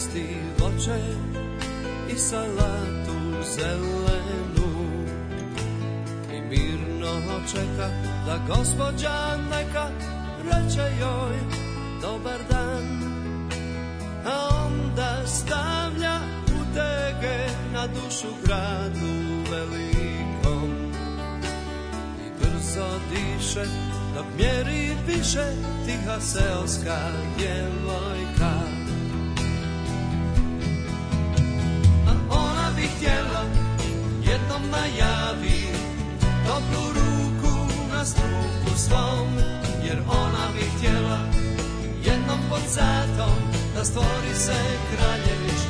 jesti voće i salatu zelenu i mirno čeka da gospođa neka reče joj dobar dan a onda stavlja utege na dušu gradu velikom i brzo diše dok mjeri više tiha seoska djevojka htjela jednom najavi dobru ruku na struku svom Jer ona bi htjela jednom pod satom Da stvori se kraljević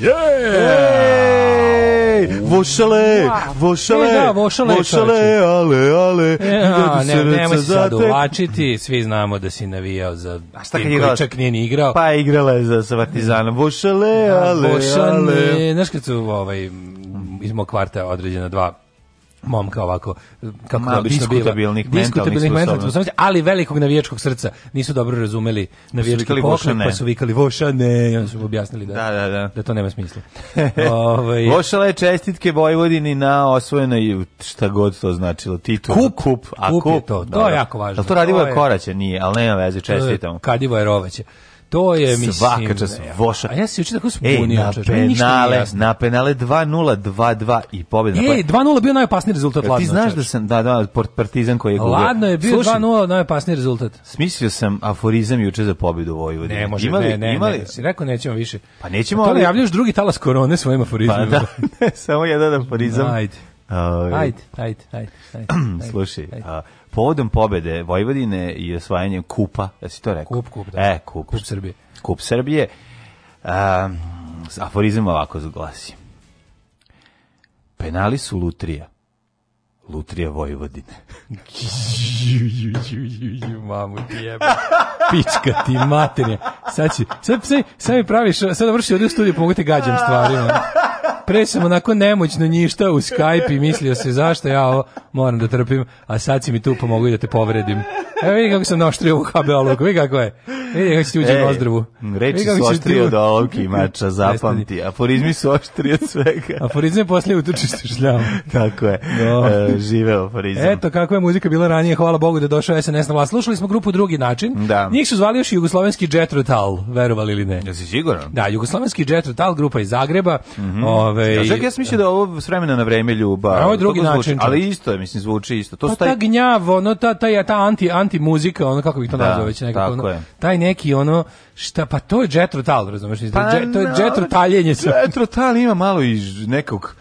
Jej! Vošale, vošale, e, da, vošale, vošale, ale, ale, ja, e, ne, nemoj se sad uvlačiti, svi znamo da si navijao za A šta tim koji čak nije ni igrao. Pa igrala je za, za Partizana, da. vošale, da, ale, vošale, ale. Znaš kad su ovaj, iz mog kvarta određena dva momka ovako kako Ma, obično biva diskutabilnih mentalnih sposobnosti, ali velikog navijačkog srca nisu dobro razumeli pa navijački pokret, pa su vikali vošane, i onda su objasnili da, da, da, da. da to nema smisla. ovaj je čestitke Vojvodini na osvojenoj šta god to značilo titul. Kup, kup, a kup, kup je to, to je jako važno. Al to radilo je koraće, nije, al nema veze, čestitamo. Kadivo je rovaće to je, mislim... Svaka čas, da, voša. A ja se učin tako spunio. na penale, na penale 2-0, 2-2 i pobjeda. Ej, 2-0 pa- bio najopasniji rezultat Ladno. Ti znaš da sam, da, da, Partizan koji je gubio. Ladno je bio 2-0 najopasniji rezultat. Smislio sam aforizam juče za pobedu Vojvodine. Ne, može, imali, ne, ne, imali? ne, si rekao nećemo više. Pa nećemo... To ali... javljaš drugi talas korone svojim aforizmima. Pa da, samo jedan aforizam. Ajde. Ovaj, ajde, ajde, ajde. ajde, Slušaj, a, povodom pobede Vojvodine i osvajanjem Kupa, da si to rekao? Kup, kup, da. E, kup. Kup Srbije. Kup Srbije. A, aforizam ovako zaglasi. Penali su Lutrija. Lutrija Vojvodine. Mamu ti jebe. Pička ti materinja. Sad, će, sad, sad, sad mi praviš, sad da vrši ovdje u studiju, pomogu pa te gađam stvarima pre sam onako nemoćno ništa u Skype i mislio se zašto ja ovo moram da trpim, a sad si mi tu pomogu pa i da te povredim. Evo vidi kako sam naoštrio ovu HBA olovku, vidi kako je. Vidi kako si ti uđe Ej, nozdrvu. Reči su oštrije od olovki i mača, zapamti. Aforizmi su oštrije od svega. Aforizme poslije utučište šljavu. Tako je. No. Da. E, žive aforizme. Eto kako je muzika bila ranije, hvala Bogu da je došao SNS na vlast. Slušali smo grupu drugi način. Da. Njih su zvali još jugoslovenski Jet Rotal, verovali ili ne. Ja Jesi siguran? Da, jugoslovenski Jet Rotal, grupa iz Zagreba. Mm -hmm. Ove, Ove, ja, da, čak, ja sam da ovo s vremena na vreme ljubav. A ovo je drugi način. Zvuči, ali isto je, mislim, zvuči isto. To pa taj... ta gnjav, ono, ta, ta, ta anti, anti muzika, ono, kako bih to da, nazvao već nekako. ono, Taj neki, ono, šta, pa to je Tal, razumeš? Pa, džet, to je Jetro Tal ima malo iz nekog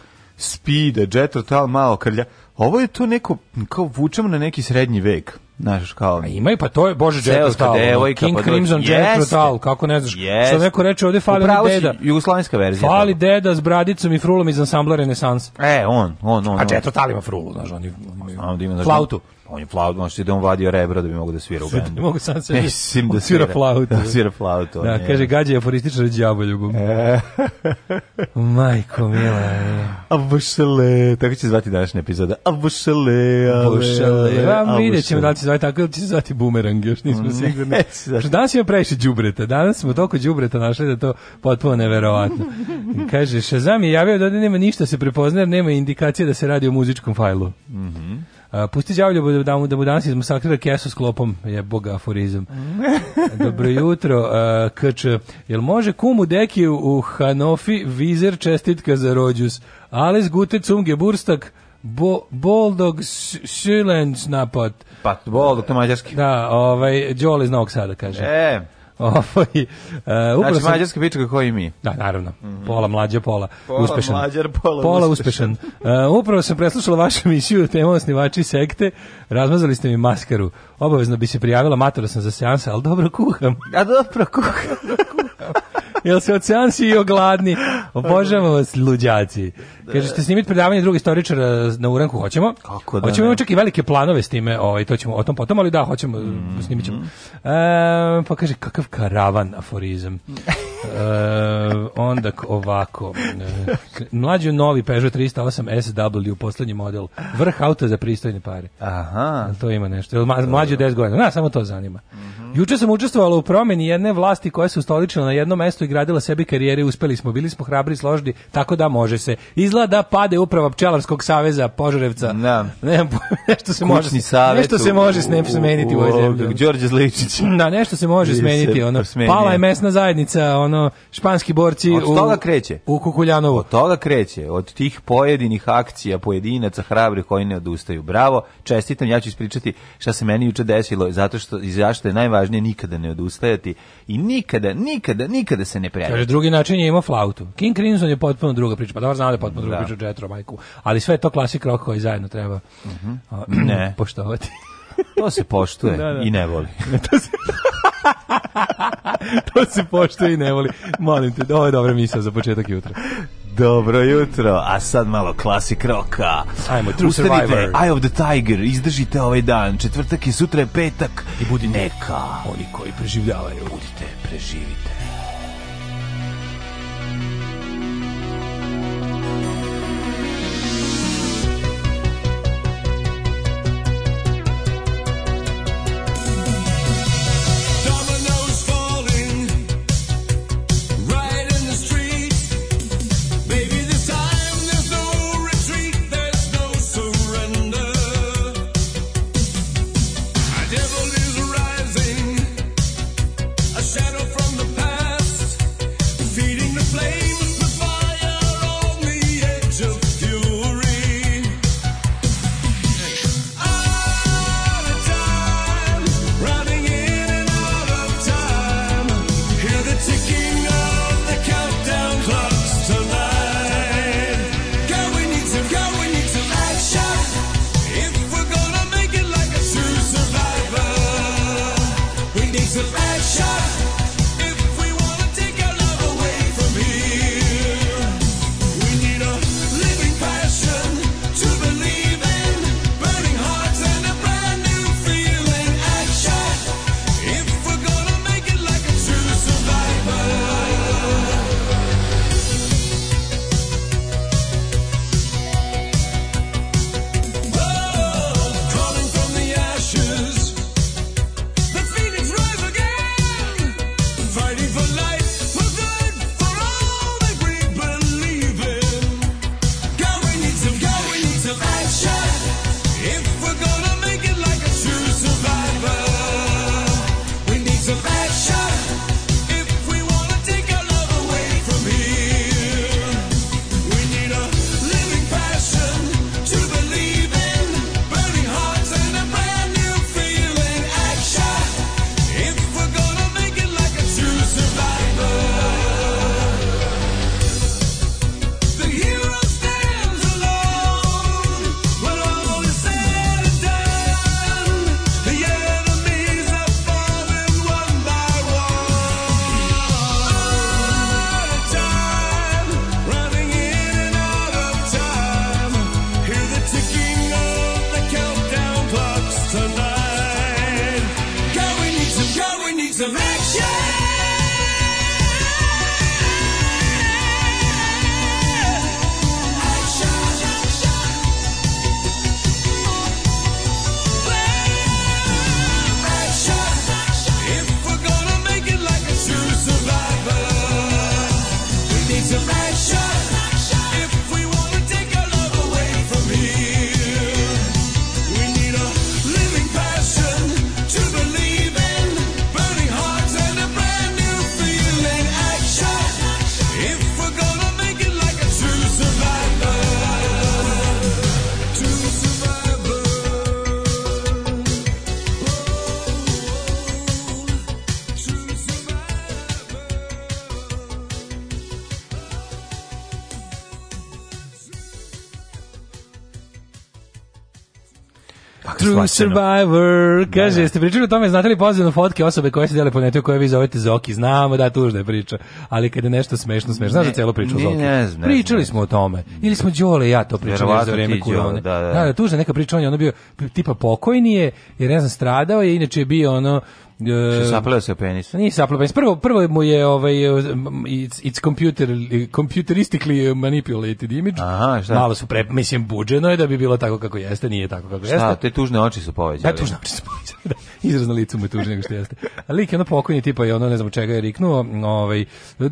Jetro Tal malo krlja. Ovo je to neko, kao vučemo na neki srednji vek. Znaš, kao... A imaju, pa to je, bože, Jet Brutal. Devojka, King pa Crimson, Jet jeste, kako ne znaš. Jeste. Što neko reče, ovde fali Upravo deda. jugoslovenska verzija. Fali toga. deda s bradicom i frulom iz ansambla Renesans. E, on, on, on. A Jet Brutal ima frulu, znaš, oni, on ima da da- flautu. On je flautu, možete je da on vadio rebro da bi mogao da svira u da bendu. mogu sam se Mislim da svira, svira flautu. Da svira flautu. Da, kaže, gađa je aforističar djavoljubom. E. Majko, mila. E. A bušele, tako će zvati današnja epizoda. A bušele, a bušele. Ja vidjet ćemo da li će zvati tako ili će zvati bumerang, još nismo mm, sigurni. Danas ima previše đubreta. Danas smo toliko đubreta našli da to potpuno neverovatno. Kaže, Shazam je javio da nema ništa da se prepoznaje, nema indikacije da se radi o muzičkom fajlu. Mhm. Mm pusti đavolju da mu, da mu danas izmasakrira kesu s klopom, je boga aforizam. Dobro jutro, kč, jel može kumu deki u Hanofi vizer čestitka za rođus? Ales gute zum geburstak, Bo, Boldog Sülens napad. Pa, Boldog, to mađarski. Da, ovaj, Đole iz Novog Sada, kaže. E. Ovaj uh, znači, sam... mađarska pička kao i mi. Da, naravno. Mhm. Pola mlađa, pola, pola uspešan. Mlađar, pola, pola uspešan. uspešan. Uh, upravo sam preslušala vašu emisiju tema osnivači sekte. Razmazali ste mi maskaru. Obavezno bi se prijavila, matora sam za seanse, ali dobro kuham. A dobro kuham. Jel se oceansi i ogladni? Obožavamo vas, luđaci. Da. Kaže, ste snimiti predavanje drugih istoričara na uranku, hoćemo. Kako da Hoćemo imamo čak i velike planove s time, ovaj, to ćemo o tom potom, ali da, hoćemo, mm -hmm. snimit ćemo. E, pa kaže, kakav karavan aforizam. E, onda ovako. E, mlađi novi Peugeot 308 SW, poslednji model. Vrh auta za pristojne pare. Aha. To ima nešto. Mlađi 10 godina. Na, da, samo to zanima. Mhm. Juče sam učestvovala u promeni jedne vlasti koja se ustoličila na jedno mesto i gradila sebi karijere. Uspeli smo, bili smo hrabri i složni, tako da može se. Izgleda da pade uprava Pčelarskog saveza Požarevca. Da. Ne, nešto se Kućni može. Savjet nešto se može smeniti u, u, u, u ovoj zemlji. Đorđe Zličić. Da, nešto se može smeniti. Ono, pala je mesna zajednica, on ono španski borci od toga u, kreće. u Kukuljanovo Od toga kreće, od tih pojedinih akcija, pojedinaca, hrabrih koji ne odustaju. Bravo, čestitam, ja ću ispričati šta se meni juče desilo, zato što i je najvažnije nikada ne odustajati i nikada, nikada, nikada se ne predati. Kaže, drugi način je ima flautu. King Crimson je potpuno druga priča, pa da znam da je potpuno druga da. priča Jetro, majku, ali sve je to klasik rock koji zajedno treba mm -hmm. ne. poštovati. To se poštuje da, da. i ne voli. to se... to se poštuje i ne voli. Molim te, ovo je dobra misla za početak jutra. Dobro jutro, a sad malo klasik roka. Ajmo, True Ustanite, Survivor. Eye of the Tiger, izdržite ovaj dan. Četvrtak i sutra je petak. I budi neka. Oni koji preživljavaju. Budite, preživite. shvaćeno. Survivor, da, kaže, da, da. jeste pričali o tome, znate li pozivno fotke osobe koje se dele po netu koje vi zovete Zoki? Znamo da tužna je priča, ali kad je nešto smešno, smešno, znaš da celo priču o Zoki? Ne, ne, pričali ne, smo o tome, ili smo Đole i ja to pričali za vreme kurone. Da, da, da, da. tužna neka priča, on je ono bio tipa pokojni je, jer ne znam, stradao je, inače je bio ono, E, Što se penis? Nije sapleo penis. Prvo, prvo mu je ovaj, e, it's, it's computer, computeristically manipulated image. Aha, šta? Malo su pre, mislim, buđeno je da bi bilo tako kako jeste, nije tako kako šta, jeste. Šta, te tužne oči su poveđali. Da, tužne oči su poveđali. Da izraz na licu mu je tužnije nego što jeste. A lik je ono pokojni tipa i ono ne znam čega je riknuo, ovaj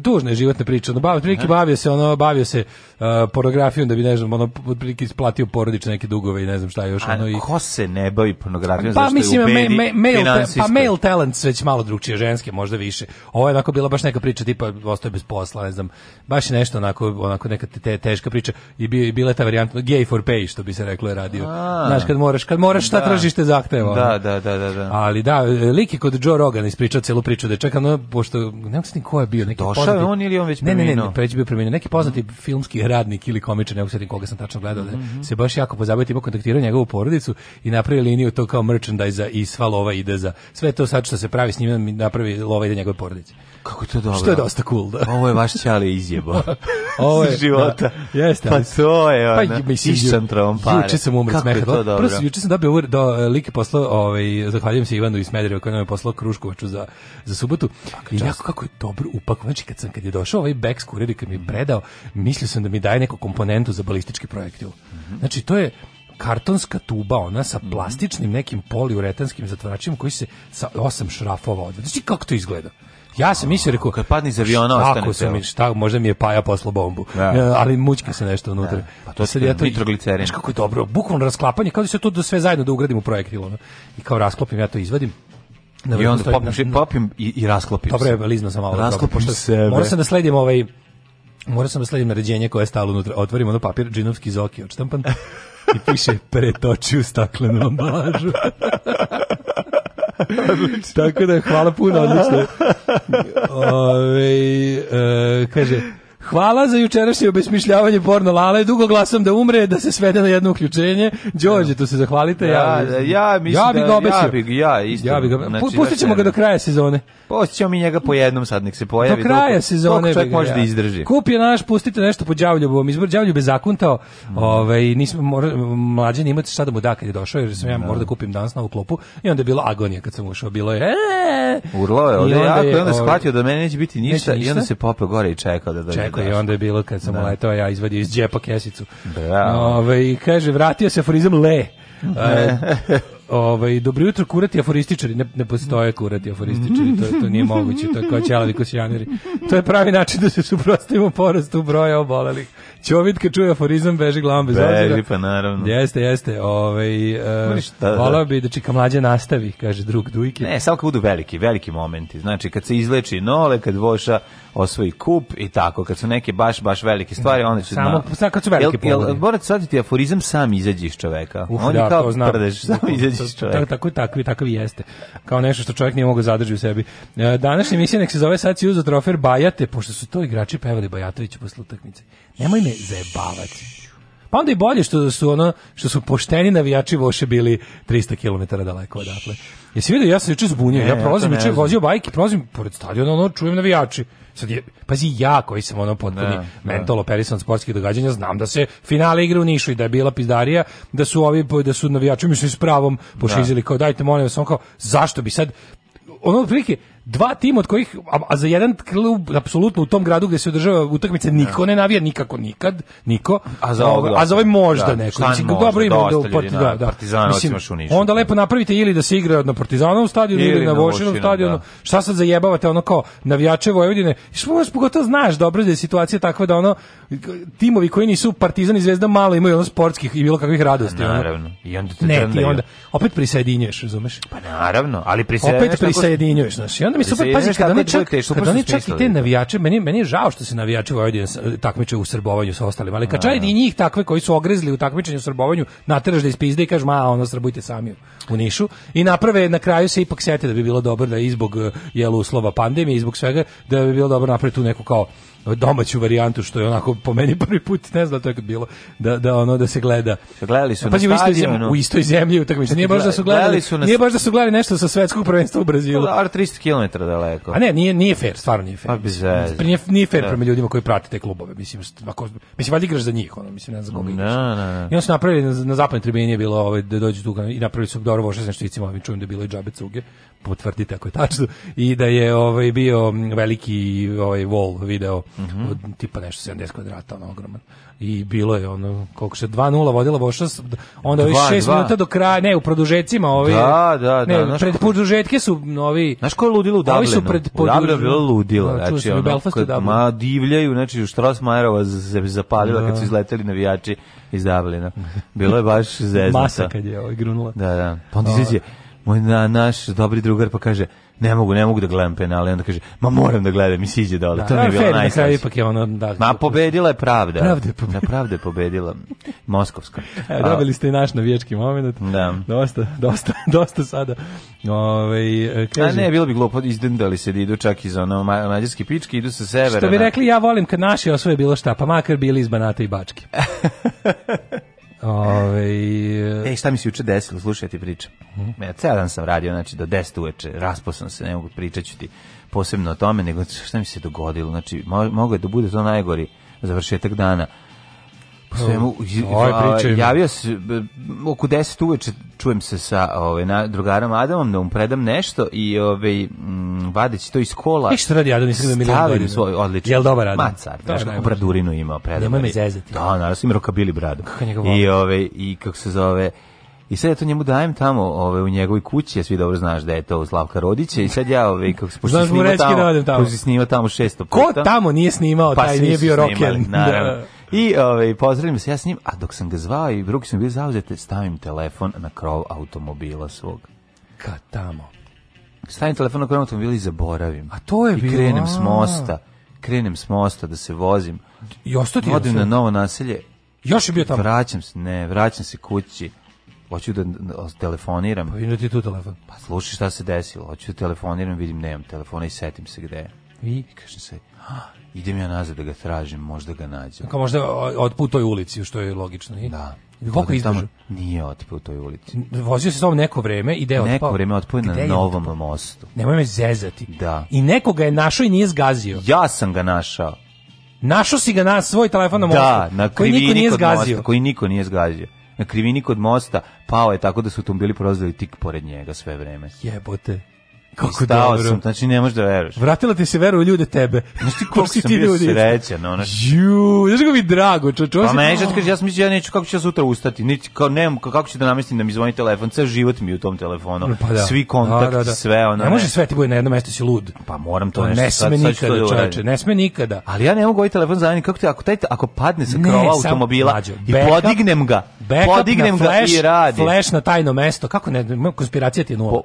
tužna je životna priča. Ono bavio, prilike bavio se ono bavio se uh, pornografijom da bi ne znam ono otprilike isplatio porodične neke dugove i ne znam šta još ono i ko se ne bavi pornografijom pa, zašto mislim, je ma, ma, mail, te, pa mail talent već malo drugčije ženske, možda više. Ovo je onako bila baš neka priča tipa ostaje bez posla, ne znam. Baš je nešto onako onako neka te, teška priča i bio i bila ta varijanta gay for pay što bi se reklo je radio. A, Znaš kad moraš kad moraš šta da. tražiš te zahteva. Da, da, da, da, da. Ali da, lik je kod Joe Rogana ispričao celu priču da je čekao, pošto, ne znam ko je bio, neki Došao poznati... Došao on ili on već preminuo? Ne, ne, ne, već bio preminuo. Neki poznati mm. filmski radnik ili komičar, ne znam koga sam tačno gledao, mm -hmm. da mhm. se baš jako pozabavio, ima kontaktirao njegovu porodicu i napravio liniju to kao merchandise i sva lova ide za sve to sad što se pravi s njima napravi lova ide njegove porodice. Kako je to dobro? Što je dosta cool, da. Ovo je vaš ćale izjebo. Ovo je života. Da, jeste. Pa to je ona. Pa mislim sam pare. Juče sam umret smeha. Prvo sam juče sam dobio ovaj do e, like poslao, ovaj zahvaljujem se Ivanu iz Smedereva koji nam je poslao kruškovaču za za subotu. Faka, I jako kako je dobro upakovan. Znači kad sam kad je došao ovaj Bex kurir kad mi je predao, mislio sam da mi daje neku komponentu za balistički projektil. Mhm. Znači to je kartonska tuba ona sa plastičnim nekim poliuretanskim zatvaračima koji se sa osam šrafova odvede. Znači kako to izgleda? Ja sam mislio rekao kad padni iz aviona ostane sam mi, šta, možda mi je Paja posla bombu. Da. E, ali mućka se nešto unutra. Da. Pa to se ja to nitroglicerin. Znaš kako je dobro, bukvalno rasklapanje, kao da se to da sve zajedno da ugradimo projektil ono. I kao rasklopim ja to izvadim. Da na I onda popim, na, popim i, i rasklopim Dobre, se. Dobro lizno sam malo. Rasklopim dobro, se. Morao sam da sledim ovaj Morao sam da sledim naređenje koje je stalo unutra. Otvorim ono papir, džinovski zoki odštampan i piše pretoči u staklenu ambalažu. Tako da hvala puno, odlično. Ove, e, kaže, Hvala za jučerašnje obesmišljavanje porno Lale. Dugo glasam da umre, da se svede na jedno uključenje. Đorđe, tu se zahvalite. Ja, ja, da, da, ja mislim ja bi ga da- Ja bi, ja, isto. Ja bi ga, znači, pustit ćemo ga do kraja sezone. Pustit ćemo mi njega po jednom sad, nek se pojavi. Do kraja dok, sezone. Dok čovjek može da izdrži. Kup je naš, pustite nešto po Đavljubovom. Izbor Đavljub je zakuntao. Mm. Ove, ovaj, nismo, mora, mlađe imate šta da mu da kad je došao, jer sam ja morao da kupim danas na uklopu. I onda je bilo agonija kad sam ušao. Bilo je... Eee! Urlao je, ovdje, i onda, je, onda, je, onda, da mene neće biti ništa, i onda se popeo gore i čekao da dođe tako je, onda je bilo kad sam da. letao, ja izvadio iz džepa kesicu. Bravo. Ove, ovaj, I kaže, vratio se aforizam le. E, ovaj, dobro jutro, kurati aforističari. Ne, ne postoje kurati aforističari, to, to nije moguće, to kao ćelavi kosijaneri. To je pravi način da se suprostavimo porastu broja obolelih. Ćovit kad čuje aforizam, beži glavom bez beži, obzira. pa naravno. Jeste, jeste. Ovaj, e, šta, da. volao bi da čika mlađe nastavi, kaže drug Dujke. Ne, samo kad budu veliki, veliki momenti. Znači, kad se izleči nole, kad voša osvoji kup i tako, kad su neke baš, baš velike stvari, onda su Samo, na, kad su velike jel, jel, morate shvatiti, aforizam sam izađe iz čoveka. Uf, on da, je da, kao to znam. prdeš, samo izađeš čovjek. Tako, tako, takvi, takvi jeste. Kao nešto što čovjek nije mogao zadrži u sebi. E, današnja emisija nek se zove sad si uzo Bajate, pošto su to igrači pevali Bajatoviću posle utakmice. Nemoj me zajebavati. Pa onda i bolje što su ono što su pošteni navijači Voše bili 300 km daleko odatle. Jesi vidio ja sam juče zbunio, ja prolazim juče ja vozio bajke, prolazim pored stadiona, ono čujem navijači. Sad je, pazi ja koji sam ono potpuni ne, mental operisan sportskih događanja, znam da se finale igra u Nišu i da je bila pizdarija, da su ovi da su navijači mislim s pravom da. pošizili kao dajte molim vas on kao zašto bi sad ono prilike dva tima od kojih a, a, za jedan klub apsolutno u tom gradu gdje se održava utakmice niko ne navija nikako nikad niko a za ovog, a za ovaj možda da, neko mislim dobro ima da, part, da, da. da. Partizan mislim, u Nišu onda da. lepo napravite ili da se igra na Partizanovom stadionu ili, ili na Vošinom stadionu da. šta sad zajebavate ono kao navijače Vojvodine i što vas pogotovo znaš dobro da je situacija takva da ono timovi koji nisu Partizan i Zvezda malo imaju ono sportskih i bilo kakvih radosti naravno i onda te ne, ti onda opet prisajedinjuješ razumeš pa naravno ali prisajedinjuješ opet prisajedinjuješ znači mi super, pazi, kad oni čak, kad oni čak i te navijače, meni, meni je žao što se navijači Vojvodine takmiče u srbovanju sa ostalima, ali kad čaj i njih takve koji su ogrezli u takmičenju u srbovanju, nateraš da ispizde i kažeš, ma, ono, srbujte sami u Nišu. I naprave, na kraju se ipak sete da bi bilo dobro da izbog, e, jel, uslova pandemije, izbog svega, da bi bilo dobro napraviti tu neku kao domaću varijantu što je onako po meni prvi put ne znam to je bilo da da ono da se gleda gledali su pa, na stadionu u istoj zemlji utakmicu nije baš da su gledali, gledali su nije baš da su gledali nešto sa svetskog prvenstva u Brazilu da 300 km daleko a ne nije nije fer stvarno nije fer pa nije, nije fer da. prema ljudima koji prate te klubove mislim ako mislim valjda igraš za njih ono mislim ne znam za koga da, da, da. i oni su napravili na, na zapadnoj tribini je bilo ovaj da dođe tu i napravili su dobro voše sa šticima ovim čujem da bilo i džabe cuge potvrdite ako je tačno i da je ovaj bio veliki ovaj wall video mm -hmm. od, tipa nešto 70 kvadrata ono ogroman i bilo je ono koliko se 2:0 vodila Boša onda ovi 6 minuta do kraja ne u produžecima ovi da da ne, da ne, pred produžetke su novi znaš ko je ludilo u Dublinu ovi su pred produžetke bilo ludilo znači ono, Belfastu, kad, ma divljaju znači Strasmajerova se zapalila da. kad su izleteli navijači iz Dublina bilo je baš zezno masa kad je ovaj grunula da da pa onda izađe ovaj- moj na, naš dobri drugar pa kaže ne mogu, ne mogu da gledam penale, onda kaže ma moram da gledam i siđe dole. Da, to mi je da, bilo najslađe. ipak je ono da. Ma pobedila je pravda. Pravda je da, pobedila. pravda je pobedila Moskovska. E, dobili ste i naš navijački moment. Da. Dosta, dosta, dosta sada. ovaj e, kaže, A ne, bilo bi glupo, izdendali se da idu čak iz ono ma mađarski pički, idu sa severa. Što bi da. rekli, ja volim kad naši osvoje bilo šta, pa makar bili iz Banata i Bačke. Ove, ovaj, e, šta mi se juče desilo, slušaj ti pričam. Mm. Ja ceo dan sam radio, znači do 10 uveče, raspao sam se, ne mogu pričaću ti posebno o tome, nego šta mi se dogodilo, znači mo mogo je da bude to najgori završetak dana svemu ovaj priče... javio se oko 10 uveče čujem se sa ovaj na drugarom Adamom da mu predam nešto i ovaj vadeći to iz kola. I šta radi Adam mislim da svoj odlično. Jel dobar Adam? Macar, znaš kako bradurinu ima predam. Nemoj me zezati. Da, naravno svim rokabili bradu. I ovaj i kako se zove I sad ja to njemu dajem tamo, ove ovaj, u njegovoj kući, ja svi dobro znaš da je to Slavka Rodića i sad ja ove ovaj, kako se pošto snima tamo, da tamo. Pošto snima tamo 600 puta. Ko tamo nije snimao, pa taj nije bio roken. Naravno. Da I ovaj, pozdravim se ja s njim, a dok sam ga zvao i ruke su mi bili zauzete, stavim telefon na krov automobila svog. Ka tamo? Stavim telefon na krov automobila i zaboravim. A to je I bilo. krenem s mosta. Krenem s mosta da se vozim. I ostati Odim na novo naselje. Još je bio tamo. Vraćam se, ne, vraćam se kući. Hoću da, da, da telefoniram. Pa vidim da ti tu telefon. Pa slušaj šta se desilo. Hoću da telefoniram, vidim nemam telefona i setim se gde je. I? I kažem se, ah, idem ja nazad da ga tražim, možda ga nađem. Kao možda od put toj ulici, što je logično, nije? Da. Koliko izdržu? Nije otpao u toj ulici. Vozio se s neko vreme i deo Neko vreme otpao na novom otpao? mostu. Nemoj me zezati. Da. I nekoga je našao i nije zgazio. Ja sam ga našao. Našao si ga na svoj telefon na da, mostu. Da, na koji niko nije zgazio. Mosta, koji niko nije zgazio. Na krivini kod mosta pao je tako da su automobili prolazili tik pored njega sve vreme. Jebote. Kako stao dobro. sam, znači ne možeš da veruješ. Vratila ti se vera u ljude tebe. Znaš ti koliko si ti ljudi. srećan, ona. Ju, znaš kako mi drago, čo, čo Pa meni što kaže, ja sam mislio ja neću kako ću ja sutra ustati. Niti kao nemam kako ću da namestim da mi zvoni telefon, ceo život mi u tom telefonu. Pa da. Svi da, kontakti, da, da, sve ona. Ne može sve ti bude na jednom mestu si lud. Pa moram to pa, nešto. Ne sme nikada, da čoveče, ne sme nikada. Ali ja ne mogu ovaj telefon zameniti kako ti ako taj ako padne sa krova automobila i podignem ga. Podignem ga i radi. Flash na tajno mesto, kako ne konspiracija ti nula.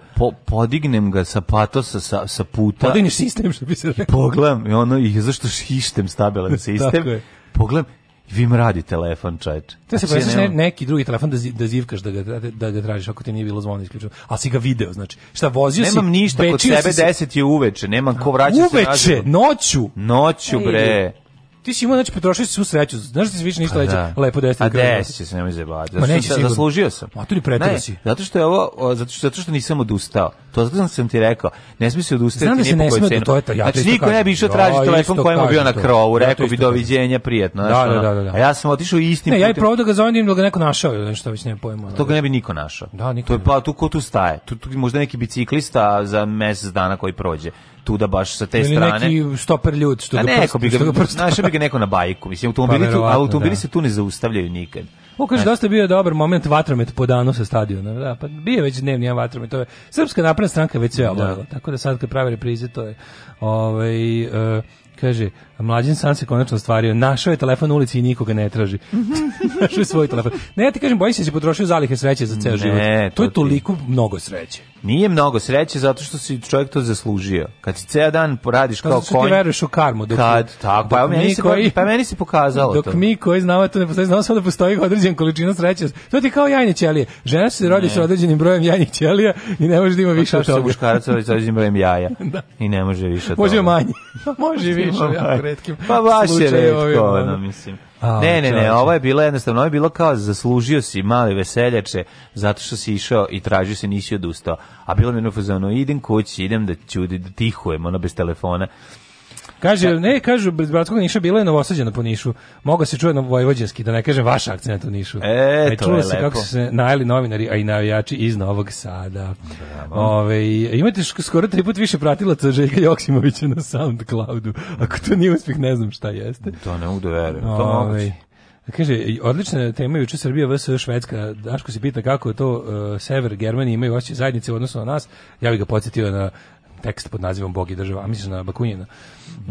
Podignem ga sa patosa, sa, sa puta. Podigneš sistem, što bi se rekao. Pogledam, i ono, i zašto šištem stabilan sistem. Tako je. Pogledam, vi radi telefon, čajče. Te se znači, ne, neki drugi telefon da, da zivkaš da ga, da ga tražiš ako ti nije bilo zvona isključeno. A si ga video, znači. Šta, vozio nemam si? Nemam ništa, kod sebe si... deset je uveče, nemam ko vraća se Uveče, noću! Noću, bre. Ti si imao, znači, potrošio si svu sreću. Znaš da se više ništa leće pa da. lepo desiti. A desit se, nemoj zajebati. Ma neće sigurno. Zaslužio sam. A to ni pretiro si. Zato što, je ovo, o, zato, što, zato što nisam odustao. To zato sam ti rekao. Ne smije se odustati. Znam da se ne smije do toga. Ja znači, niko ne bi išao tražiti telefon kojem je bio na krovu. Rekao bi doviđenja, prijetno. Da, da, da, da, da. A ja sam otišao istim Ne, ja je da ga zovem da ga neko našao ili nešto već ne pojma. To ga ne bi niko našao. Da, niko. To je pa tu ko tu staje. Tu, tu možda neki biciklista za mesec dana koji prođe tuda baš sa te Ili strane. neki stoper ljud što ga, neko bi ga, našao bi ga neko na bajku. Mislim, automobili, pa, tu, automobili da. se tu ne zaustavljaju nikad. O, kaže, dosta bio dobar moment vatromet po danu sa stadiona. Da, pa bio već dnevni ja vatromet. To je, Srpska napredna stranka već sve da. obavila. Tako da sad kad prave reprize, to je... Ovaj, uh, kaže, Mlađin san se konačno stvario. Našao je telefon u ulici i nikoga ne traži. Našao je svoj telefon. Ne, ja ti kažem, boji se da si potrošio zalihe sreće za ceo život. To, to je toliko ti... mnogo sreće. Nije mnogo sreće zato što si čovjek to zaslužio. Kad si ceo dan poradiš kao konj. Kad ti veruješ u karmu. Dok, kad, tako, pa, meni se, koji, pa meni se pokazalo dok to. Dok mi koji znamo to ne postoji, znamo samo da postoji određena količina sreće. To ti kao jajne ćelije. Žena se rodi sa određenim brojem jajnih ćelija i ne može da ima pa više od toga. Muškarac rodi sa određenim brojem jaja da. i ne može više od toga. Može manje. može više retkim Pa baš je retko, ono, mislim. A, ne, ne, ne, ovo je bilo jednostavno, ovo je bilo kao zaslužio si mali veseljače zato što si išao i tražio se nisi odustao. A bilo mi je fazonu, idem kući, idem da ću, da tihujem, ono, bez telefona. Kaže, ne, kažu, bez bratskog Niša bilo je novosađeno po Nišu. Moga se čuje na vojvođanski, da ne kažem vaš akcent u Nišu. E, e to je se lepo. kako su se najeli novinari, a i navijači iz Novog Sada. Bravo. Ove, imate skoro tri put više pratilaca Željka Joksimovića na Soundcloudu. Ako to nije uspjeh, ne znam šta jeste. To ne mogu da To moguće. Kaže, odlična tema juče Srbija vs. Švedska. Daško se pita kako to uh, sever Germanije imaju osjećaj zajednice odnosno na nas. Ja bih ga podsjetio na tekst pod nazivom Bog i država, a mislim na Bakunjina.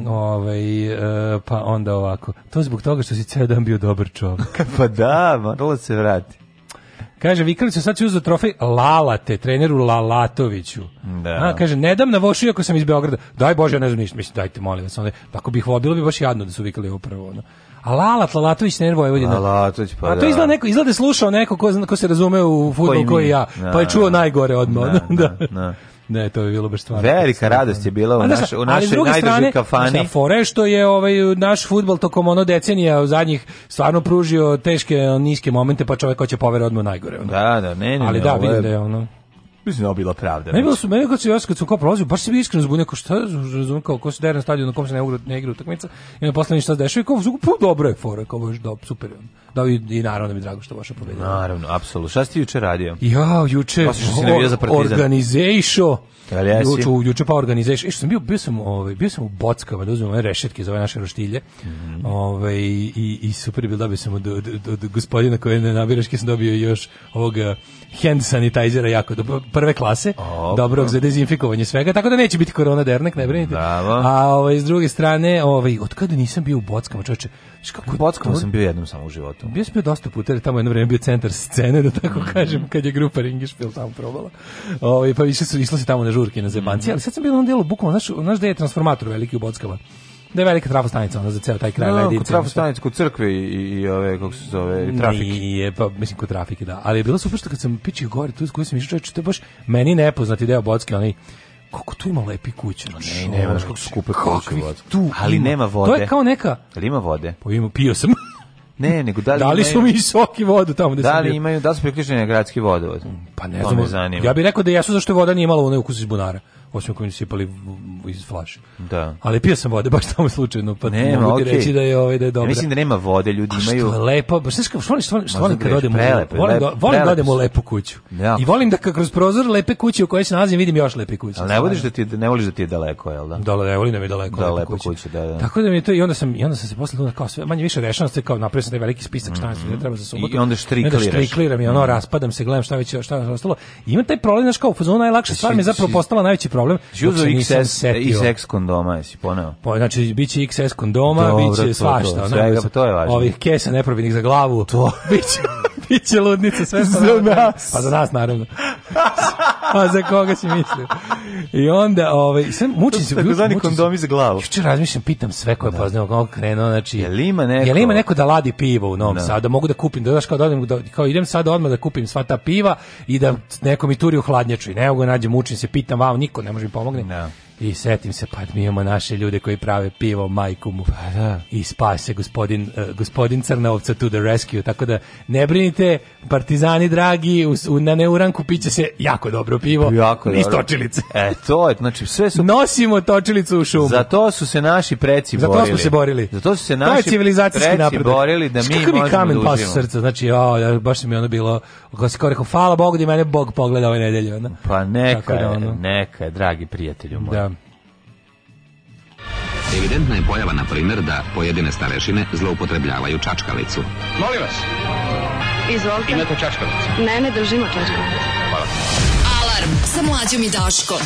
Ovaj, e, pa onda ovako. To je zbog toga što si ceo dan bio dobar čovjek. pa da, moralo se vrati. Kaže, vikali su sad ću uzeti trofej Lalate, treneru Lalatoviću. Da. A, kaže, ne dam na vošu ako sam iz Beograda. Daj Bože, ja ne znam ništa. Mislim, dajte, molim vas. Onda, tako bih volio, bilo bi baš jadno da su vikali upravo ono. A Lalat, Lalatović trener Vojvodina. Lalatović, pa A to da. izgleda, neko, izgleda da slušao neko ko, ko se razume u futbol koji ja. Pa je da, čuo najgore odmah. Da, da, da. Ne, to je bilo baš stvarno. Velika radost je bila u, naš, u našoj najdužoj kafani. fore što je ovaj, naš fudbal tokom ono decenija u zadnjih stvarno pružio teške, niske momente, pa čovjek hoće povera odmah najgore. Ono. Da, da, ne, ne. Ali da, vidim da je ono... Mislim da je bila pravda. Meni bilo znači. su meni kad se ja su kao prolazio, baš se bio iskreno zbunio kao šta, razumem kao ko se dere na stadionu na kom se ne igra ne igra utakmica. I na poslednji šta se dešava, kao su pu pa, dobro je fora, kao baš dobro, super. Da i, i naravno da mi drago što vaša pobedila. Naravno, apsolutno. Šta si juče radio? Ja, juče. Pa što si navio za Partizan. Organizejšo. Juče, juče pa organization. E, što sam bio, bio sam, ovaj, bio sam u Bockama, da uzmem ove rešetke za ove naše roštilje. Mm -hmm. ovaj, i, i super je bilo, dobio sam od, od, od, od gospodina koje ne nabiraš, sam dobio još ovoga hand sanitizera jako dobro, prve klase, Opa. dobrog za dezinfikovanje svega, tako da neće biti korona dernek, ne brinite. Bravo. A ovaj, s druge strane, ovaj, od kada nisam bio u Bockama, čoveče, kako u Bockama sam bio jednom samo u životu. Bio sam bio dosta puta, tamo jedno vrijeme bio centar scene, da tako mm. kažem, kad je grupa Ringišpil tamo probala. Ovaj, pa više su išlo se tamo na žurke na zebanci, mm. ali sad sam bio na onom delu, bukvalno, znaš, znaš da je transformator veliki u Bockama? Da je velika trafostanica ona za ceo taj kraj no, da, Ledice. Kod trafostanice, kod crkve i, i, i ove, kako se zove, i trafik. Nije, pa mislim kod trafike, da. Ali je bilo super što kad sam pičio gore, tu koji sam išao, čovječe, to je baš meni nepoznati deo Bocke, onaj kako tu ima lepi kuća. Ne, ne, baš kako skupe kuće. Tu, ali ima. nema vode. To je kao neka... Ali ima vode. Pa ima, pio sam. Ne, nego da li, da li su mi soki vodu tamo gde da li imaju da su priključeni na gradski vodovod? Pa ne znam. Ja bih rekao da jesu zašto voda nije imala onaj ukus iz bunara osim ako sipali iz flaše. Da. Ali pio sam vode baš tamo slučajno, pa ne mogu okay. reći da je ovaj da je dobro. Ja mislim da nema vode, ljudi imaju. što je lepo, baš znači što oni što oni kad odem, volim, da, volim da odemo u lepu kuću. Ja. Da. I volim da kad kroz prozor lepe kuće u kojoj se nalazim vidim još lepe kuće. Al ne voliš da ti ne voliš da ti je daleko, jel da? Da, ne volim da mi je daleko. Da, lepa kuća, da, da. Tako da mi je to i onda sam i onda sam se posle onda kao sve manje više rešeno se kao napravio sam taj veliki spisak šta mi mhm. treba za subotu. I onda štrikliraš. štrikliram i ono mhm. raspadam se, gledam šta već šta ostalo. Ima taj problem znači kao u fazonu najlakša stvar mi zapravo postala najveći problem. Uzo XS, XS kondoma, jesi poneo? Pa znači, biće XS kondoma, Dobro, bit će svašta. To, svega, onako, to je važno. Ovih kesa neprobinih za glavu. To. biće biće ludnice sve. Za nas. Pa za nas, naravno. A pa za koga si mislio? I onda, ovaj, sam muči se. Takozvani kondomi za glavu. Juče razmišljam, pitam sve koje da. poznajem, kako krenuo, znači, je li ima neko? Je li ima neko da ladi pivo u Novom da. Sadu, da mogu da kupim, da daš kao da odem, da, kao idem sad odmah da kupim sva ta piva i da neko mi turi u hladnjaču i ne mogu da nađem, mučim se, pitam, vam, niko ne može mi pomogne. Da. I setim se, pa mi imamo naše ljude koji prave pivo majku mu. Pa da. I spase gospodin, uh, gospodin Crnovca to the rescue. Tako da ne brinite, partizani dragi, u, u, na neuranku piće se jako dobro pivo. Jako Iz točilice. e, to je, znači sve su... Nosimo točilicu u šumu. Za to su se naši preci borili. Za to smo se borili. Za to su se naši to je civilizacijski preci borili da mi Kako možemo mi kamen da pasu srca, znači, jo, baš mi ono bilo, kako se kao rekao, hvala Bogu da mene Bog pogleda ove nedelje. Ono. Pa neka, da, je, ono. neka, dragi prijatelju moj. Da. Evidentna je pojava, na primjer, da pojedine starešine zloupotrebljavaju čačkalicu. Molim vas! Izvolite. Imate čačkalicu? Ne, ne držimo čačkalicu. Hvala. Alarm sa mlađom i Daškom.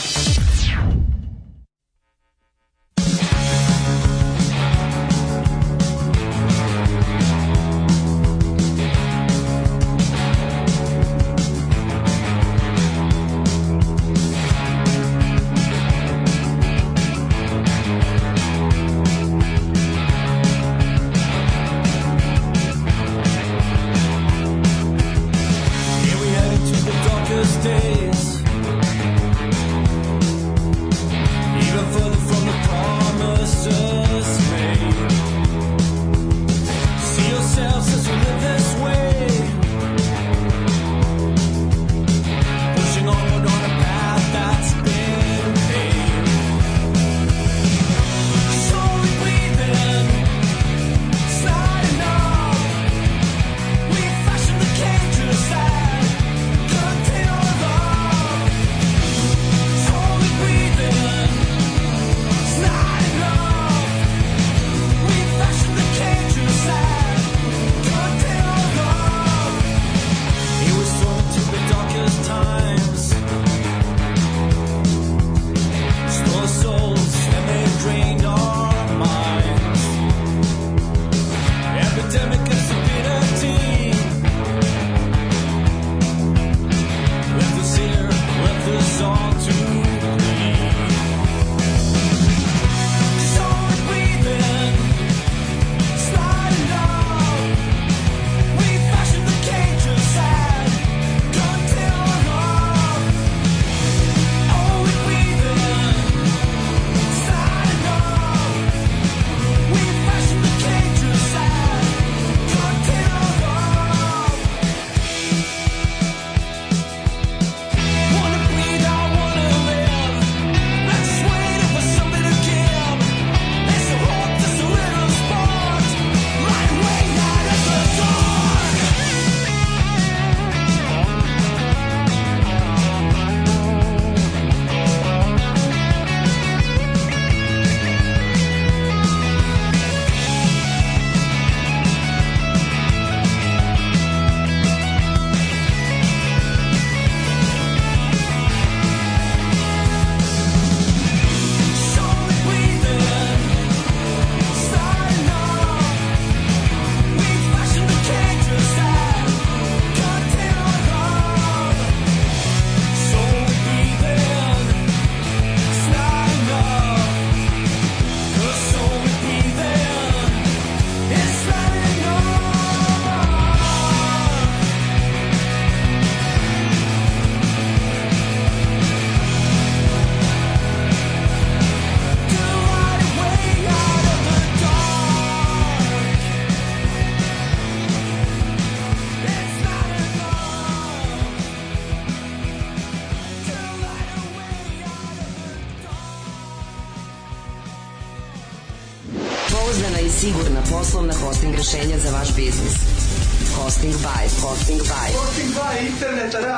Hosting by. Hosting by interneta, da.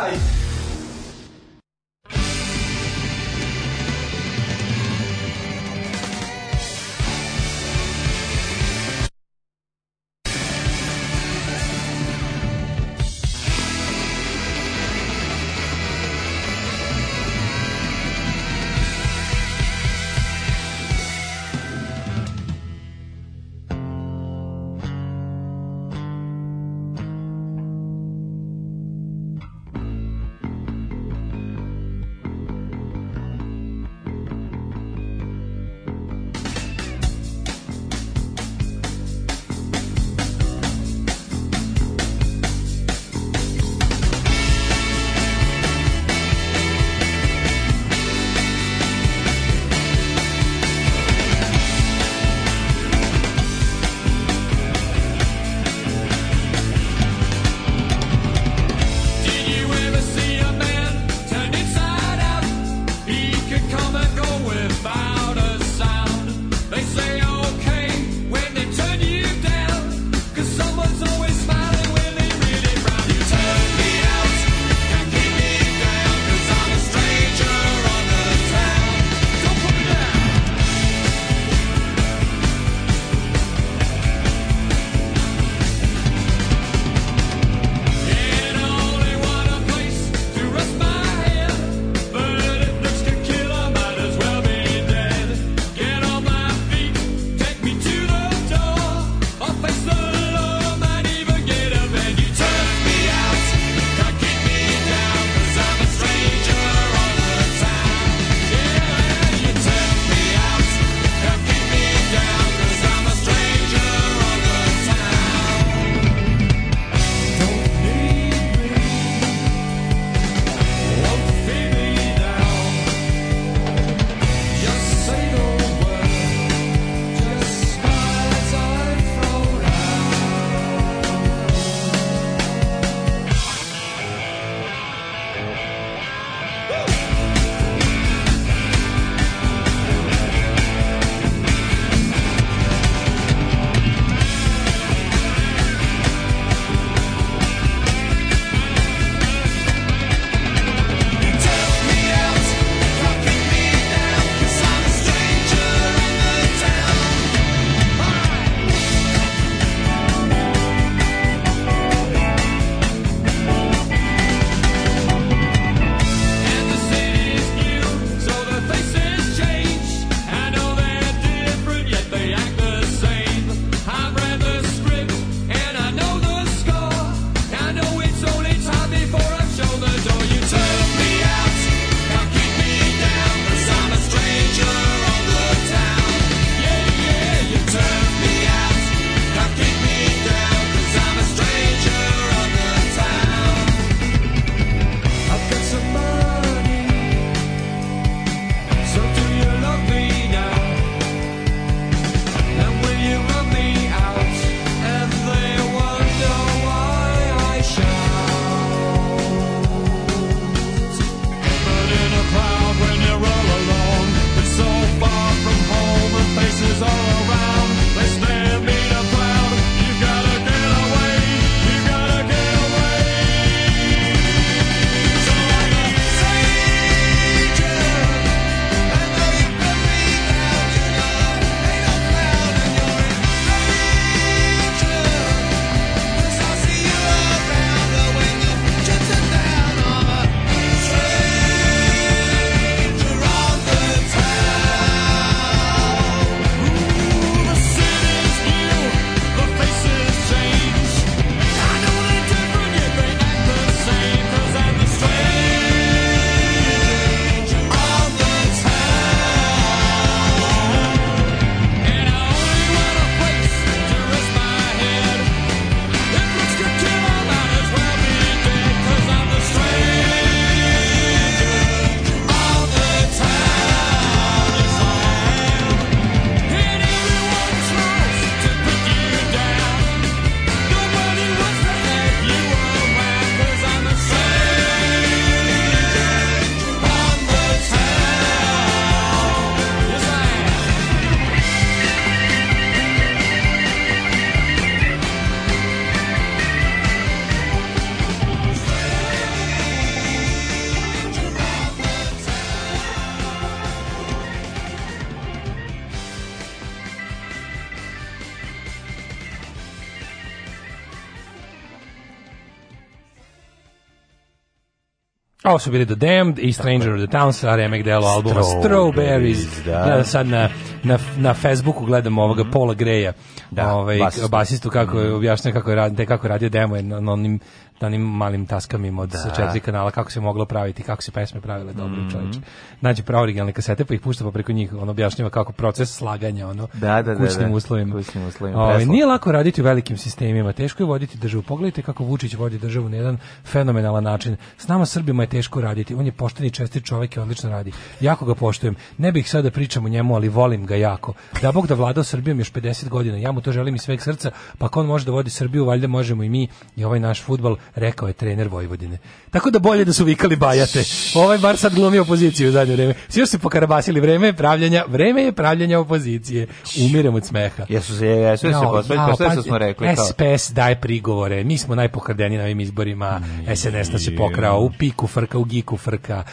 Kao su bili The Damned i Stranger of the Towns, a remek delo albuma Strawberries. Da. da. sad na, na, na Facebooku gledam ovoga Paula Greja da, ovaj, basistu. basistu kako je mhm. objašnjava kako je, de, da kako je radio demo na, onim na onim malim taskama od da. sa četiri kanala kako se moglo praviti, kako se pesme pravile dobro mm -hmm. Nađe pravo originalne kasete pa ih pušta pa preko njih on objašnjava kako proces slaganja ono da, da, da kućnim, da, uslovima. kućnim uslovima. O, ovaj, nije lako raditi u velikim sistemima, teško je voditi državu. Pogledajte kako Vučić vodi državu na jedan fenomenalan način. S nama Srbima je teško raditi. On je pošteni, čestit čovek i odlično radi. Jako ga poštujem. Ne bih sada da pričam o njemu, ali volim ga jako. Da Bog da vladao Srbijom još 50 godina, ja mu to želim iz sveg srca, pa ako on može da vodi Srbiju, valjda možemo i mi i ovaj naš futbal, rekao je trener Vojvodine. Tako da bolje da su vikali bajate. Ovaj bar sad glumi opoziciju u zadnje vreme. Svi još se pokarabasili, vreme je pravljanja, vreme je pravljanja opozicije. Umirem od smeha. Jesu se, jesu se pospali, pa šta smo rekli? SPS daje prigovore, mi smo najpokradeni na ovim izborima, SNS nas je pokrao, u piku frka, u giku frka,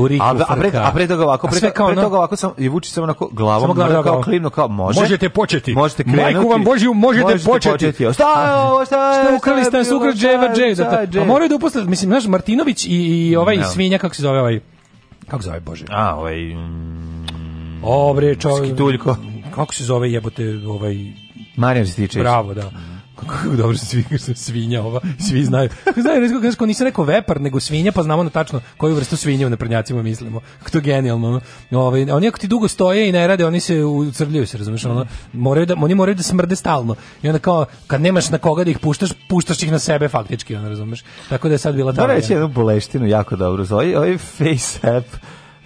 u riku frka. A pre, a pre toga ovako, pre, pre toga ovako sam, i vuči sam onako glavom, samo glavom, kao klinu, kao može. Možete početi. Možete krenuti vam Božju možete, možete početi. početi. Šta, ovo, šta, šta, ukrali ste nas ukrali Dževa Dževa. Pa moraju da uposle, mislim, znaš, Martinović i, i ovaj no. svinja, kako se zove ovaj, kako se zove Bože? A, ovaj... Mm, o, bre, čovjek. Skituljko. Kako se zove jebote ovaj... Marijan Stičević. Bravo, da. Kako dobro se svinja, svinja ova, svi znaju. Znaju, ne znam, kako rekao vepar, nego svinja, pa znamo na tačno koju vrstu svinja u naprednjacima mislimo. Kako to genijalno. Ovaj, oni ako ti dugo stoje i ne rade, oni se ucrljuju, se razumiješ, ono, moraju da, oni moraju da smrde stalno. I onda kao, kad nemaš na koga da ih puštaš, puštaš ih na sebe faktički, ono, razumeš. Tako da je sad bila ta... Da reći jednu boleštinu jako dobro. Ovo je face app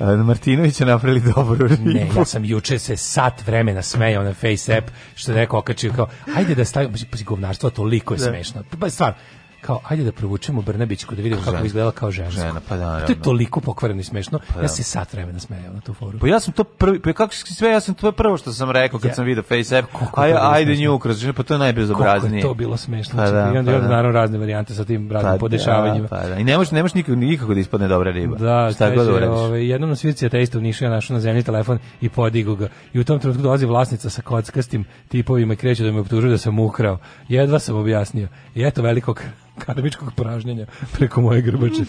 Martinovića napravili dobru ribu. Ne, ja sam juče se sat vremena smejao na Face app, što je neko okačio kao, ajde da stavimo, pa govnarstvo toliko je da. smešno. Pa, pa stvarno, kao ajde da provučemo Brnabićku da vidimo kako izgleda kao žensko. žena. Pa da, to je toliko pokvareno i smešno. Pa, da. Ja se sat vremena smejao na tu foru. Pa ja sam to prvi, pa kako sve ja sam to prvo što sam rekao kad ja. sam video Face App. Aj ajde nju kroz, pa to je najbezobraznije. Kako je to bilo smešno. Pa, znači, da, I onda, pa, onda da. naravno razne varijante sa tim raznim pa, da, podešavanjima. Pa, da. I ne možeš nemaš nikako, nikako da ispadne dobra riba. Da, šta god da ovaj, jednom na svirci ateista u Nišu ja našao na zemlji telefon i podigao ga. I u tom trenutku dolazi vlasnica sa kockastim tipovima i kreće da me optužuje da sam ukrao. Jedva sam objasnio. I eto velikog karmičkog pražnjenja preko moje grbače.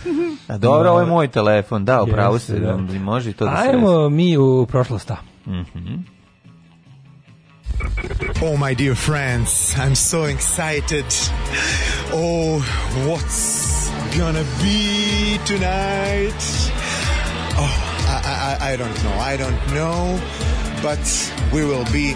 A dobro, ovo je da. moj telefon, da, upravo se, da. da može i to da se... Ajmo mi u prošlosta. Mhm. Mm Oh, my dear friends, I'm so excited. Oh, what's gonna be tonight? Oh, I, I, I don't know, I don't know, but we will be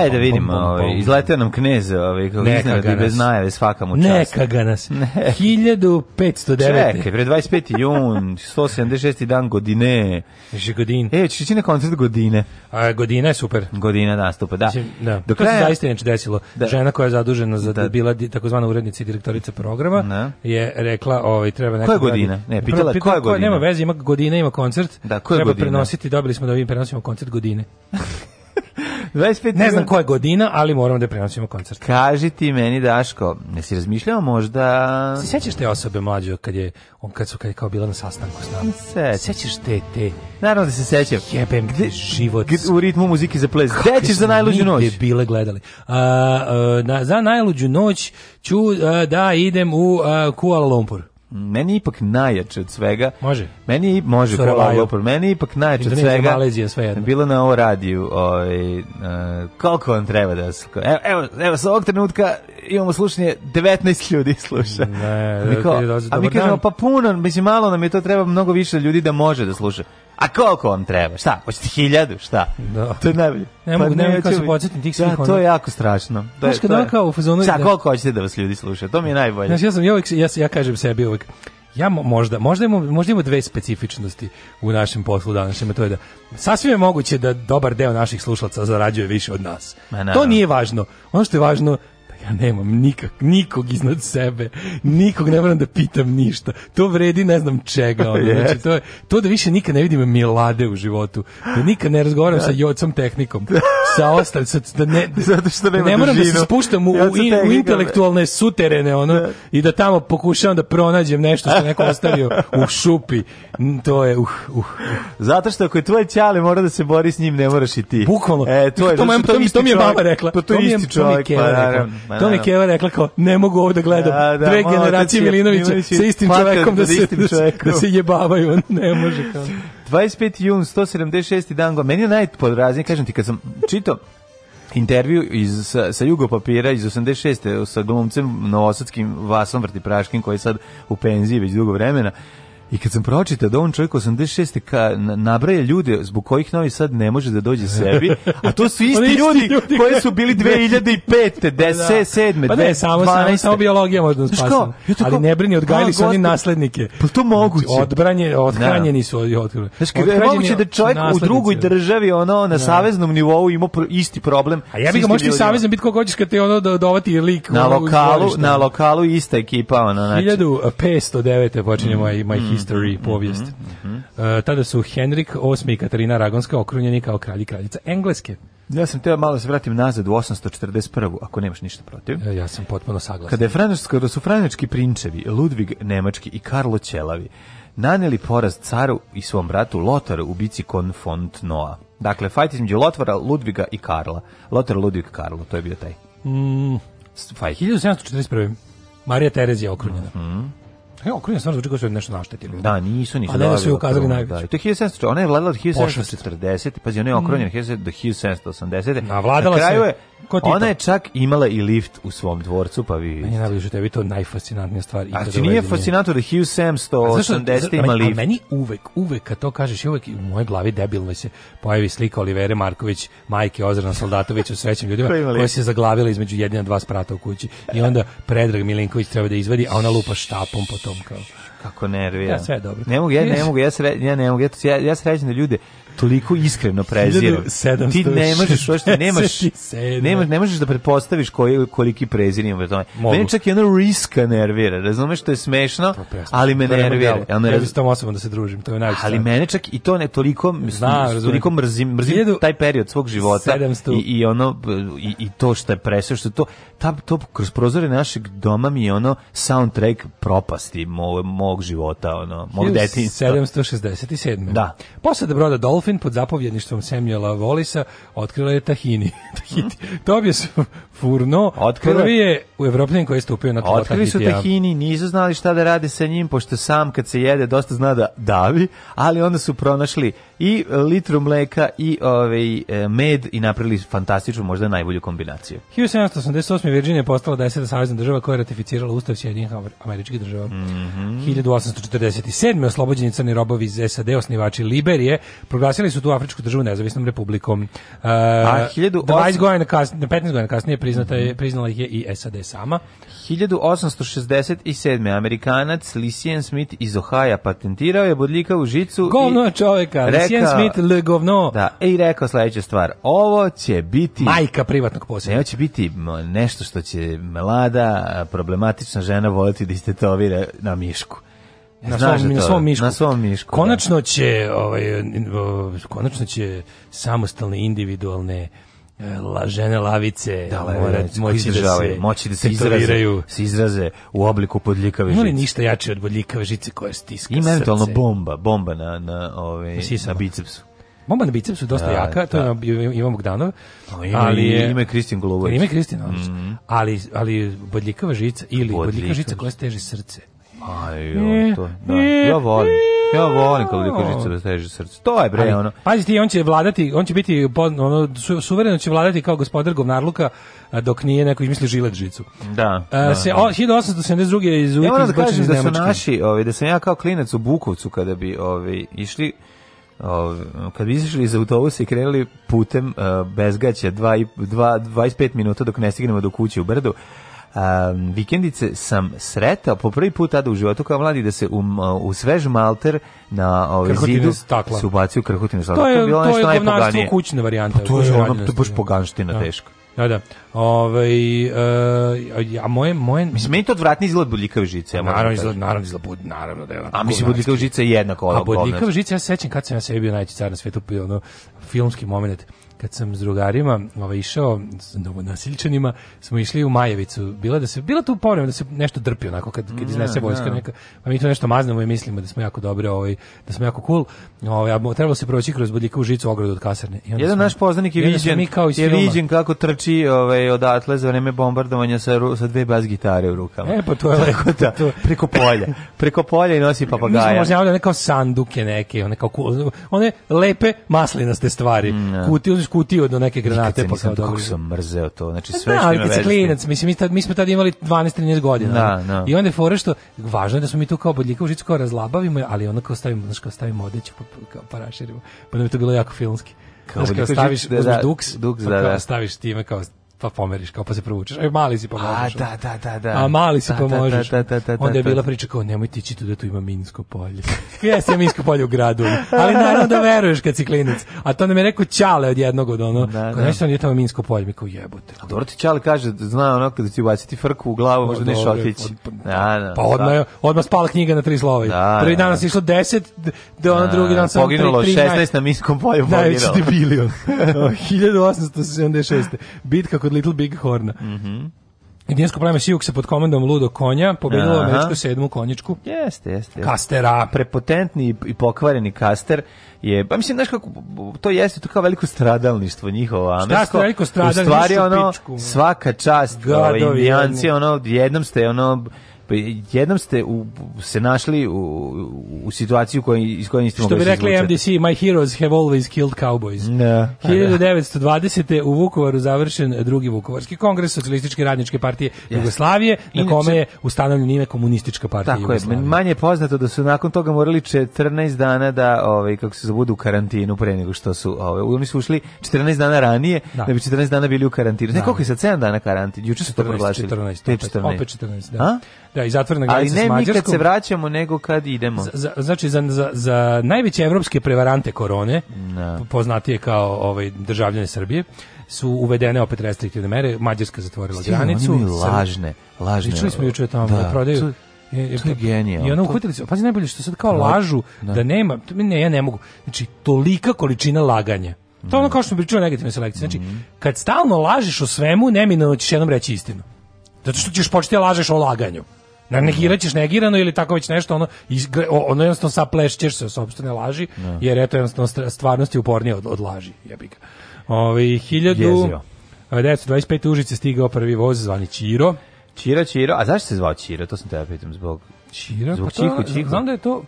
E, da vidimo, ovaj, izletio nam knez, ovaj, kako iznenadi da bez najave, svaka mu čast. Neka ga nas. 1509. Čekaj, pre 25. jun, 176. dan godine. Že godin. E, ćeš ići na koncert godine. A, godina je super. Godina nastupa, da. Mislim, da. Dok to se zaista neče desilo. Da. Žena koja je zadužena za da. bila takozvana urednica i direktorica programa ne. Da. je rekla, ovaj, treba neka... Koja godina? Ne, pitala, koja da, godina? Nema veze, ima godina, ima koncert. Da, koja treba godina? Treba prenositi, dobili smo da ovim prenosimo koncert godine. 25. Ne znam koja godina, ali moramo da prenosimo koncert. Kaži ti meni, Daško, ne si razmišljao možda... Se sjećaš te osobe mlađe kad je, on kad su kad je kao bila na sastanku s nama? Se sjećaš te, te... Naravno da se sećam. Jebem ti život. Gde, u ritmu muzike za ples. Gde ćeš za najluđu noć? Gde bile gledali. Uh, a, na, za najluđu noć ću a, da idem u a, Kuala Lumpur meni ipak najjače od svega. Može. Meni je, može, Survival. Meni je ipak najjače od svega. Malezija, sve jedno. Bilo na ovo radiju, ovaj, uh, koliko vam treba da... se... Evo, evo, evo, sa ovog trenutka imamo slušanje, 19 ljudi sluša. Ne, Niko, da, da, da, a mi da kažemo, pa puno, mislim, malo nam je to treba mnogo više ljudi da može da sluša. A koliko vam treba? Šta? Hoćete hiljadu? Šta? Da. To je najbolje. Ne pa mogu, pa ne mogu da se podsjetim tih da, svih da, to je jako strašno. To je, Znaš, kada kao u fazonu... Šta, koliko da- hoćete da vas ljudi slušaju? To mi je najbolje. Znaš, ja sam, ja, uvijek, ja, ja kažem sebi uvijek, ja možda, možda imamo, možda imamo dve specifičnosti u našem poslu današnjem, to je da sasvim je moguće da dobar deo naših slušalaca zarađuje više od nas. Ma, to nije važno. Ono što je važno ja nemam nikak, nikog iznad sebe, nikog ne moram da pitam ništa. To vredi ne znam čega. Ono. Yes. Znači, to, je, to da više nikad ne vidim milade u životu, da nikad ne razgovaram da. sa jocom tehnikom, da. sa ostalim, sa, da ne, Zato što da nema ne moram dužinu. da se spuštam u, u, in, u intelektualne e. suterene ono, i da tamo pokušavam da pronađem nešto što neko ostavio u šupi. To je, uh, uh, uh. Zato što ako je tvoj ćale mora da se bori s njim, ne moraš i ti. Bukvalno. E, to, je, to, to, to, mi, to mi je mama rekla. To, to, to mi je isti čovjek, pa naravno. Ma, to mi Keva rekla kao, ne mogu ovo da gledam. Da, da, Dve generacije Milinovića sa istim da da čovekom da se, da se jebavaju. Ne može kao. 25. jun, 176. dan go. Meni je najpodraznije, kažem ti, kad sam čitao intervju iz, sa, sa Jugo Papira iz 86. sa glumcem novosadskim Vasom Vrtipraškim koji je sad u penziji već dugo vremena I kad sam pročitao da on čovjek 86. Ka, nabraje ljude zbog kojih Novi Sad ne može da dođe sebi, a to su isti ljudi, ljudi koji su bili 2005. 10, da, da. Pa ne, samo, samo, samo biologija možda spasiti. Ali ne brini, odgajili su oni naslednike. Pa to moguće. Znači, odbranje, da. odhranjeni su. Odhranjeni. Znaš, je moguće da čovjek u drugoj državi, ono, na saveznom nivou ima isti problem. A ja bih ga možda i savezan biti koga hoćeš kad te ono dovati lik. Na lokalu, na lokalu ista ekipa, ono, znači. 1509. E, počinje moja, moja mm history, mhm, mhm, povijest. Uh, mhm, e, tada su Henrik VIII i Katarina Aragonska okrunjeni kao kralj i kraljica Engleske. Ja sam teo malo da se vratim nazad u 841. ako nemaš ništa protiv. E, ja sam potpuno saglasan. Kada, je Franč, kada su franjački prinčevi, Ludvig Nemački i Karlo Ćelavi, naneli poraz caru i svom bratu Lotaru u bici kon Fontnoa. Dakle, fajt između Lotvara, Ludviga i Karla. Lotar, Ludvig, Karlo, to je bio taj mm. fajt. 1741. Marija Terezija okrunjena. Mm Evo, okrivljena stvarno zvuči kao da su nešto naštetili. Da, nisu, nisu. A ne da su je ukazali najviše. Da, i to je 1700, ona je vladala od 1740, pazi, ona je okrivljena mm. do 1780. Na kraju se. je ko ti Ona je čak imala i lift u svom dvorcu, pa vi vidite. Meni je najbolje što tebi to najfascinantnija stvar. A ti znači, nije fascinantno da Hugh 780 ima lift? Meni uvek, uvek kad to kažeš, uvek u mojoj glavi debilno se pojavi slika Olivere Marković, majke Ozrana Soldatović u srećim ljudima, koja se zaglavila između jedina dva sprata u kući. I onda Predrag Milinković treba da izvadi, a ona lupa štapom po tom kao. Kako nervira. Ja, sve dobro. Ne mogu, ja ne mogu, ja, sre, ja ne mogu, ja, ja srećem da ljude toliko iskreno preziru. Ti ne možeš, što nemaš, nemaš, ne možeš da pretpostaviš koji, koliki prezir ima. Mene čak i ono riska nervira, razumeš što je smešno, pa ali me nervira. Ja, ne, ja bi s tom osobom da se družim, to je najviše. Ali mene čak i to ne toliko, Zna, toliko mrzim, mrzim taj period svog života i, i ono, i, i to što je presio, što je to, ta, to kroz prozore našeg doma mi je ono soundtrack propasti mog, mog života, ono, mog detinjstva. 767. Da. Posada broda Dolphin Dolphin pod zapovjedništvom Samuela Volisa otkrila je Tahini. Tobias furno. Otkrili... Prvi je u Evropljanin koji je stupio na tlo. Otkrili su tehini, nisu znali šta da rade sa njim, pošto sam kad se jede dosta zna da davi, ali onda su pronašli i litru mleka i ovaj, e, med i napravili fantastičnu, možda najbolju kombinaciju. 1788. Virginija je postala 10. savjezna država koja je ratificirala Ustav Sjedinih američkih država. Mm -hmm. 1847. oslobođeni crni robovi iz SAD, osnivači Liberije, proglasili su tu Afričku državu nezavisnom republikom. Uh, A 18... 20 godina kasnije, 15 godina kasnije pri priznata je, priznala ih je i SAD sama. 1867. Amerikanac Lisien Smith iz Ohaja patentirao je bodljika u žicu. Govno čovjeka Lisien Smith le govno. Da, e, i rekao sledeću stvar. Ovo će biti... Majka privatnog posjeda. Ovo će biti nešto što će mlada, problematična žena voliti da istetovira na mišku. Na svom, da na svom, mišku. Na svom mišku. Da. Konačno će, ovaj, konačno će samostalne individualne la, žene lavice, da, more, moći, da se, moći da se izraze, se izraze u obliku podljikave žice. Ima ništa jače od podljikave žice koja stiska Ima eventualno bomba, bomba na, na, ove, ovaj, pa na bicepsu. Bomba na bicepsu dosta ja, da, jaka, to da. ima Bogdanov. No, ima, ali je, ima Kristin Golubović. Ima Kristin, mm -hmm. ali, ali podljikava žica ili podljikava, bodljikava žica koja steže srce Aj, jo, to, da. Ja volim. Ja volim kad likožica da rasteže srce. To je bre ono. Pazi ti, on će vladati, on će biti ono suvereno će vladati kao gospodar govnarluka dok nije neko izmislio žilet žicu. Da. A, da, se da. 1872 iz Ujke ja, da kažem da su naši, ovaj da sam ja kao klinac u Bukovcu kada bi ovaj išli Ov, ovaj, kad bi izašli iz autobusa i krenuli putem uh, bezgaća 2 2 25 minuta dok ne stignemo do kuće u Brdu um, vikendice sam sretao po prvi put tada u životu kao mladi da se u, u svež malter na ovaj zidu se ubacio krhutinu stakla. To je, to je bilo to nešto je najpoganije. kućna varijanta. Pa to je ono, to je baš poganština da. teško. Da, da. Ove, ovaj, e, a moje, moje... Mislim, meni to odvratni izgled bodljikave žice. Ja pa da naravno, izgled, naravno, izgled, bud, naravno da je onako. A mislim, bodljikave žice je jednako. A bodljikave žice, ja sećam kad sam ja sebi bio najći car na svetu, ono, filmski moment kad sam s drugarima ovaj, išao, s novonasilčanima, smo išli u Majevicu. Bila, da se, bila tu povremena da se nešto drpi onako kad, kad iznese mm, vojska neka. Pa mi to nešto maznemo i mislimo da smo jako dobri, ovaj, da smo jako cool. Ovaj, a trebalo se proći kroz bodljika u žicu ogradu od kasarne. I jedan smo, naš poznanik je viđen, mi kao je viđen kako trči ovaj, odatle za vreme bombardovanja sa, sa dve bas gitare u rukama. E, pa to je preko, da, to... preko polja. Preko polja i nosi papagaja. Mi smo možda javljali sanduke neke, one, kao, one lepe maslinaste stvari. Mm, ja. Da. Kuti, skutio do neke granate pa kao dobro. sam mrzeo to. Znači pa sve da, što me klinac, mislim mi, tad, mi smo tad imali 12 13 godina. Da, da. I onda je fore što važno je da smo mi tu kao bodljika užicu kao razlabavimo, ali onda kao stavimo, znači kao stavimo odeću pa, pa kao paraširimo. Pa nam da je to bilo jako filmski. Kao, kao staviš da, da, duks, duks pa da, da. staviš time kao pa pomeriš, kao pa se provučeš. Aj mali si pomožeš. A da, da, da, da. A mali si da, da pomožeš. Da, da, da, da, Onda je da. bila priča kao nemoj tići tu da tu ima minsko polje. Jesi je minsko polje u gradu. Ali naravno da veruješ kad si klinac. A to nam je rekao ćale od jednog od ono. Da, kao nešto da. nije tamo minsko polje, mi kao jebote. A dobro ti ćale kaže, zna ono kada ti ubaciti frku u glavu, možda ne otići. Da, da. Pa odma odma spala knjiga na tri slova. Da, Prvi dan nas išlo 10, da ona drugi dan sam poginulo 16 na minskom polju poginulo. Da, 1876. Bitka kod kod Little Big Horna. Mhm. Mm Indijansko pleme Sijuk se pod komandom Ludo Konja pobedilo američku sedmu konjičku. Jeste, jeste. Jest. Kastera. Prepotentni i pokvareni kaster je, pa mislim, znaš kako, to jeste, to kao veliko stradalništvo njihovo. Šta veliko stradalništvo? U stvari, ono, svaka čast, ovaj, Gadovi, indijanci, ono, jednom ste, ono, jednom ste u, se našli u, u situaciju u kojoj, iz koje niste mogli Što bi rekli MDC, my heroes have always killed cowboys. Da. 1920. Da, da. u Vukovaru završen drugi Vukovarski kongres Socialističke radničke partije yes. Jugoslavije, na Inače, kome je ustanovljena ime komunistička partija tako Jugoslavije. Tako je, manje poznato da su nakon toga morali 14 dana da, ovaj, kako se zabudu da u karantinu pre nego što su, ovaj, oni su ušli 14 dana ranije, da, da bi 14 dana bili u karantinu. Da. Ne, koliko je sad 7 dana karantin? Juče su to proglašili. 14, 14, opet 14, da. A? Da, i zatvorena granica Ali ne mi kad se vraćamo, nego kad idemo. Za, znači, za, za, za najveće evropske prevarante korone, no. Da. poznatije kao ovaj, državljane Srbije, su uvedene opet restriktivne mere, Mađarska zatvorila Stim, granicu. Oni lažne, lažne. Čuli smo juče tamo da, da, prodaju... Su, je, to je genijalno. I ono uhvatili su, pazi najbolje što sad kao lažu, da, da nema, ne, ja ne mogu, znači tolika količina laganja. To je ono mm. kao što pričao negativne selekcije. Znači, mm. kad stalno lažeš o svemu, neminovno ćeš jednom reći istinu. Zato što ćeš početi da lažeš o laganju. Ne negiraćeš negirano ili tako već nešto, ono, izgre, ono jednostavno saplešćeš se o sobstvene laži, ne. Da. jer eto jednostavno stvarnost je upornija od, od laži, jebiga. Ove, 1925. Užice stigao prvi voz zvani Čiro. Čiro, Čiro, a zašto se zvao Čiro? To sam te ja pitam, zbog... Čiro? Zbog pa Čiku, Čiku. Znam da je to...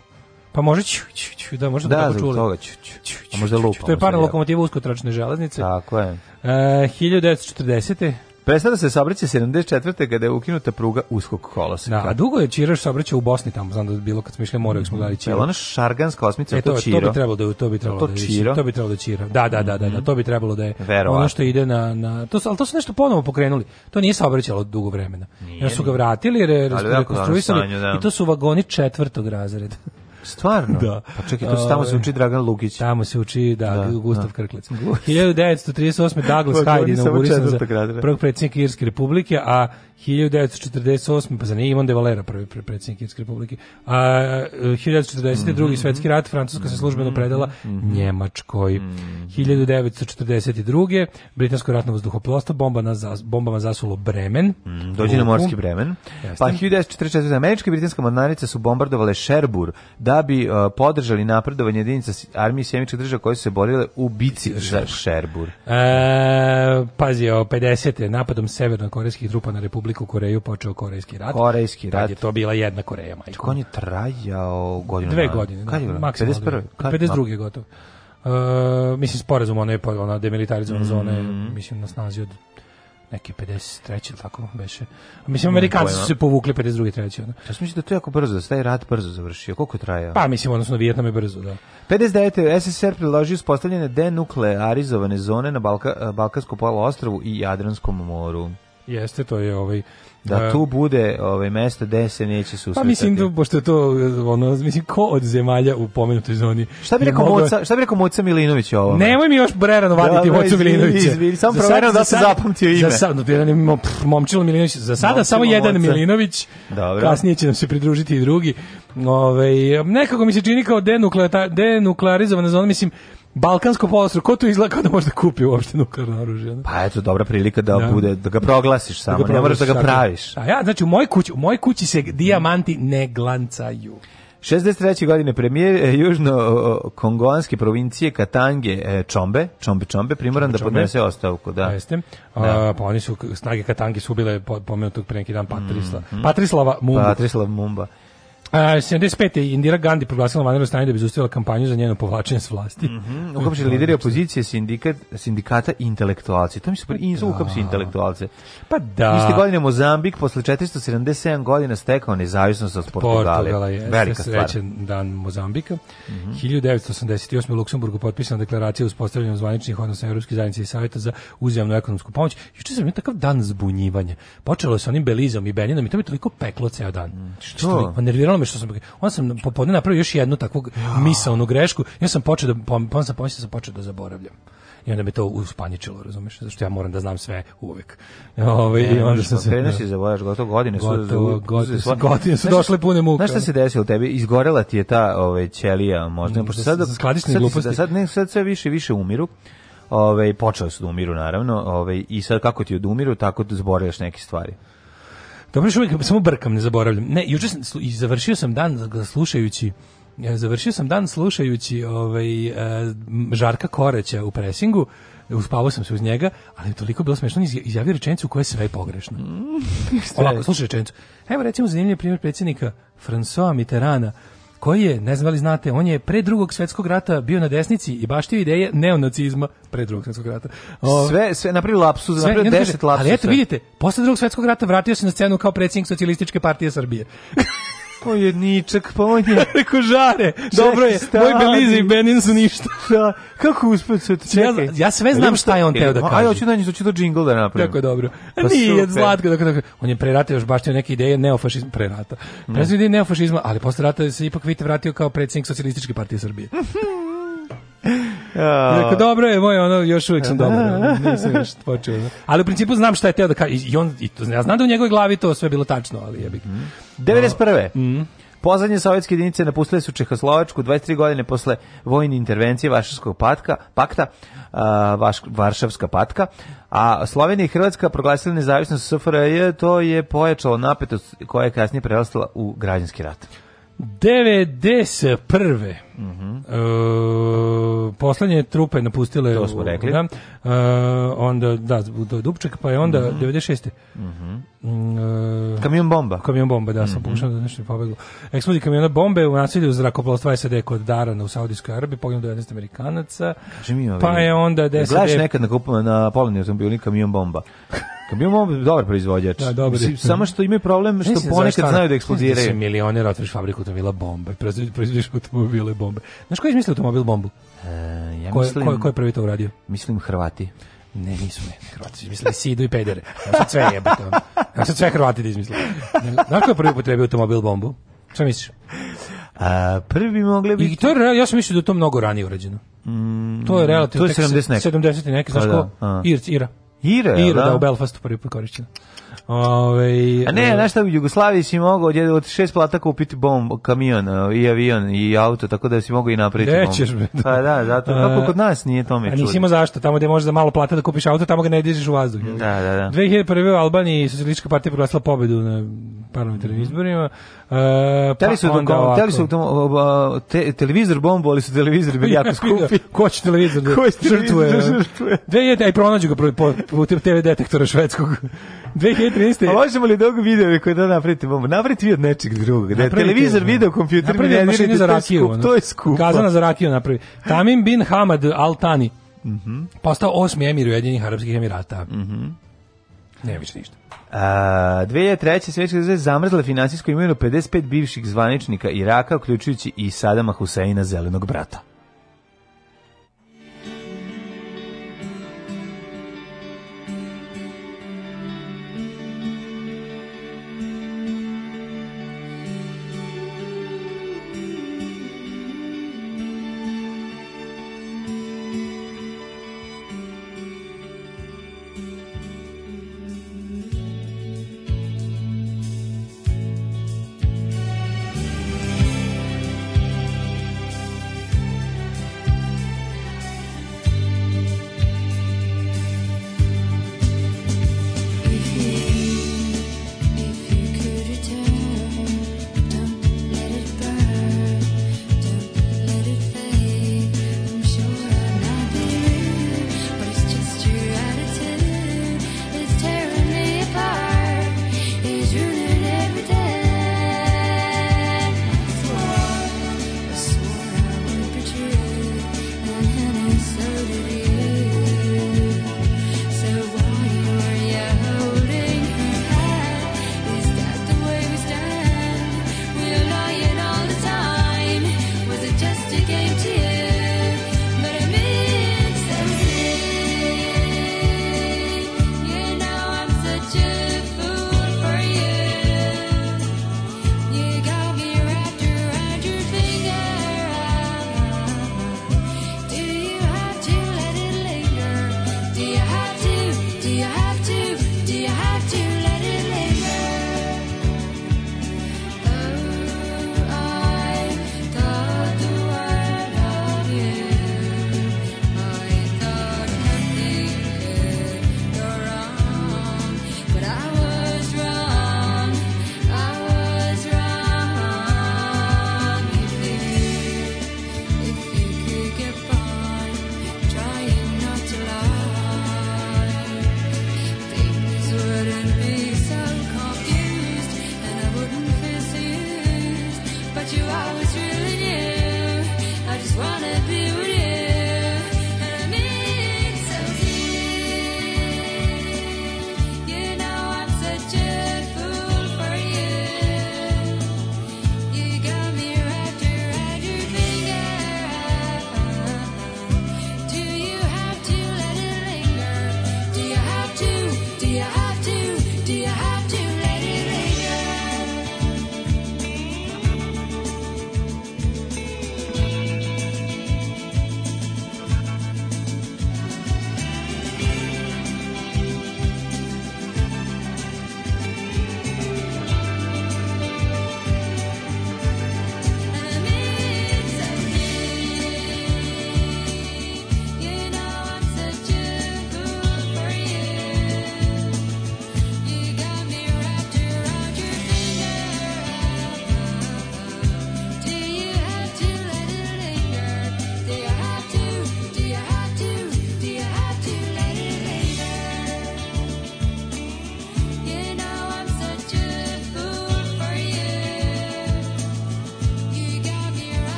Pa može ću, ću, ću, da, možda da, tako čuli. Da, toga ću, ću, ću, a možda lupamo. To je parna lokomotiva uskotračne železnice. Tako je. E, 1940. Prestala se saobraća 74. kada je ukinuta pruga uskog kolosa. Da, a dugo je Čiraš saobraćao u Bosni tamo, znam da je bilo kad smo išli more, smo dali Čiro. ona šarganska osmica, e, to, to, Čiro. Da da to bi trebalo da je to bi trebalo to, da, čiro. to bi trebalo da Čiro. Da, da, da, da, da, mhm. to bi trebalo da je Verovatno. ono što ide na, na to, ali to su nešto ponovo pokrenuli. To nije saobraćalo dugo vremena. Jer ja su ga vratili, re, rekonstruisali da. i to su vagoni četvrtog razreda. Stvarno? Da. Pa čekaj, to se tamo se uči Dragan Lukić. Tamo se uči, da, da Gustav da. Krklec. 1938. Douglas Hyde inaugurisano za prvog predsjednika Irske republike, a 1948. pa za nije Ivan de Valera prvi predsjednik Irske republike. A 1940. mm -hmm. svetski rat Francuska se službeno mhm. predala mm -hmm. Njemačkoj. Mm -hmm. 1942. Britansko ratno vazduhoplostvo bomba na zas, bombama zasulo Bremen. Mm, dođe na morski Bremen. Jasne. Pa 1944. američka i britanska mornarica su bombardovale Šerbur da bi uh, podržali napredovanje jedinica armije sjemičkih država koje su se borile u bici za Šerbur. E, pazi, o 50. napadom severno-korejskih trupa na Republiku Republiku Koreju počeo Korejski rat. Korejski rat. je to bila jedna Koreja, majko. Čak on je trajao godinu. Dve godine. Da. Kad je bilo? 51. 52. gotovo. Uh, mislim, sporazum, ona je ona demilitarizovana mm -hmm. zona, mislim, na snazi od neke 53. ili tako beše. Mislim, Amerikanci su se povukli 52. treći. Ono. Ja sam mislim da to je jako brzo, da se taj rat brzo završio. Koliko je trajao? Pa, mislim, odnosno Vijetnam je brzo, da. 59. SSR priložio uspostavljene denuklearizovane zone na Balka, Balkansko polo i Jadranskom moru. Jeste, to je ovaj da, da. tu bude ovaj mesto gde se neće pa susretati. Pa mislim da pošto je to ono mislim ko od zemalja u pomenutoj zoni. Šta bi rekao Moca, šta bi rekao Moca Milinović ovo? Nemoj mi još prerano vaditi da, da Moca Milinovića. Izvini, samo proveram da se zapamtio ime. Za sad, no, jedan imamo Momčilo Milinović, za sada Momčilo samo jedan Moca. Milinović. Dobro. Kasnije će nam se pridružiti i drugi. Ovaj nekako mi se čini kao denukleata, denuklearizovana zona, mislim Balkansko polostro, ko tu izgleda da može da kupi uopšte nuklearno oružje? Ne? Pa eto, dobra prilika da, da. Bude, da ga proglasiš da samo, da proglasiš, ne moraš da ga praviš. Da. A ja, znači u mojoj kući, u mojoj kući se dijamanti ne glancaju. 63. godine premijer e, južno kongonske provincije Katange e, Čombe, Čombe Čombe, primoran da podnese ostavku. Da. Jeste. Da. A, pa oni su, snage Katange su bile pomenutog pre neki dan Patrisla. Mm -hmm. Patrislava Mumba. Patrislav Mumba. A, 75. je Indira Gandhi proglasila vanredno stanje da bi zaustavila kampanju za njeno povlačenje s vlasti. Mm -hmm. Uhapšili lideri opozicije sindikat, sindikata intelektualci. To mi se in, da. uhapši intelektualce. Pa da. Iste godine Mozambik posle 477 godina stekao nezavisnost od Portugala. Portugala je Velika srećen dan Mozambika. Mm -hmm. 1988. u Luksemburgu potpisana deklaracija uspostavljanju zvaničnih odnosa Europske zajednice i Saveta za uzajamnu ekonomsku pomoć. Juče sam takav dan zbunjivanja. Počelo je sa onim Belizom i Beninom i to mi toliko peklo ceo dan. Mm, što? što? Pa nerviralo tome što sam on sam popodne napravio još jednu takvu ja. misaonu grešku, ja sam počeo da pa sam pomislio da sam počeo da zaboravljam. I onda me to uspaničilo, razumeš? Zašto ja moram da znam sve uvek. Ovaj i onda sam se kreneš i zaboraš gotovo godine su gotovo, godine, su, godine su došle pune muke. Znaš šta se desilo tebi? Izgorela ti je ta ovaj ćelija, možda mm, pošto sad skladišne gluposti. Da sad ne sad sve više više umiru. Ove, ovaj, počeo su da umiru naravno, ove, ovaj, i sad kako ti odumiru, tako da zaboravljaš neke stvari. Dobro što uvijek samo brkam, ne zaboravljam. Ne, juče sam, i završio sam dan slušajući e, završio sam dan slušajući ovaj, e, Žarka Koreća u presingu uspavao sam se uz njega, ali je toliko bilo smešno, izjavio rečenicu koja je sve pogrešna. Mm, Ovako, slušaj rečenicu. Evo recimo zanimljiv primjer predsjednika François Mitterana, koji je, ne znam da li znate, on je pre drugog svetskog rata bio na desnici i baš te ideje neonacizma pre drugog svetskog rata. O, sve, sve napravio lapsus, sve, napravio deset lapsus. Ali eto, vidite, posle drugog svetskog rata vratio se na scenu kao predsjednik socijalističke partije Srbije. On je ničak, pa on je... Rekao, žare, dobro je, stani. moj Belize i Benin su ništa. Da, kako uspio se to? Ja, ja sve znam šta je on teo da kaže. Ajde, hoću da njih, hoću to da džingl da napravim. Tako je dobro. A pa nije, zlatko, tako, tako. On je prerata još baštio neke ideje neofašizma, prerata. Prezio mm. ideje neofašizma, ali posle rata se ipak vidite vratio kao predsjednik socijalističke partije Srbije. Rekao, dobro je, moj, ono, još uvijek sam dobar. Nisam još počeo. Ali u principu znam šta je teo da kaže. I on, i to, ja znam da u njegovoj glavi to sve bilo tačno, ali je bih. 91. Mm. Pozadnje sovjetske jedinice napustile su Čehoslovačku 23 godine posle vojne intervencije Varšavskog patka, pakta, a, Vaš, Varšavska patka, a Slovenija i Hrvatska proglasili nezavisnost SFRJ, to je pojačalo napetost koja je kasnije prerastala u građanski rat. 91. Mm -hmm. e, poslednje trupe napustile to smo rekli. Da, e, onda da do Dubček pa je onda mm -hmm. 96. Mhm. Mm e, kamion bomba. Kamion bomba, da, sam mm -hmm. pokušao da nešto pobeglo. Eksplozija kamiona bombe u nasilju zrakoplovstva SAD kod Darana u Saudijskoj Arabiji, poginulo 19 Amerikanaca. Kaže Mi, pa je onda 10. Glaš nekad na kupom na polovni automobilu kamion bomba. Kamion dobar proizvođač. Da, dobar. Mislim, samo što imaju problem što Mislim, ponekad znaju da eksplodiraju. Mislim, da milionera otvoriš fabriku automobila bombe, proizvodiš automobile bombe. Znaš koji je izmislio automobil bombu? E, ja mislim, ko, ko, ko je prvi to uradio? Mislim Hrvati. Ne, nisu ne, Hrvati, izmislili Sidu i Pedere. Ja sve jebate. Ja sve Hrvati da izmislili. Znaš ko je prvi potrebio automobil bombu? Šta misliš? A, prvi bi mogli biti... I to je, ja sam mislio da to mnogo ranije urađeno. Mm, to je relativno... To je 70 neki. 70 neki, znaš pa ko? Da, Ira. Ira, Ira da? da, u Belfastu prvi put korišćena. Ove, A ne, e, znaš šta, u Jugoslaviji si mogao od, od šest plata kupiti bomb, kamion e, i avion i auto, tako da si mogao i napraviti bombu. Rećeš me. Pa da, zato, e, kako kod nas nije tome čudi. A nisi imao zašto, tamo gde možeš za malo plata da kupiš auto, tamo ga ne dižeš u vazduh. Da, da, da. 2001. u Albaniji socijalistička partija proglasila pobedu na parlamentarnim izborima. Uh, teli su pa teli su te, televizor bombu, ali su televizor bili jako skupi. Ko će televizor da Ko žrtvuje? Da žrtvuje. 2000 aj pronađu ga po, po, TV detektora švedskog. 2013. A možemo li dugo da videove koje da napravite bombu? Napravite vi od nečeg drugog. Da televizor, te, video, kompjuter, ne, ne, za rakiju. To to je skupo. Kazana za rakiju napravi. Tamim bin Hamad Altani. Tani. Mhm. Mm postao osmi emir Ujedinjenih Arapskih Emirata. Mhm. Mm ne više ništa. Uh, 2003. svjetska kriza zamrzle finansijsku imovinu 55 bivših zvaničnika Iraka, uključujući i Sadama Huseina, zelenog brata.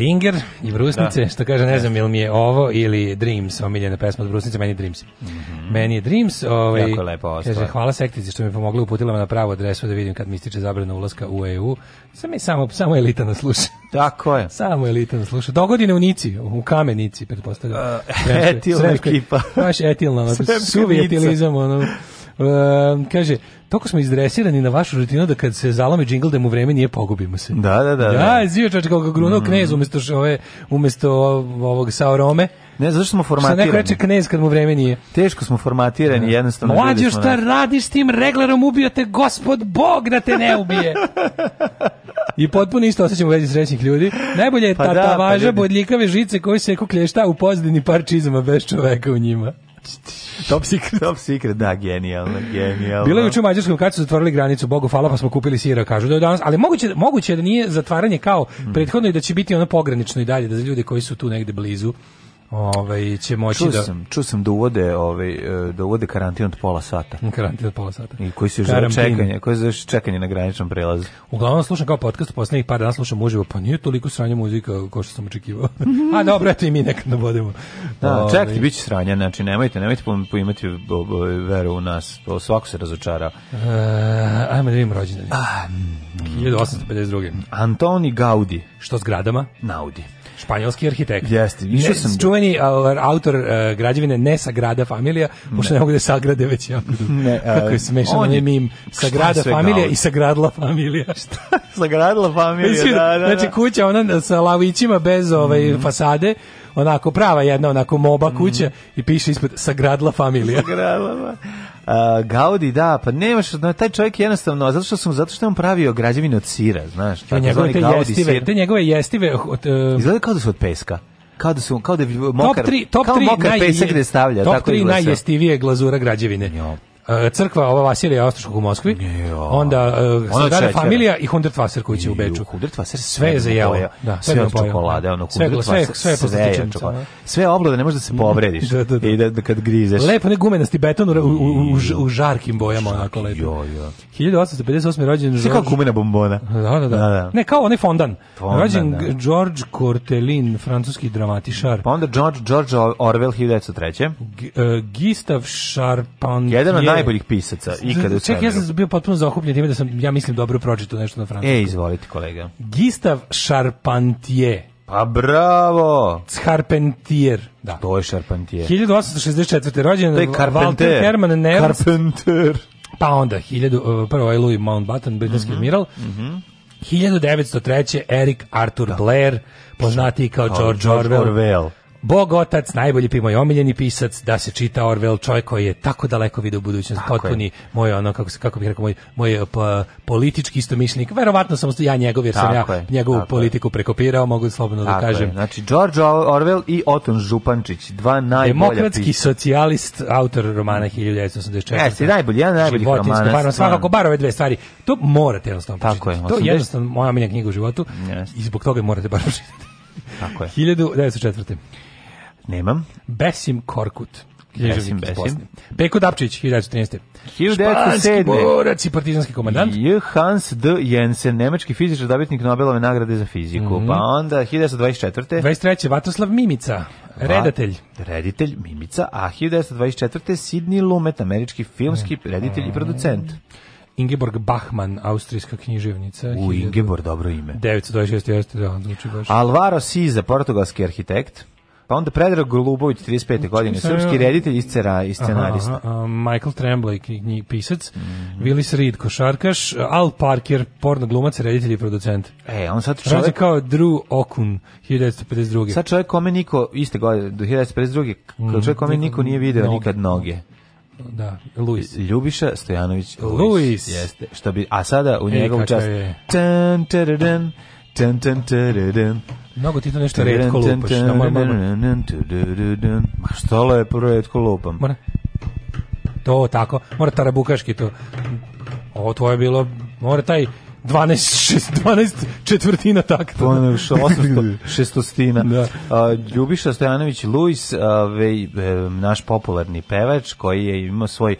Linger i Brusnice, da. što kaže, ne znam, jel mi je ovo ili Dreams, omiljena pesma od Brusnice, meni je Dreams. Mm -hmm. Meni je Dreams, ovaj, jako lepo kaže, hvala sektici što mi je pomogla, uputila me na pravu adresu da vidim kad mi ističe zabrana ulaska u EU. Sam je samo, samo elita nas sluša. Tako je. Samo elita nas sluša. Dogodine u Nici, u Kamenici, pretpostavljam. Uh, e, etil ekipa. Baš etilna, suvi etilizam, ono, Um, kaže, toko smo izdresirani na vašu rutinu da kad se zalome džingl da mu vreme nije pogubimo se. Da, da, da. Ja, da. zio čač kao gruno mm. knez umesto š, ove umesto ovog saorome. Ne, zašto smo formatirani? Šta neko reče knez kad mu vreme nije. Teško smo formatirani, mm. jednostavno. Mlađo, šta ne... radiš s tim reglerom, ubio te gospod Bog da te ne ubije. I potpuno isto osjećamo u vezi srećnih ljudi. Najbolje je pa ta, da, ta važa pa bodljikave žice koje se kuklješta u pozdini par čizama bez čoveka u njima. Top secret, top secret, da, genijalno, genijalno. Bilo je juče u Mađarskom kad su zatvorili granicu, Bogu hvala, pa smo kupili sira, kažu da je danas, ali moguće, moguće da nije zatvaranje kao prethodno i da će biti ono pogranično i dalje, da za ljude koji su tu negde blizu, ovaj će moći ču da sam, čuo sam da uvode ovaj e, da uvode karantin od pola sata. Karantin od pola sata. I koji se zove čekanje, koji se čekanje na graničnom prelazu. Uglavnom slušam kao podcast poslednjih par dana slušam uživo, pa nije toliko sranja muzika kao što sam očekivao. A dobro, eto i mi nekad nabodemo. Da, o, da, ovaj. čekajte, biće sranja, znači nemojte, nemojte poimati veru u nas. Po svako se razočara. E, ajmo da vidimo rođendan. 1852. Ah, mm. Antoni Gaudi. Što s gradama? Naudi španjolski arhitekt. Jeste, išao sam. Čuveni autor uh, građevine ne sagrada familija, pošto ne mogu da sagrade već ja. Ne, Kako je smešano, je mim sagrada familija i sagradila familija. Šta? sagradila familija, da, da, da. Znači da. kuća ona sa lavićima bez ove ovaj, mhm. fasade, onako prava jedna, onako moba mm. kuća mm. i piše ispod sagradla familija. Uh, Gaudi, da, pa nemaš, no, taj čovjek je jednostavno, zato što sam, zato što je on pravio građevinu od sira, znaš, tako njegove te Gaudi jestive, sir. Te njegove jestive... Od, uh, Izgleda kao da su od peska. Kao da su, kao da je mokar, top tri, top kao mokar pesak gde stavlja. Top tako 3 najjestivije glazura građevine. Jo E, crkva ova Vasilija Ostroškog u Moskvi, jo. onda uh, e, Sagrada Familija da. i Hundertwasser koji će u Beču. Hundertwasser sve je jelo. Da, sve, sve od čokolade, ono Hundertwasser, sve, sve, sve, sve, sve sve oblade, ne možeš da se da, da, povrediš da, da, da. i da, da kad grizeš. Lepo ne gumenasti beton u, u, u, u, žarkim bojama, onako lepo. Jo, jo. 1858. rođen George... Sve kao gumena bombona. Da, da, da. da, da. Ne, kao onaj fondan. fondan rođen da. George Cortelin, francuski dramatišar. Pa onda George, George Orwell 1903. G, uh, e, Gistav Charpentier. Jedan od najboljih pisaca ikada u Ček, ja sam bio potpuno zaokupljen time da sam, ja mislim, dobro pročitao nešto na francusku. E, izvolite, kolega. Gistav Charpentier. Pa bravo! Charpentier. Da. To je Charpentier. 1864. rođen Walter Herman Neumann. Carpenter. Pa onda, 1000, e, prvo je ovaj Louis Mountbatten, britanski mhm, admiral. Mm -hmm. Mm -hmm. 1903. Erik Arthur da. Blair, poznati kao George, George Orwell. Orwell Bog otac, najbolji pi moj omiljeni pisac, da se čita Orwell, čovjek koji je tako daleko video budućnost, tako potpuni je. moj ono kako se kako bih rekao moj moj pa, politički istomišljenik. Verovatno sam ja njegov jer sam ja je, njegovu politiku prekopirao, mogu slobodno da kažem. Je. Znači George Orwell i Oton Župančić, dva najbolja Demokratski pisa. socijalist, autor romana 1984. Mm. Jesi e, najbolji, jedan znači, najbolji romana. Barno, svakako bar ove dve stvari. To morate jednostavno. Tako je, to je jednostavno moja omiljena knjiga u životu yes. i zbog toga morate bar pročitati. Tako je. 1904. Nemam. Besim Korkut. Besim, Besim. Peko Dapčić, 1913. 1907. Španski borac i partizanski komandant. J. Hans D. Jensen, nemački fizičar, dobitnik Nobelove nagrade za fiziku. Mm -hmm. Pa onda 1924. 23. Vatoslav Mimica, redatelj. Va, reditelj Mimica, a 1924. Sidney Lumet, američki filmski mm -hmm. reditelj i producent. Ingeborg Bachmann, austrijska književnica. U, Ingeborg, dobro ime. 926. Znači Alvaro Siza, portugalski arhitekt. Pa onda Predrag Golubović 35. godine, srpski reditelj i scenarista. Aha, aha, Michael Tremblay, knjig, pisac, mm -hmm. Willis Reed, košarkaš, Al Parker, porno glumac, reditelj i producent. E, on sad čovjek... Rađe kao Drew Okun, 1952. Sad čovjek kome niko, iste godine, do 1952. Mm. Čovjek kome niko nije video noge. nikad noge. Da, Luis. Ljubiša Stojanović Luis. Jeste. Što bi, a sada u e, njegovu času... Je. Tan, taradan, Mnogo ti to nešto retko lupaš. Da moram, moram. Ma što lepo redko lupam. Mora. To tako, mora tarabukaški to. Ovo tvoje bilo, mora taj 12, 6, 12 četvrtina takta. To je 800, šestostina. Da. A, Ljubiša Stojanović Luis, a, ve, e, naš popularni pevač koji je imao svoj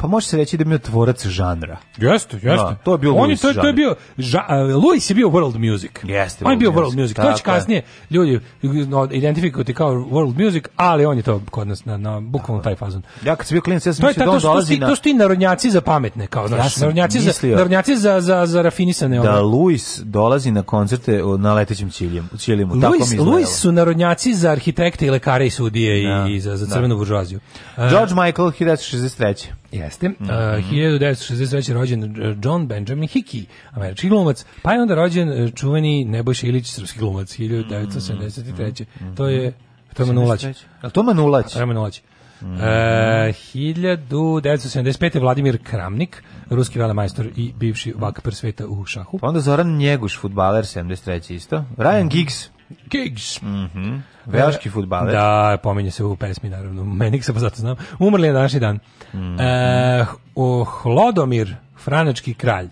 Pa može se reći da je bio tvorac žanra. Jeste, da, jeste. Da, to je bio On je to, to je bio ža, uh, Louis je bio world music. Jeste. On je bio world music. Tako to će kasnije ljudi no, identifikovati kao world music, ali on je to kod nas na na bukvalno taj fazon. Ja kad sam bio klinac ja sam mislio da on dolazi na To su ti narodnjaci za pametne, kao znaš, ja sam narodnjaci mislio, za narodnjaci za za za rafinisane Da ove. Louis dolazi na koncerte na letećem ciljem, u Čilimu, tako mi izgleda. Louis su narodnjaci za arhitekte i lekare i sudije i, da, i za za da. crvenu buržoaziju. George Michael 1963. Jeste. Mm -hmm. uh, 1963. rođen e, John Benjamin Hickey, američki glumac. Pa je onda rođen e, čuveni Nebojša Ilić, srpski glumac, 1973. Mm -hmm. To je to je Manulać. Al to Manulać. To je Manulać. Mm -hmm. uh, 1975. Vladimir Kramnik, ruski velemajstor i bivši vakper sveta u šahu. Pa onda Zoran Njeguš, futbaler, 73. isto. Ryan mhm. Giggs, Gigs. Mhm. Mm Velški fudbaler. Da, pominje se u pesmi naravno. Menik se pa zato znam. Umrli je današnji dan. Mm. E, o Hlodomir, franački kralj.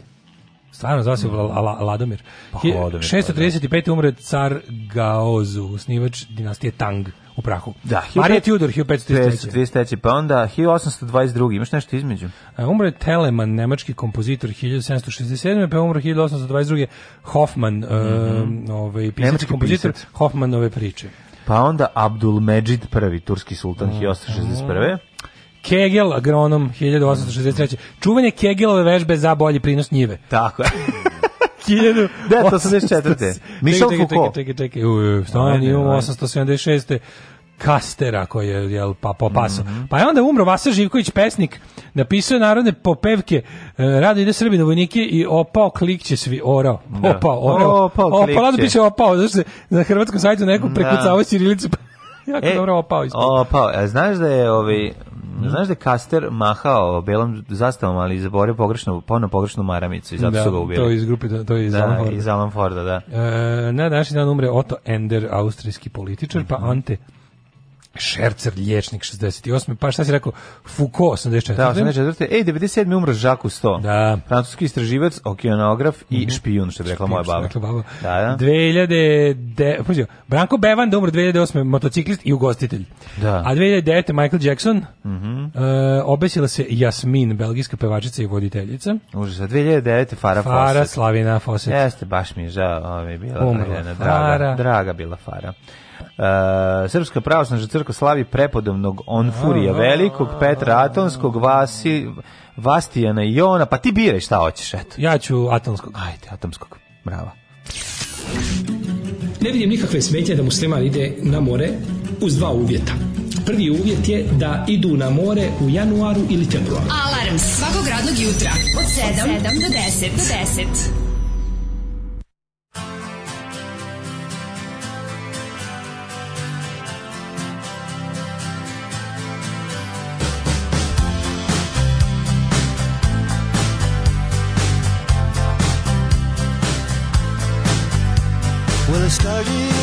Stvarno zvao se mm. Ladomir. Pa, Hlodomir. 635. Pa da. umre car Gaozu, osnivač dinastije Tang. Mm u prahu. Da, Marija Tudor 1533. Pa onda 1822. Imaš nešto između? E, umro je Telemann, nemački kompozitor 1767. Pa umro 1822. Hoffman, mm -hmm. ovaj, pisac, kompozitor pisac. Hoffmanove priče. Pa onda Abdul Medžid I, turski sultan, mm. 1861. Kegel, agronom, 1863. Čuvanje Kegelove vežbe za bolji prinos njive. Tako je. 1984. Da, Michel Foucault. Čekaj, čekaj, čekaj. U, stojan je 876. Kastera koji je jel pa popasao. Mm -hmm. Pa je onda umro Vasa Živković pesnik, napisao narodne popevke, e, rado ide Srbi na vojnike i opao klik će svi orao. Da. Opao, orao. Opao, da opao, biće opao, znači se na hrvatskom sajtu neko prekucavao ćirilicu. Pa jako e, dobro opao ispod. Opao, a e, znaš da je ovi, ovaj, Mm. Znaš da je Kaster mahao belom zastavom, ali zaborio pogrešnu, ponovno pogrešnu maramicu i zato da, su ga ubili. Da, To je iz grupe, to je iz da, Alan Forda. Iz Alan Forda, da. E, na današnji dan umre Otto Ender, austrijski političar, mm -hmm. pa Ante Šercer liječnik 68. Pa šta si rekao? Foucault 84. Da, 84. Ej, 97. umro Žaku 100. Da. Francuski istraživac, okeanograf mm -hmm. i mhm. špijun, što bi rekla moja baba. Rekla baba. Da, da. 2000... De, Branko Bevan da umro 2008. motociklist i ugostitelj. Da. A 2009. Michael Jackson. Mm -hmm. uh, obesila se Jasmin, belgijska pevačica i voditeljica. Užas, 2009. Fara, Fara Fara Slavina Fawcett. Jeste, baš mi je žao. Ove, bila Umrla, draga, draga bila Fara. Uh, Srpska pravoslavna crkva slavi prepodobnog Onfurija Velikog, Petra Atonskog, Vasi, Vastijana i Jona, pa ti biraj šta hoćeš, eto. Ja ću Atonskog. Ajde, Atonskog. bravo. Ne vidim nikakve smetnje da musliman ide na more uz dva uvjeta. Prvi uvjet je da idu na more u januaru ili februaru. Alarms svakog radnog jutra od 7, od 7 do 10. Do 10. started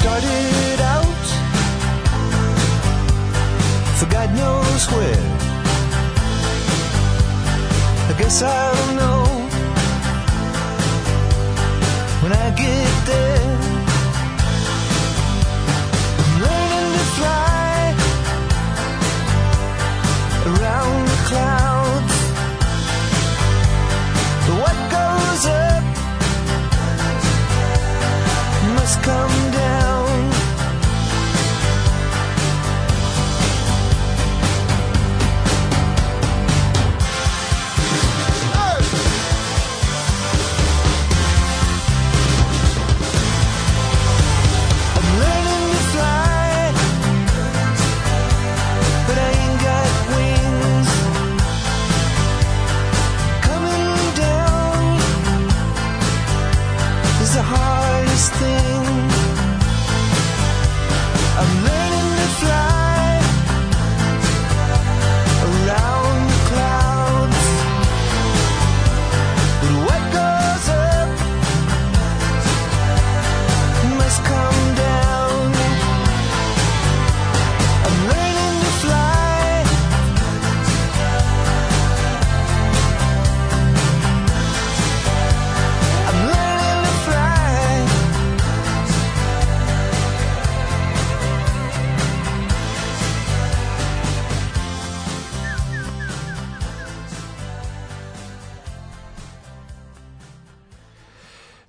started out for God knows where. I guess I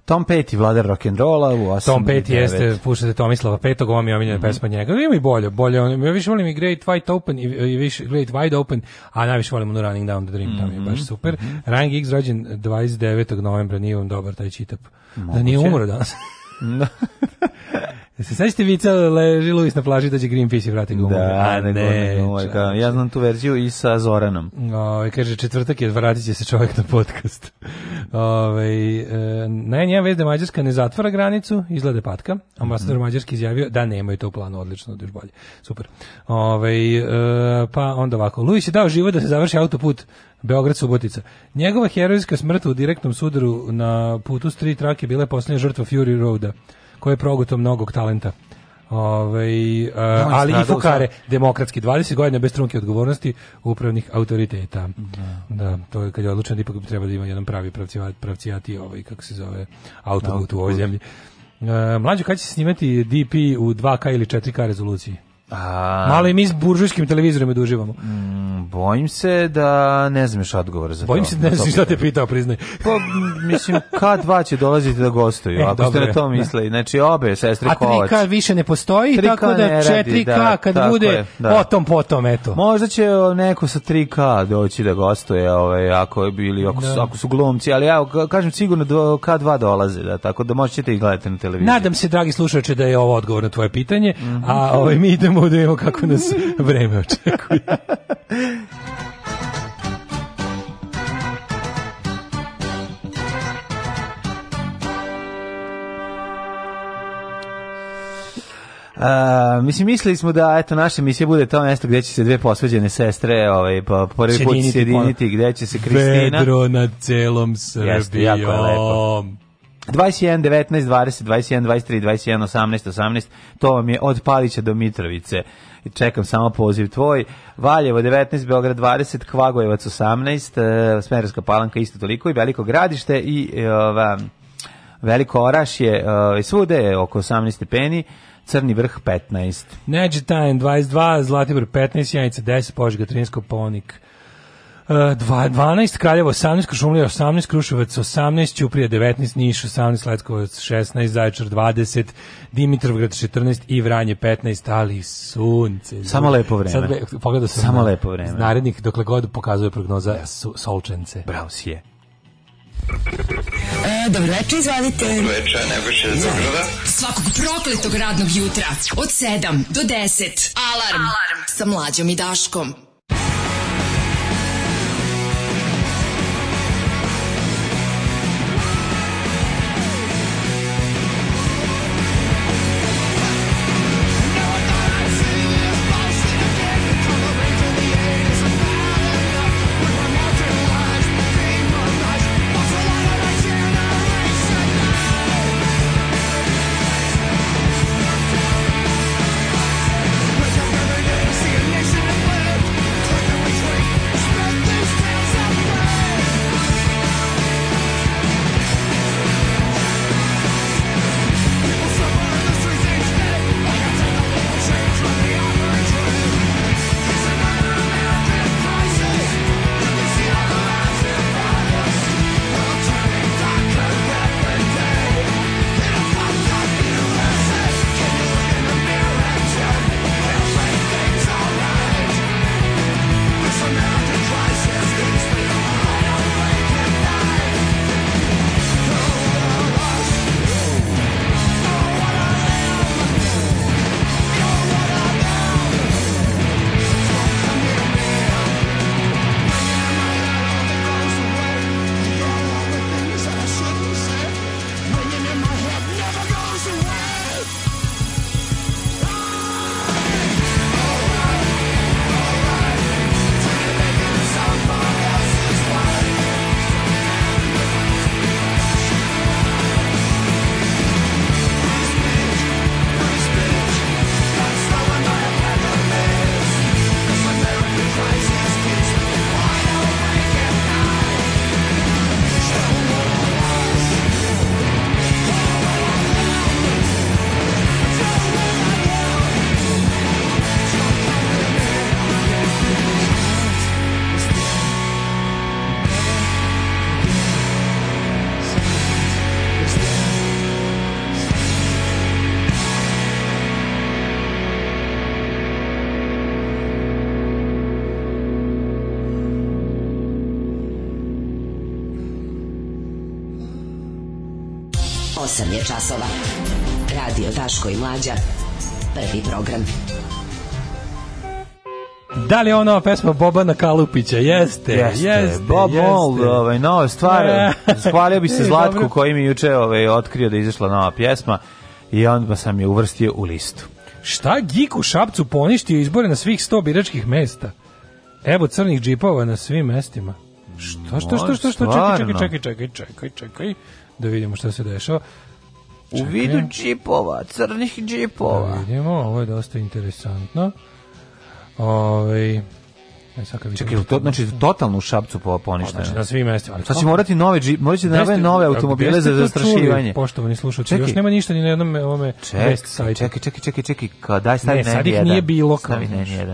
Tom Petty, vladar rock'n'rolla u 8 Tom Petty jeste, puštate Tomislava Petog, ovo mi je omiljena mm -hmm. pesma njega. Ima i bolje, bolje. On, ja više volim i Great Wide Open, i, i više Great Wide Open, a najviše volim onu Running Down the Dream, tamo je baš mhm, super. Mm -hmm. Rang X rođen 29. novembra, nije on dobar taj čitap. Da nije umro danas. Da. E se sećate Vica leži Luis na plaži da Greenpeace i vrati ga Da, ne, ne, ne ja znam tu verziju i sa Zoranom. Ovaj kaže, četvrtak je, vratit će se čovjek na podcast. Ovaj e, najnija vez da Mađarska ne zatvara granicu, izgleda patka. Ambasador mm Mađarski izjavio da nemaju to u planu, odlično, da još bolje. Super. Ovaj e, pa onda ovako, Luis je dao život da se završi autoput Beograd Subotica. Njegova herojska smrt u direktnom sudaru na putu s tri trake bila je posljednja žrtva Fury Roada koje je proguto mnogog talenta. Ove, ovaj, uh, ali i fukare, demokratski, 20 godina bez trunke odgovornosti upravnih autoriteta. Da. da to je kad je odlučeno da ipak treba da ima jedan pravi pravcijati, pravcijati ovaj, kako se zove, autoput, autoput. u ovoj zemlji. Uh, mlađo, kada će se snimati DP u 2K ili 4K rezoluciji? A... Malo i mi s buržujskim televizorima da uživamo. Mm, bojim se da ne znam još odgovor za bojim to. Bojim se da ne znam šta te pitao, priznaj. Pa, mislim, K2 će dolaziti da gostuju, e, ako ste na to da. misle. Znači, obe sestre Kovač. A 3K više ne postoji, tako da 4K da, kad bude, da. potom potom, eto. Možda će neko sa 3K doći da gostuje, ovaj, ako, je bili, ako, da. ako su glumci, ali ja kažem sigurno da K2 dolaze, da, tako da možete i gledati na televiziji. Nadam se, dragi slušaoče, da je ovo odgovor na tvoje pitanje, mm -hmm. a ovaj, mi idemo idemo da vidimo kako nas vreme očekuje. Uh, mislim, mislili smo da eto, naša misija bude to mesto gde će se dve posveđene sestre ovaj, pa prvi put sjediniti, gde će se Kristina. Vedro nad celom Srbijom. Jeste, jako je lepo. 21, 19, 20, 21, 23, 21, 18, 18, to vam je od Palića do Mitrovice. i Čekam samo poziv tvoj. Valjevo 19, Beograd 20, Kvagojevac 18, e, Smerovska palanka isto toliko i Veliko gradište i e, ova, Veliko Oraš je e, svude je oko 18 stepeni, Crni vrh 15. Neđetajn 22, Zlatibor 15, Janica 10, Požega 13, Koponik E, dva, 12 Kraljevo, 18 Krušumlija, 18 Kruševac, 18 Ćuprije, 19 Niš, 18 Letkovac, 16 Zaječar, 20 Dimitrovgrad, 14 i Vranje, 15 ali sunce. Samo lepo vreme. Sad pogledao sam Samo lepo vreme. Narednik dokle god pokazuje prognoza ja. su, solčence. Bravo si je. E, dobro večer, izvadite. Dobro večer, Nebojša da iz Zagrada. Svakog prokletog radnog jutra od 7 do 10. Alarm, Alarm. sa mlađom i Daškom. Daško i Mlađa. Prvi program. Da li je ono pesma Bobana Kalupića? Jeste, jeste. jeste Bob Mold, ovaj, nova stvar. Hvalio bi se Zlatku koji mi juče ovaj, otkrio da je izašla nova pjesma i onda pa sam je uvrstio u listu. Šta Gik u Šapcu poništio izbore na svih 100 biračkih mesta? Evo crnih džipova na svim mestima. Šta, šta, šta, šta, šta, čekaj, čekaj, čekaj, čekaj, čekaj, čekaj, da vidimo šta se dešava. U vidu džipova, crnih džipova. Da vidimo, ovo je dosta interesantno. Ove, ovaj, Čekaj, Čekaj, to znači totalno u Šapcu po poništeno. Znači na svim mestima. Sad će morati nove džip, moraće da nabave nove automobile za zastrašivanje. Poštovani slušaoci, još nema ništa ni na jednom eh, ovome vest sajtu. Čekaj, čekaj, čekaj, čekaj, ka, daj stavi ne, sad ih nije bilo kao.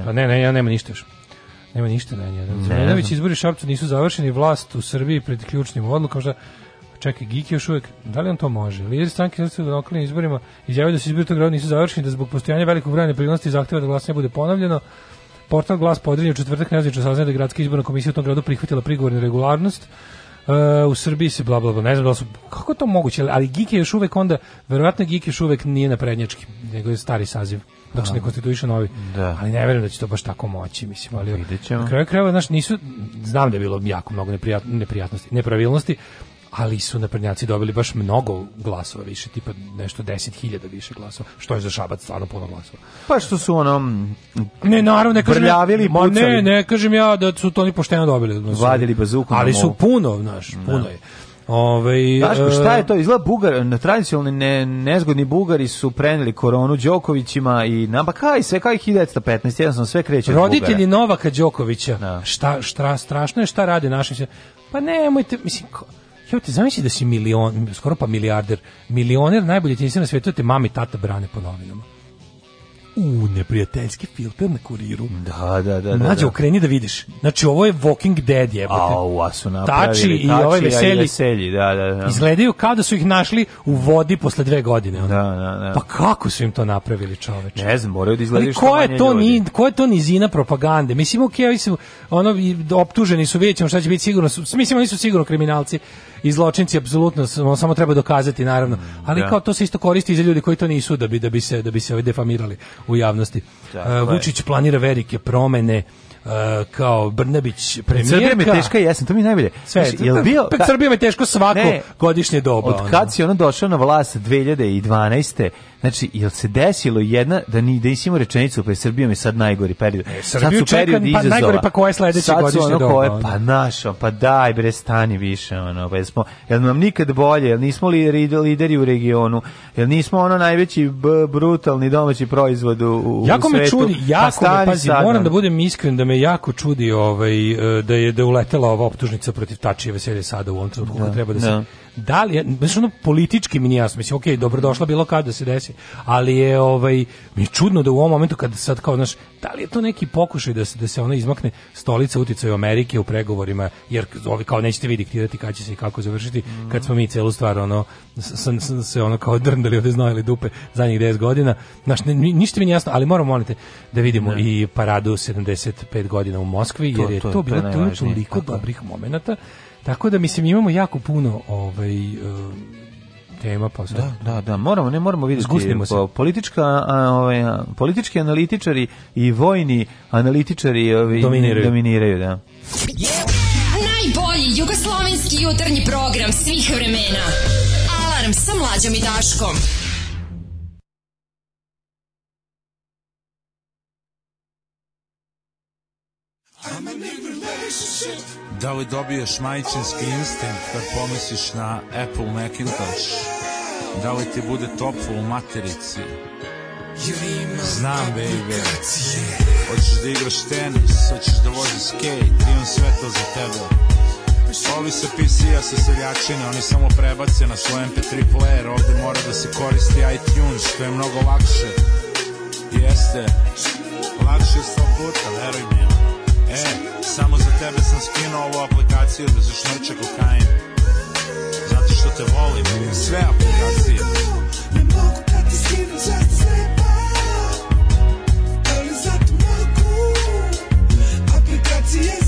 Pa ne, ne, ja nema ništa još. Nema ništa na jedan. Zemljanović izbori Šapcu nisu završeni, vlast u Srbiji pred ključnim odlukom, šta čekaj, Gik još uvek, da li on to može? Lideri stranke da su na lokalnim izborima izjavio da se izbori tog grada nisu završeni, da zbog postojanja velikog broja neprilnosti zahteva da glasanje bude ponavljeno. Portal Glas podrinje u četvrtak nezvično saznaje da je Gradska izborna komisija u tom gradu prihvatila prigovor na regularnost. Uh, u Srbiji se bla bla bla, ne znam da su, kako je to moguće, ali Gik je još uvek onda, verovatno Gik još uvek nije na prednjački, nego je stari saziv dok se da. ne konstituiše novi. Da. Ali ne verujem da će to baš tako moći, mislim, ali na kraju krajeva, znaš, nisu, znam da je bilo jako mnogo neprijatnosti, nepravilnosti, ali su naprednjaci dobili baš mnogo glasova više, tipa nešto 10.000 više glasova, što je za Šabac stvarno puno glasova. Pa što su ono mm, ne, naravno, ne kažem, brljavili, ma ne, ne kažem ja da su to oni pošteno dobili. Znači, vadili bazuku. Ali su puno, znaš, da. puno je. Ove, ovaj, Daško, šta e, je to? Izgleda Bugar, na tradicionalni ne, nezgodni Bugari su preneli koronu Đokovićima i nama kaj sve, kaj 1915, jednostavno sve kreće Roditelji Novaka Đokovića, no. Da. šta, šta, strašno je šta rade naši, pa nemojte, mislim, ko, Evo te zamisli da si milion, skoro pa milijarder, milioner, najbolji tenisi na svijetu, da te mami i tata brane po novinama. U, neprijateljski filter na kuriru. Da, da, da. da Mlađe, da, da. okreni da vidiš. Znači, ovo je Walking Dead, jebote. Au, a su napravili. Tači, tači i ovaj veseli. I veselji da, da, da. Izgledaju kao da su ih našli u vodi posle dve godine. Da, da, da. Pa kako su im to napravili, čoveče? Ne znam, moraju da izgledaju što ko je to ljudi. Ni, ko je to nizina propagande? Mislim, okej, okay, oni ono, optuženi su, vidjet ćemo šta će biti sigurno. Mislim, oni su sigurno kriminalci i zločinci apsolutno samo treba dokazati naravno, mm, ali da. kao to se isto koristi i za ljudi koji to nisu da bi da bi se da bi se ovaj defamirali u javnosti. Da, uh, Vučić planira velike promene uh, kao Brnabić premijerka. Srbija me teška jesen, to mi je najbolje. Sve, Znaš, jel bio, ka... Srbija je teško svako ne, godišnje doba. Od kad si ono došao na vlast 2012. Znači, jel se desilo jedna da ni da nisi rečenicu pa je Srbijom je sad najgori period. E, sad su periodi pa izazova. najgori pa koje sledeće godišnje ono Koje, pa našo, pa daj bre stani više ono, pa smo, jel nam nikad bolje, jel nismo li lideri u regionu, jel nismo ono najveći brutalni domaći proizvod u, u jako svetu. Pa jako me čudi, jako pa me, pazi, moram da budem iskren da me jako čudi ovaj e, da je da uletela ova optužnica protiv Tačije veselje sada u onom trenutku da, treba da, se da, da li je, znači ono politički mi nije jasno, mislim, okej, okay, dobrodošla bilo kad da se desi, ali je ovaj mi je čudno da u ovom momentu kad sad kao znaš, da li je to neki pokušaj da se da se ona izmakne stolica uticaju Amerike u pregovorima jer ovi kao nećete vi diktirati kad će se i kako završiti mm. kad smo mi celu stvar ono se ono kao drndali ovde znojili dupe zadnjih 10 godina. Znaš, ništa mi nije jasno, ali moramo molite da vidimo ne. Da. i paradu 75 godina u Moskvi jer to, je to, to bilo toliko dobrih momenata. Tako da mislim imamo jako puno ovaj tema pa sad. Da, da, da, moramo, ne moramo vidjeti. Zgustimo se. Politička, a, ovaj, politički analitičari i vojni analitičari ovi dominiraju. dominiraju da. Najbolji jugoslovenski jutarnji program svih vremena. Alarm sa mlađom i Daškom. I'm a nigga da li dobiješ majčinski instinkt kad pomisliš na Apple Macintosh? Da li ti bude toplo u materici? Znam, baby. Hoćeš da igraš tenis, hoćeš da vozi skate, imam sve to za tebe. Ovi se PC-a sa seljačine, oni samo prebace na svoj MP3 player, ovde mora da se koristi iTunes, što je mnogo lakše. Jeste, lakše sto puta, veruj mi. E, samo za tebe sam skinuo ovu aplikaciju da se šmrče kokain. Zato što te volim, sve aplikacije. Ne mogu da ti skinem za sebe. Ali zato mogu aplikacije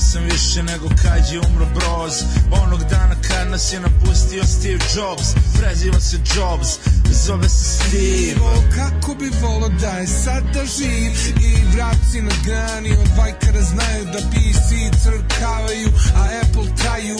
sam više nego kad je umro Broz Onog dana kad nas je napustio Steve Jobs Preziva se Jobs, zove se Steve O kako bi volo da je sada živ I vraci na grani od vajkara znaju da PC crkavaju A Apple traju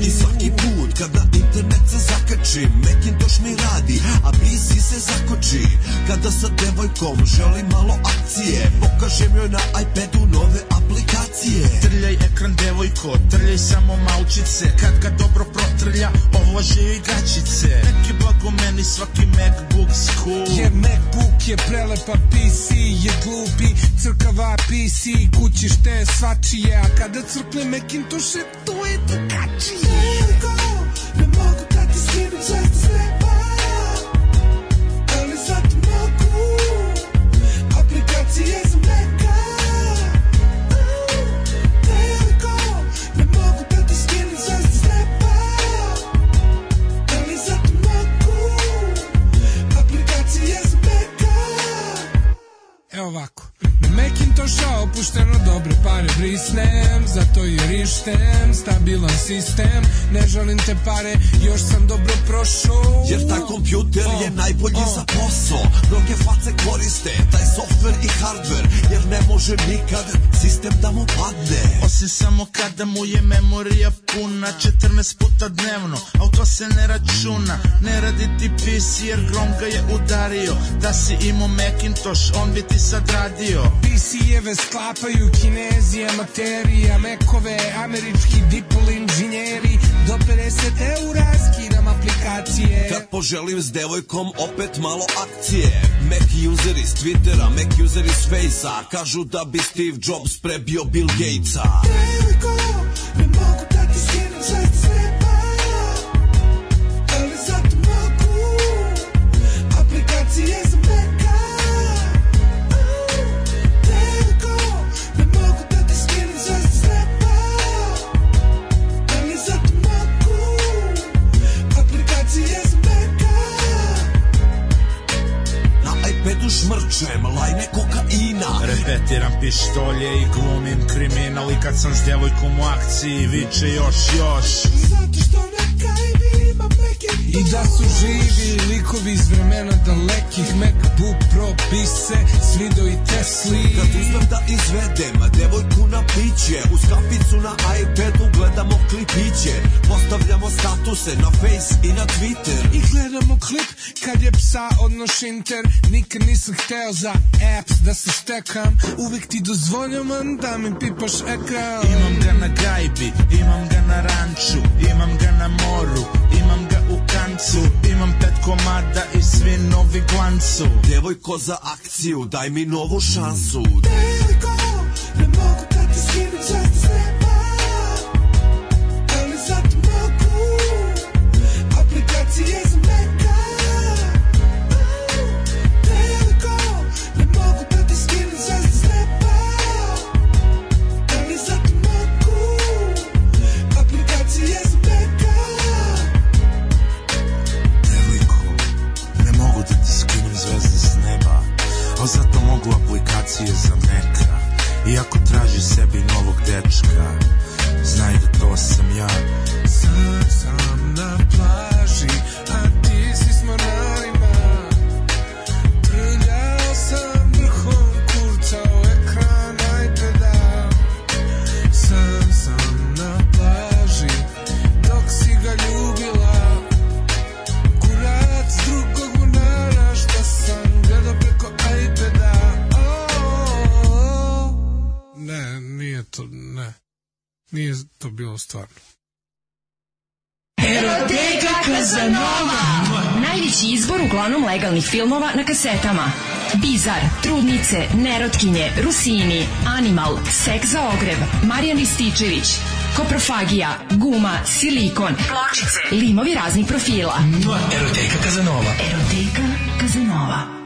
I svaki Od kada internet se zakači Macintosh mi radi, a PC se zakoči Kada sa devojkom želim malo akcije Pokažem joj na iPadu nove aplikacije Trljaj ekran devojko, trljaj samo malčice Kad ga dobro protrlja, ovlaže joj gačice Neki blago meni svaki Macbook school Jer Macbook je prelepa, PC je glupi Crkava PC, kućište svačije A kada crkne Macintosh, to je drugačije Slovacco. Macintosha opušteno dobre pare brisnem Zato i rištem, stabilan sistem Ne želim te pare, još sam dobro prošao Jer taj kompjuter oh, je najbolji oh. za posao Mnoge face koriste, taj softver i hardver Jer ne može nikad sistem da mu padne Osim samo kada mu je memorija puna 14 puta dnevno, al to se ne računa Ne radi ti PC jer grom ga je udario Da si imao Macintosh, on bi ti sad radio PC-eve sklapaju kinezi, amateri, mekove američki dipol inženjeri, do 50 eura skinam aplikacije. Kad da poželim s devojkom opet malo akcije, Mac user iz Twittera, Mac user iz Facea, kažu da bi Steve Jobs prebio Bill Gatesa. Devojko, ne mogu da šemla i nekog kaina Repetiram pištolje i glumim kriminal I kad sam s djevojkom u akciji viče još još Zato što neka imam neki I da su živi likovi iz vremena dalekih MacBook Pro pise, svido i Tesli Kad uzmem da izvedem devojku na piće Uz kaficu na iPadu gledamo klipiće Postavljamo statuse na Face i na Twitter I gledamo klip kad je psa odnoš inter Nikad nisam hteo za apps da se štekam Uvijek ti dozvoljavam da mi pipaš ekran Imam ga na gajbi, imam ga na ranču Imam ga na moru, imam ga u bilancu Imam pet komada i svi novi glancu Devojko za akciju, daj mi novu šansu Devojko, ne mogu da ti skinem Biza Nova. Najveći izbor uglavnom legalnih filmova na kasetama. Bizar, Trudnice, Nerotkinje, Rusini, Animal, Sek za ogreb, Marijan Ističević, Koprofagija, Guma, Silikon, Pločice, limovi raznih profila. Eroteka Kazanova. Eroteka Kazanova.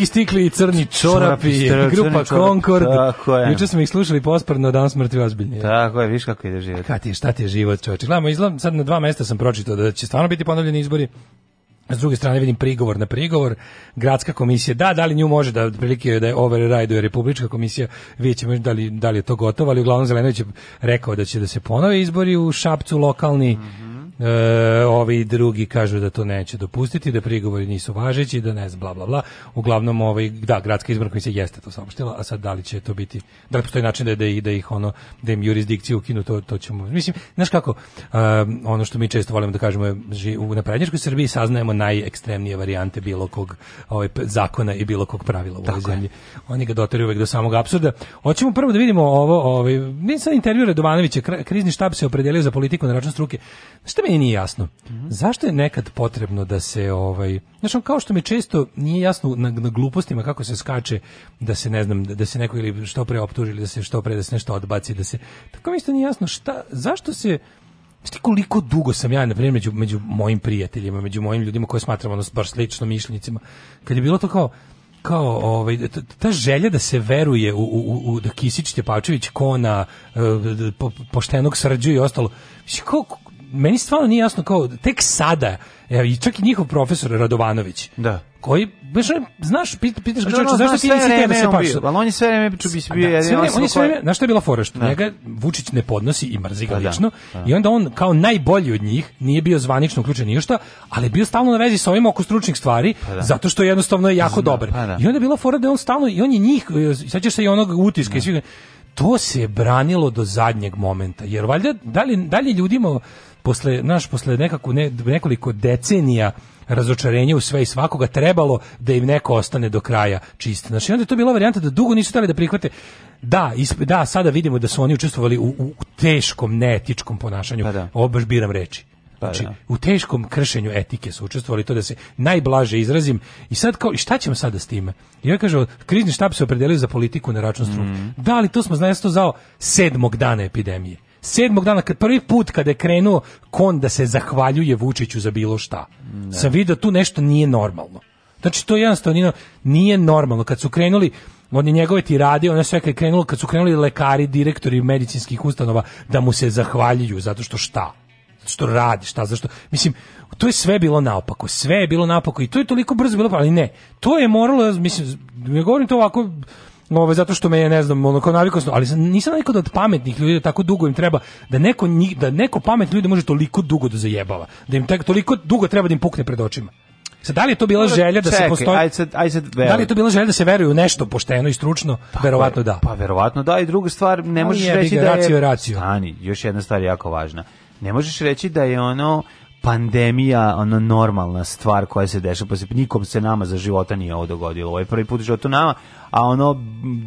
Viski stikli i crni čorapi, čorapi grupa Concord. Tako je. Juče smo ih slušali posprno, dan smrti ozbiljni. Tako je, viš kako ide život. Šta ti, šta ti je život, čoveče? Gledamo, izgledam, sad na dva mesta sam pročitao da će stvarno biti ponovljeni izbori. S druge strane vidim prigovor na prigovor. Gradska komisija, da, da li nju može da prilike da je override Republička komisija, vidjet ćemo da li, da li je to gotovo, ali uglavnom Zelenović je rekao da će da se ponove izbori u Šapcu lokalni mm -hmm E, ovi drugi kažu da to neće dopustiti, da prigovori nisu važeći, da ne znam, bla, bla, bla. Uglavnom, ovaj, da, gradska izborna komisija jeste to saopštila, a sad da li će to biti, da li postoji način da, da, da ih ono, da im jurisdikciju ukinu, to, to ćemo, mislim, znaš kako, um, ono što mi često volimo da kažemo je, u naprednjačkoj Srbiji saznajemo najekstremnije varijante bilo kog ovaj, zakona i bilo kog pravila u ovoj zemlji. Oni ga doteraju uvek do samog apsurda. Hoćemo prvo da vidimo ovo, ovaj, nisam intervju Radovanovića, krizni štab se opredelio za politiku na račun struke. Šta mi meni nije jasno. Mm -hmm. Zašto je nekad potrebno da se ovaj, znači kao što mi često nije jasno na, na glupostima kako se skače da se ne znam da se neko ili što pre optuži ili da se što pre da se nešto odbaci da se tako mi isto nije jasno šta zašto se Sti koliko dugo sam ja, na primjer, među, među mojim prijateljima, među mojim ljudima koje smatram ono, baš slično mišljenicima, kad je bilo to kao, kao ovaj ta želja da se veruje u, u, u da Kisić Tepavčević kona eh, poštenog srđu i ostalo kako meni stvarno nije jasno kao tek sada, evo i čak i njihov profesor Radovanović. Da. Koji baš znaš pitaš pita, ga čovjek zašto ti nisi tebe da se paš. al on je sve vreme bi bio da, jedan sve on je sve vreme, znaš šta je bila fora da. što njega Vučić ne podnosi i mrzi ga pa da, lično pa da. i onda on kao najbolji od njih nije bio zvanično uključen ništa, ali je bio stalno na vezi sa ovim oko stručnih stvari pa da. zato što jednostavno je jako dobar. Da. I onda je bila fora da on stalno i on je njih e, sećaš se i onog utiska i svih to se je branilo do zadnjeg momenta. Jer valjda da li, da li ljudima posle, naš, posle nekako, ne, nekoliko decenija razočarenje u sve i svakoga trebalo da im neko ostane do kraja čist. Znači, onda je to bila varijanta da dugo nisu stali da prihvate da, isp, da, sada vidimo da su oni učestvovali u, u teškom neetičkom ponašanju. Pa da. Ovo biram reči. Pa znači, da. u teškom kršenju etike su učestvovali to da se najblaže izrazim i sad kao, šta ćemo sada s time? I ja ovaj kažem, krizni štab se opredelio za politiku na račun struke. Mm -hmm. Da, ali to smo, znači, to zao sedmog dana epidemije sedmog dana, kad prvi put kada je krenuo kon da se zahvaljuje Vučiću za bilo šta, ne. Da. sam vidio tu nešto nije normalno. Znači, to jednostavno nije, normalno. Kad su krenuli, on je njegove ti radi, ono sve kad je krenulo, kad su krenuli lekari, direktori medicinskih ustanova, da mu se zahvaljuju, zato što šta? što radi, šta, zašto? Mislim, to je sve bilo naopako, sve je bilo naopako i to je toliko brzo bilo, ali ne, to je moralo, mislim, ja govorim to ovako Ovaj zato što me je ne znam, onako kao navikao ali da nisam nikad od pametnih ljudi da tako dugo im treba da neko njih, da neko pametni ljudi može toliko dugo da zajebava, da im tako toliko dugo treba da im pukne pred očima. Sad, da li je to bila želja da Čekaj, se postoji? Aj sad, aj sad da li je to bila želja da se veruje u nešto pošteno i stručno? Pa, pa verovatno da. Pa verovatno da i druga stvar, ne možeš reći da je racio, racio. Stani, još jedna stvar jako važna. Ne možeš reći da je ono pandemija ono normalna stvar koja se dešava pa se nikom se nama za života nije ovo dogodilo ovo je prvi put u to nama a ono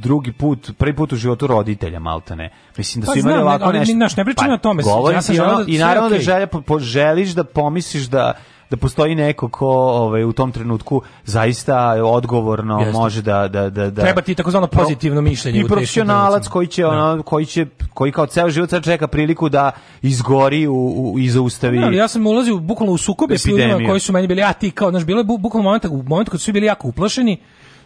drugi put prvi put u životu roditelja maltane mislim da pa su imali znam, ovako ali, nešto ne, ne pričam pa, o tome ja sam ono, da i naravno okay. da želja, po, po, želiš da pomisliš da da postoji neko ko ovaj, u tom trenutku zaista odgovorno Jeste. može da, da, da, da... Treba ti takozvano pozitivno mišljenje. I profesionalac koji će, ono, da. koji će, koji kao ceo život sad čeka priliku da izgori u, u, i zaustavi no, da, Ja sam ulazio bukvalno u sukobe s ljudima koji su meni bili, a ti kao, znaš, bilo je bukvalno moment, u momentu kad su bili jako uplašeni,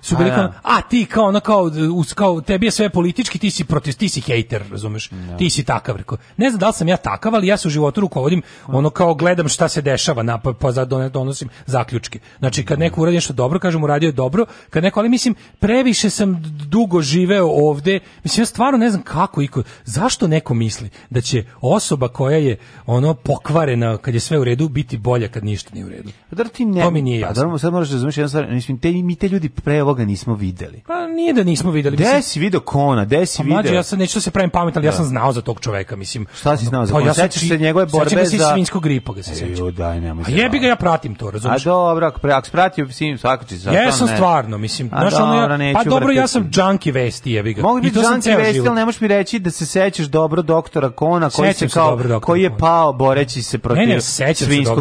su bili kao, a ti kao ono kao, us, kao tebi je sve politički, ti si protiv, ti si hejter, razumeš, ja. Da. ti si takav, rekao. Ne znam da li sam ja takav, ali ja se u životu rukovodim, ono kao gledam šta se dešava, na, pa, pa donosim zaključke. Znači, kad neko uradi nešto dobro, kažem uradio je dobro, kad neko, ali mislim, previše sam dugo živeo ovde, mislim, ja stvarno ne znam kako i zašto neko misli da će osoba koja je ono pokvarena kad je sve u redu biti bolja kad ništa nije u redu. da ti ne, to mi nije pa jasno. Pa, da, sad moraš da razumiješ jednu stvar, mislim, te, mi te ljudi pre evo ga nismo videli. Pa nije da nismo videli. Gde si video Kona, gde si pa, video? Mađo, ja sam nešto da se pravim pametan, ja da. sam znao za tog čoveka, mislim. Šta si znao za pa, Kona? Sećaš se njegove borbe za... Sećam se svinjskog gripa ga se sećam. Jo, daj, nemoj. A jebi ga, ja pratim to, razumiješ? A dobro, ako, ako spratio psim, svako će sad. Jesam stvarno, mislim. A dobro, pa neću Pa dobro, ja sam junkie vesti, jebi ga. Mogu biti junkie vesti, ali ne možeš mi reći da se sećaš dobro doktora Kona, koji se kao, koji je pao boreći se protiv svinjskog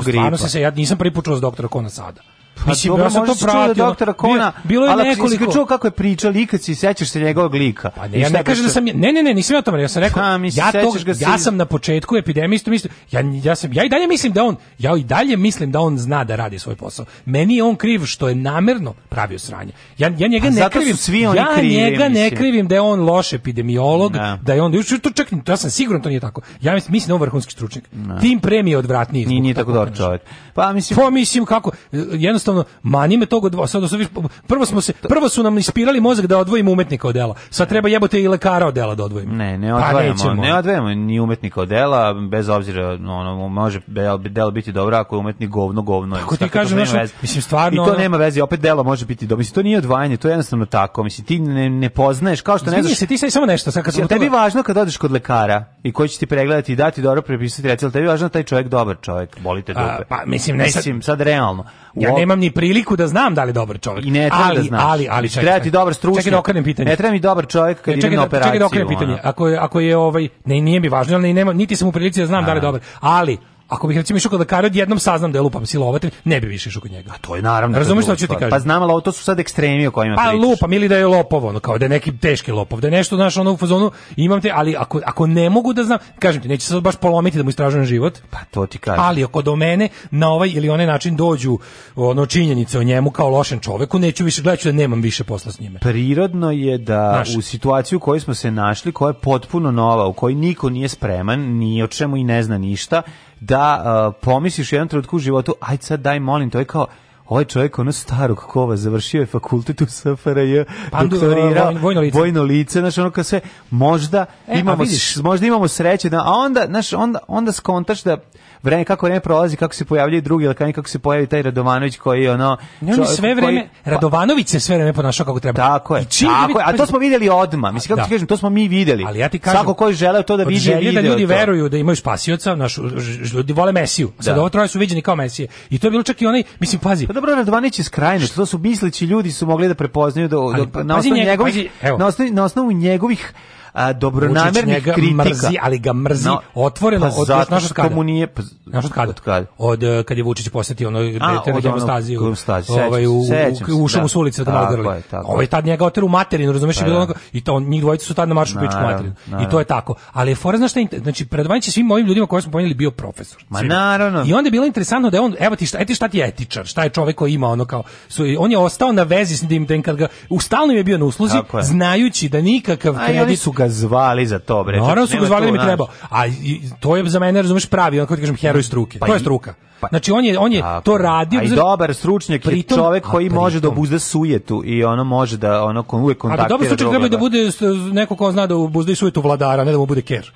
gripa. Ne, ne, sećam se dobro, stvarno se, ja nisam prvi počuo za doktora Kona sada. Pa Mislim, dobro, ja sam to pratio. Da doktora Kona, bilo, je ali nekoliko. Ali čuo kako je pričao likac i sećaš se njegovog lika. Pa ne, ja ne da kažem da sam, ne, ne, ne, nisam ja o tome, ja sam rekao, ha, misli, ja, tog, ga si... ja sam na početku epidemije isto mislim, ja, ja, sam, ja i dalje mislim da on, ja i dalje mislim da on zna da radi svoj posao. Meni je on kriv što je namerno pravio sranje. Ja, ja njega A pa ne krivim, svi oni ja krivi, njega mislim. ne krivim da je on loš epidemiolog, da, da je on, još to čak, ja sam siguran to nije tako. Ja mislim, mislim da on vrhunski stručnjak. Da. Tim premije odvratniji. Nije, nije tako dobar čovjek. Pa mislim, pa mislim kako, jednostavno jednostavno mani me togo od sad prvo smo se prvo su nam ispirali mozak da odvojimo umetnika od dela. Sad treba jebote i lekara od dela da odvojimo. Ne, ne odvajamo, pa ne odvajamo ni umetnika od dela bez obzira ono može delo biti dobro ako je umetnik govno govno. Kako ti kažem, nešto, mislim stvarno I to ono... nema veze, opet delo može biti dobro. Mislim to nije odvajanje, to je jednostavno tako. Mislim ti ne, ne poznaješ kao što Zmije ne znaš. Se, ti sad samo nešto, sad kad tebi važno kad odeš kod lekara i ko će ti pregledati i dati dobro prepisati, recept, tebi važno da taj čovjek dobar čovjek, bolite dupe. pa mislim ne mislim sad, sad realno. Ja nemam nemam ni priliku da znam da li je dobar čovjek. I ne treba ali, da znaš. Ali, ali, čekaj, treba ti dobar stručnjak. Čekaj da okrenem pitanje. Ne treba mi dobar čovjek kad idem na operaciju. Da- čekaj da okrenem pitanje. Ako je, ako je ovaj, ne, nije mi važno, ali nema, niti sam u prilici da znam da li je dobar. Ali, Ako bih recimo išao kod lekara jednom saznam da je lupam silovatelj, ne bi više išao kod njega. A to je naravno. Razumeš šta ću ti pa kažem? Pa znam, ali to su sad ekstremi o kojima pa pričaš. Pa lupam ili da je lopov, ono kao da je neki teški lopov, da je nešto znaš ono u fazonu, imam te, ali ako, ako ne mogu da znam, kažem ti, neće se baš polomiti da mu istražujem život. Pa to ti kažem. Ali ako do mene na ovaj ili onaj način dođu ono činjenice o njemu kao lošem čoveku, neću više gledati da nemam više posla s njime. Prirodno je da Naš. u situaciju u kojoj smo se našli, koja je potpuno nova, u kojoj niko nije spreman, ni o čemu i ne zna ništa, da uh, pomisliš jednom trenutku u životu, aj sad daj molim, to je kao ovaj čovjek ono starog kova završio je fakultet u SFRJ, pa doktorirao vojno lice, vojno lice znaš, ono kao sve, možda e, imamo možda imamo sreće, da, a onda, znaš, onda onda skontaš da vreme kako ne prolazi, kako se pojavljuje drugi lekani, kako se pojavi taj Radovanović koji je ono ne, on sve vreme koji, pa- Radovanović se sve vreme ponašao kako treba. Tako je. Čim da tako je, a to smo videli odma. Mislim kako da. ti kažem, to smo mi videli Ali ja ti kažem, svako ko je želeo to da vidi, želje da ljudi to. veruju da imaju spasioca, naš ljudi vole Mesiju. Sad da. ovo troje su viđeni kao Mesije. I to je bilo čak i onaj, mislim pazi, pa dobro, Radovanić je skrajno, što su misleći ljudi su mogli da prepoznaju da, da, pa na osnovu njegovih, na osnovu njegovih a, dobronamernih kritika. Mrzi, ali ga mrzi no, otvoreno pa od zato što kada? mu nije pa, znaš od kada? Od, kada? od uh, kad je Vučić posetio ono e, dete hemostaziju. Ovaj u ušao mu s ulice da malgrli. Ovaj tad njega oteru materinu, razumeš, da, bilo da. onako i to njih dvojica su tad na maršu pičku da, materinu. I to je tako. Ali je fora znači znači predvanjić svim ovim ljudima koje smo pomenuli bio profesor. Ma naravno. I onda je bilo interesantno da je on evo ti šta, eti šta ti je etičar, šta je čovjek koji ima ono kao su, on je ostao na vezi s tim kad ga u ustalno je bio na usluzi znajući da nikakav kredit su zvali za to, bre. Naravno su ga zvali da mi treba. A i, to je za mene, razumeš, pravi, onako ti da kažem, heroj pa struke. Pa to je struka. Pa, znači on je on je tako, to radio. A i dobar stručnjak pritom, je čovjek koji pritom, može da obuzda sujetu i ono može da ono uvek da, kontaktira. A dobar stručnjak treba da, da bude neko ko zna da obuzda sujetu vladara, ne da mu bude ker.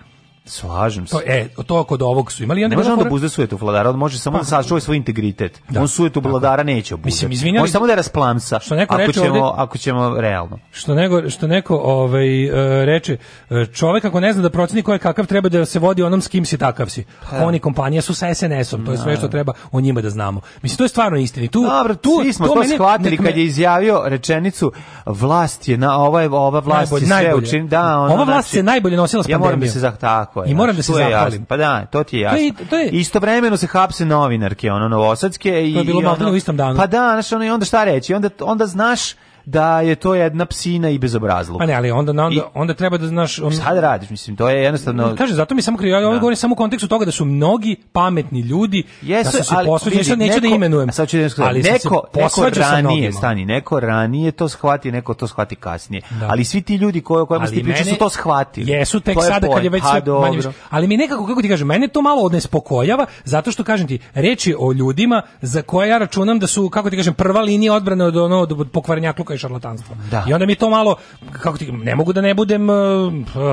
Slažem se. To, e, to kod ovog su imali. Ne može on da buzde sujetu vladara, on može samo pa, da sačuva svoj integritet. Da. On sujetu vladara neće obuzdati. Mislim, izvinjali, Može samo da rasplamsa, što neko ako, reče ćemo, ovdje, ako ćemo realno. Što, nego, što neko ovaj, e, reče, e, čovek ako ne zna da proceni ko je kakav, treba da se vodi onom s kim si takav si. Ha. Pa da. Oni kompanija su sa SNS-om, to je sve što da. treba o njima da znamo. Mislim, to je stvarno istini. Tu, Dobro, tu, svi smo to, to shvatili kad je izjavio rečenicu vlast je, na, ova, ova vlast najbolje, je sve učin, da, ono, ova vlast znači, se najbolje nosila s pandemijom. Ja moram da se zah, tako, je. I moram da se zahvalim. Pa da, to ti je jasno. To je, to je... Istovremeno se hapse novinarke, ono novosadske i To je bilo malo ono, u istom danu. Pa da, znaš, ono i onda šta reći? Onda onda znaš da je to jedna psina i bezobrazluk. Pa ne, ali onda, onda, I, onda treba da znaš... On... Sad da radiš, mislim, to je jednostavno... Kaže, zato mi samo krivo, ja ovo da. govorim samo u kontekstu toga da su mnogi pametni ljudi, da Jesu, da su se posveđali, sad neću neko, da imenujem, sad ću da ali neko, neko ranije, stani, neko ranije to shvati, neko to shvati kasnije. Da. Ali svi ti ljudi koji kojima ste pričali su to shvatili. Jesu tek je sada kad je već ha, sve manje Ali mi nekako, kako ti kažem, mene to malo odnespokojava, zato što kažem ti, reči o ljudima za koje ja računam da su, kako ti kažem, prva linija odbrane od, onog od pokvarenja nauka i šarlatanstvo. Da. I onda mi to malo kako ti ne mogu da ne budem uh,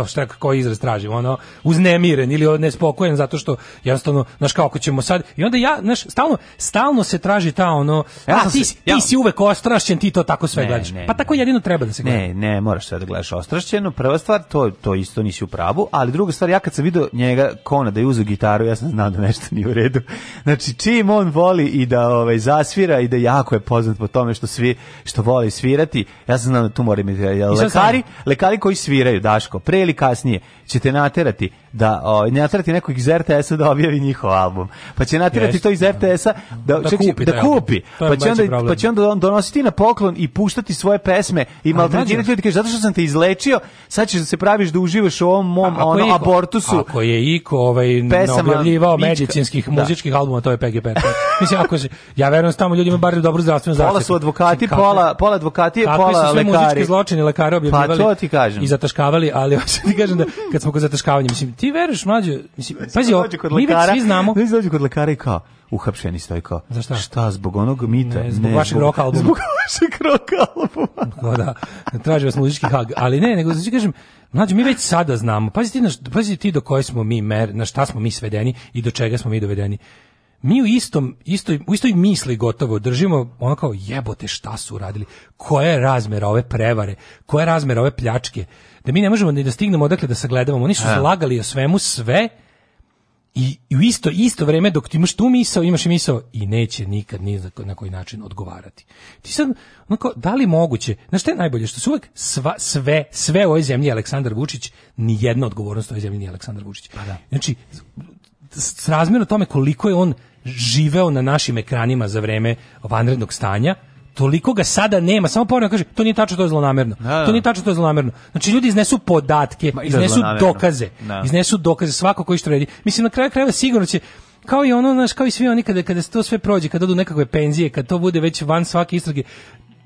šta koji izraz tražim, ono uznemiren ili nespokojen zato što jednostavno znaš kako ćemo sad i onda ja znaš stalno stalno se traži ta ono ja a, ti, se, ja... ti si uvek ostrašćen, ti to tako sve ne, gledaš. Ne, pa tako jedino treba da se gleda. Ne, ne, moraš sve da gledaš ostrašćeno. Prva stvar to to isto nisi u pravu, ali druga stvar ja kad sam video njega Kona da je uzeo gitaru, ja sam znao da nešto nije u redu. Znači čim on voli i da ovaj zasvira i da jako je poznat po tome što svi što voli svi svirati, ja znam da tu moram imati lekari, lekari koji sviraju, Daško, pre ili kasnije, ćete naterati da o, naterati nekog iz RTS-a da objavi njihov album. Pa će naterati yes, to iz da. RTS-a da, da, ček, kupi, da kupi. Pa će, onda, pa problem. pa će onda donositi na poklon i puštati svoje pesme i maltretirati ljudi. Kaže, zato što sam te izlečio, sad ćeš da se praviš da uživaš u ovom mom ono, iko, abortusu. Ako je Iko ovaj, objavljivao medicinskih, da. muzičkih albuma, to je PGP. Mislim, ako se, ja verujem da tamo ljudi imaju bar dobro zdravstveno zaštitu. Pola su advokati, kakve, pola, pola advokati, pola lekari. Kako su sve muzički zločini lekari objavljivali pa, to ti kažem. i zataškavali, ali hoće ti kažem da kad smo kod mislim, ti veruješ mlađe, mislim, pazi, o, mi već svi znamo. Ne dođu kod lekara i kao, uhapšeni stoji kao, Zašta? šta, zbog onog mita? Ne, zbog ne, vašeg roka albuma. Zbog vašeg roka albuma. no, da, traži vas muzički hag, ali ne, nego, znači, kažem, mlađe, mi već sada znamo. Pazi ti, na, pazi ti do koje smo mi mer, na šta smo mi svedeni i do čega smo mi dovedeni mi u istom, istoj, u istoj misli gotovo držimo ono kao jebote šta su uradili, koja je razmera ove prevare, koja je razmera ove pljačke, da mi ne možemo ni da stignemo odakle da sagledavamo, oni su se lagali o svemu sve i, i u isto, isto vreme dok ti imaš tu misao, imaš i misao i neće nikad ni na koji način odgovarati. Ti sad, ono kao, da li moguće, znaš šta je najbolje, što su uvek sva, sve, sve u ovoj zemlji Aleksandar Vučić, ni jedna odgovornost u ovoj zemlji nije Aleksandar Vučić. Pa da. Znači, s srazmjerno tome koliko je on živeo na našim ekranima za vreme vanrednog stanja, toliko ga sada nema. Samo povremeno kaže, to nije tačno, to je zlonamerno. Da, da. To nije tačno, to je zlonamerno. Znači, ljudi iznesu podatke, Ma, iznesu dokaze. Da. Iznesu dokaze, svako koji što redi. Mislim, na kraju krajeva sigurno će, kao i ono, znaš, kao i svi oni kada, kada se to sve prođe, kada odu nekakve penzije, kada to bude već van svake istrage,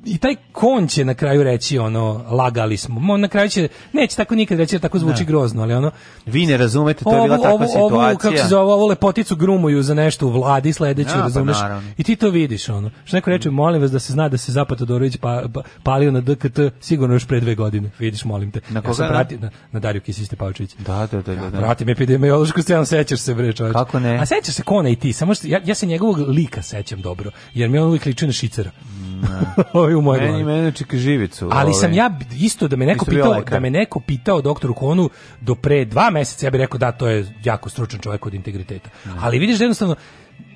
i taj kon će na kraju reći ono lagali smo. On na kraju će neće tako nikad reći tako zvuči da. grozno, ali ono vi ne razumete, to ovu, je bila takva ovu, situacija. kako se zove, ovu lepoticu grumuju za nešto u vladi sledeću, ja, pa razumeš? Pa I ti to vidiš ono. Što neko reče, molim vas da se zna da se zapata Todorović pa, pa, palio na DKT sigurno još pre dve godine. Vidiš, molim te. Na koga? Ja prati, na, na Dariju Kisić Tepavčević. Da, da, da, da. da. Pratim epidemiološku scenu, sećaš se bre, čoveče. Kako ne? A sećaš se kona i ti, samo što ja, ja se njegovog lika sećam dobro, jer mi on uvijek liči na šicera. Mm Oj, u mojoj meni, meni čeka živicu. Ali ove. sam ovaj. ja isto da me neko isto pitao, da me neko pitao doktoru Konu do pre dva meseca, ja bih rekao da to je jako stručan čovjek od integriteta. Mm. Ali vidiš da jednostavno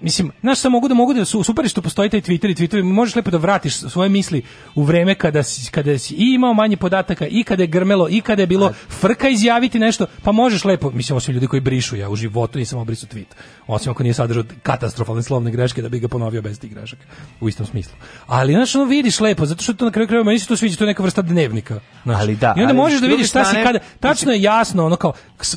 mislim, znaš šta mogu da mogu da su super što postoji taj Twitter i Twitter, možeš lepo da vratiš svoje misli u vreme kada si, kada si i imao manje podataka i kada je grmelo i kada je bilo frka izjaviti nešto, pa možeš lepo, mislim osim ljudi koji brišu ja u životu nisam obrisao tweet. Osim ako nije sadržao katastrofalne slovne greške da bi ga ponovio bez tih grešaka u istom smislu. Ali znaš ono vidiš lepo zato što to na kraju krajeva meni se to sviđa, to je neka vrsta dnevnika. Znaš. Ali da. I onda ali možeš da vidiš šta strane, si kada, tačno je jasno ono kao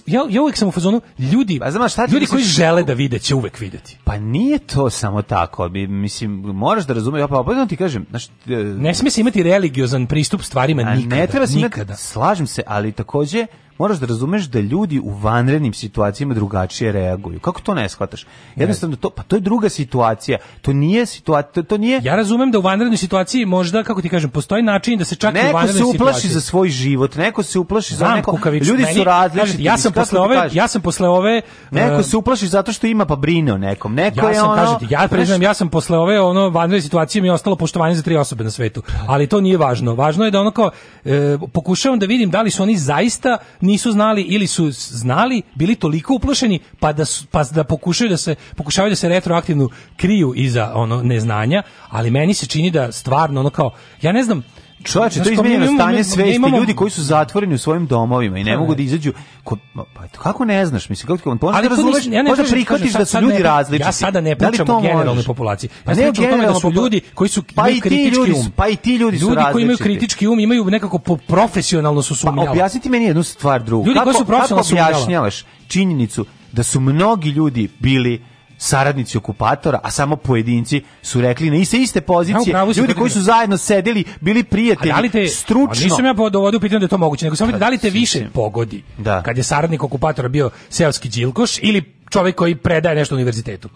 ja ja uvek sam u fazonu ljudi, pa, znam, šta ljudi koji žele da vide će uvek videti. Pa nije to samo tako, mislim, moraš da razumeš, pa opet pa, pa, ti kažem, znaš, e, ne smije se imati religiozan pristup stvarima nikada, ne treba se nikada. Imati, slažem se, ali takođe moraš da razumeš da ljudi u vanrednim situacijama drugačije reaguju. Kako to ne shvataš? Jednostavno to pa to je druga situacija. To nije situacija, to nije Ja razumem da u vanrednoj situaciji možda kako ti kažem postoji način da se čak neko i u vanrednoj situaciji neko se uplaši situaciji. za svoj život, neko se uplaši Znam, za neko. Kukavić, ljudi meni, su različiti. Ja sam posle ove, ja sam posle ove neko eh, se uplaši zato što ima pa brine o nekom. Neko ja je sam, ono kažete, ja priznam ja sam posle ove ono vanredne situacije mi je ostalo poštovanje za tri osobe na svetu. Ali to nije važno. Važno je da ono kao e, pokušavam da vidim da li su oni zaista nisu znali ili su znali, bili toliko uplašeni pa da su, pa da pokušaju da se pokušavaju da se retroaktivno kriju iza ono neznanja, ali meni se čini da stvarno ono kao ja ne znam Čovječe, to je izmenjeno stanje svesti. Ljudi koji su zatvoreni u svojim domovima i ne da, mogu da. da izađu. Ko, pa, kako ne znaš? Mislim, kako, možda Ali razumeš, ja ne možda prihvatiš da su ljudi različiti. Ja sada ne da pričam o generalnoj populaciji. Pa ja ne pričam o tome da su ljudi koji su pa i ti ljudi, um, Pa i ti ljudi su Ljudi koji imaju kritički um imaju nekako profesionalno su sumnjali. Pa objasniti meni jednu stvar drugu. Ljudi koji su profesionalno su činjenicu da su mnogi ljudi bili saradnici okupatora, a samo pojedinci su rekli na iste iste pozicije. Ja, ljudi koji su zajedno sedeli, bili prijatelji, da li te, stručno. Nisam ja dovodio pitanje da je to moguće, nego samo pa, da li te više pogodi da. kad je saradnik okupatora bio seoski đilkoš ili čovjek koji predaje nešto univerzitetu.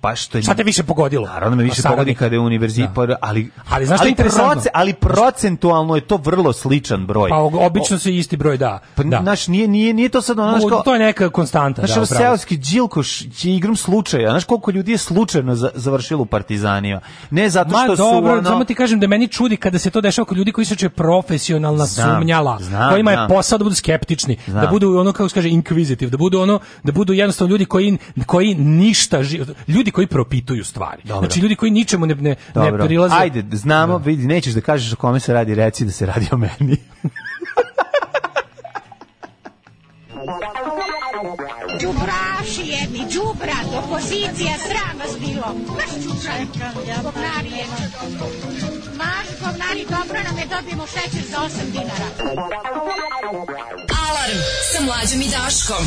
Pa što je... Šta te više pogodilo? Naravno me pa više pogodi kada je univerzitet, da. Pa, ali ali znaš ali, proce, ali procentualno je to vrlo sličan broj. Pa obično se isti broj da. Pa, da. Naš nije nije nije to sad ono kao to je neka konstanta, naš, da. Naš seoski Đilkoš je igrom slučaja, znaš koliko ljudi je slučajno završilo u Partizanima. Ne zato Ma, što dobro, su ono samo ti kažem da meni čudi kada se to dešava kod ljudi koji se profesionalna znam, sumnjala, znam, kojima znam. je posao da budu skeptični, da budu ono kako se kaže inquisitive, da budu ono da budu jednostavno ljudi koji koji ništa ljudi ljudi koji propituju stvari. Dobro. Znači ljudi koji ničemu ne, ne, Dobro. ne prilaze. Ajde, znamo, da. vidi, nećeš da kažeš o kome se radi, reci da se radi o meni. Đubraši jedni, đubrat, opozicija, sram vas bilo. Maš čučajka, govnari je. Maš govnari, dobro nam je, dobijemo šećer za 8 dinara. Alarm sa mlađom i Daškom.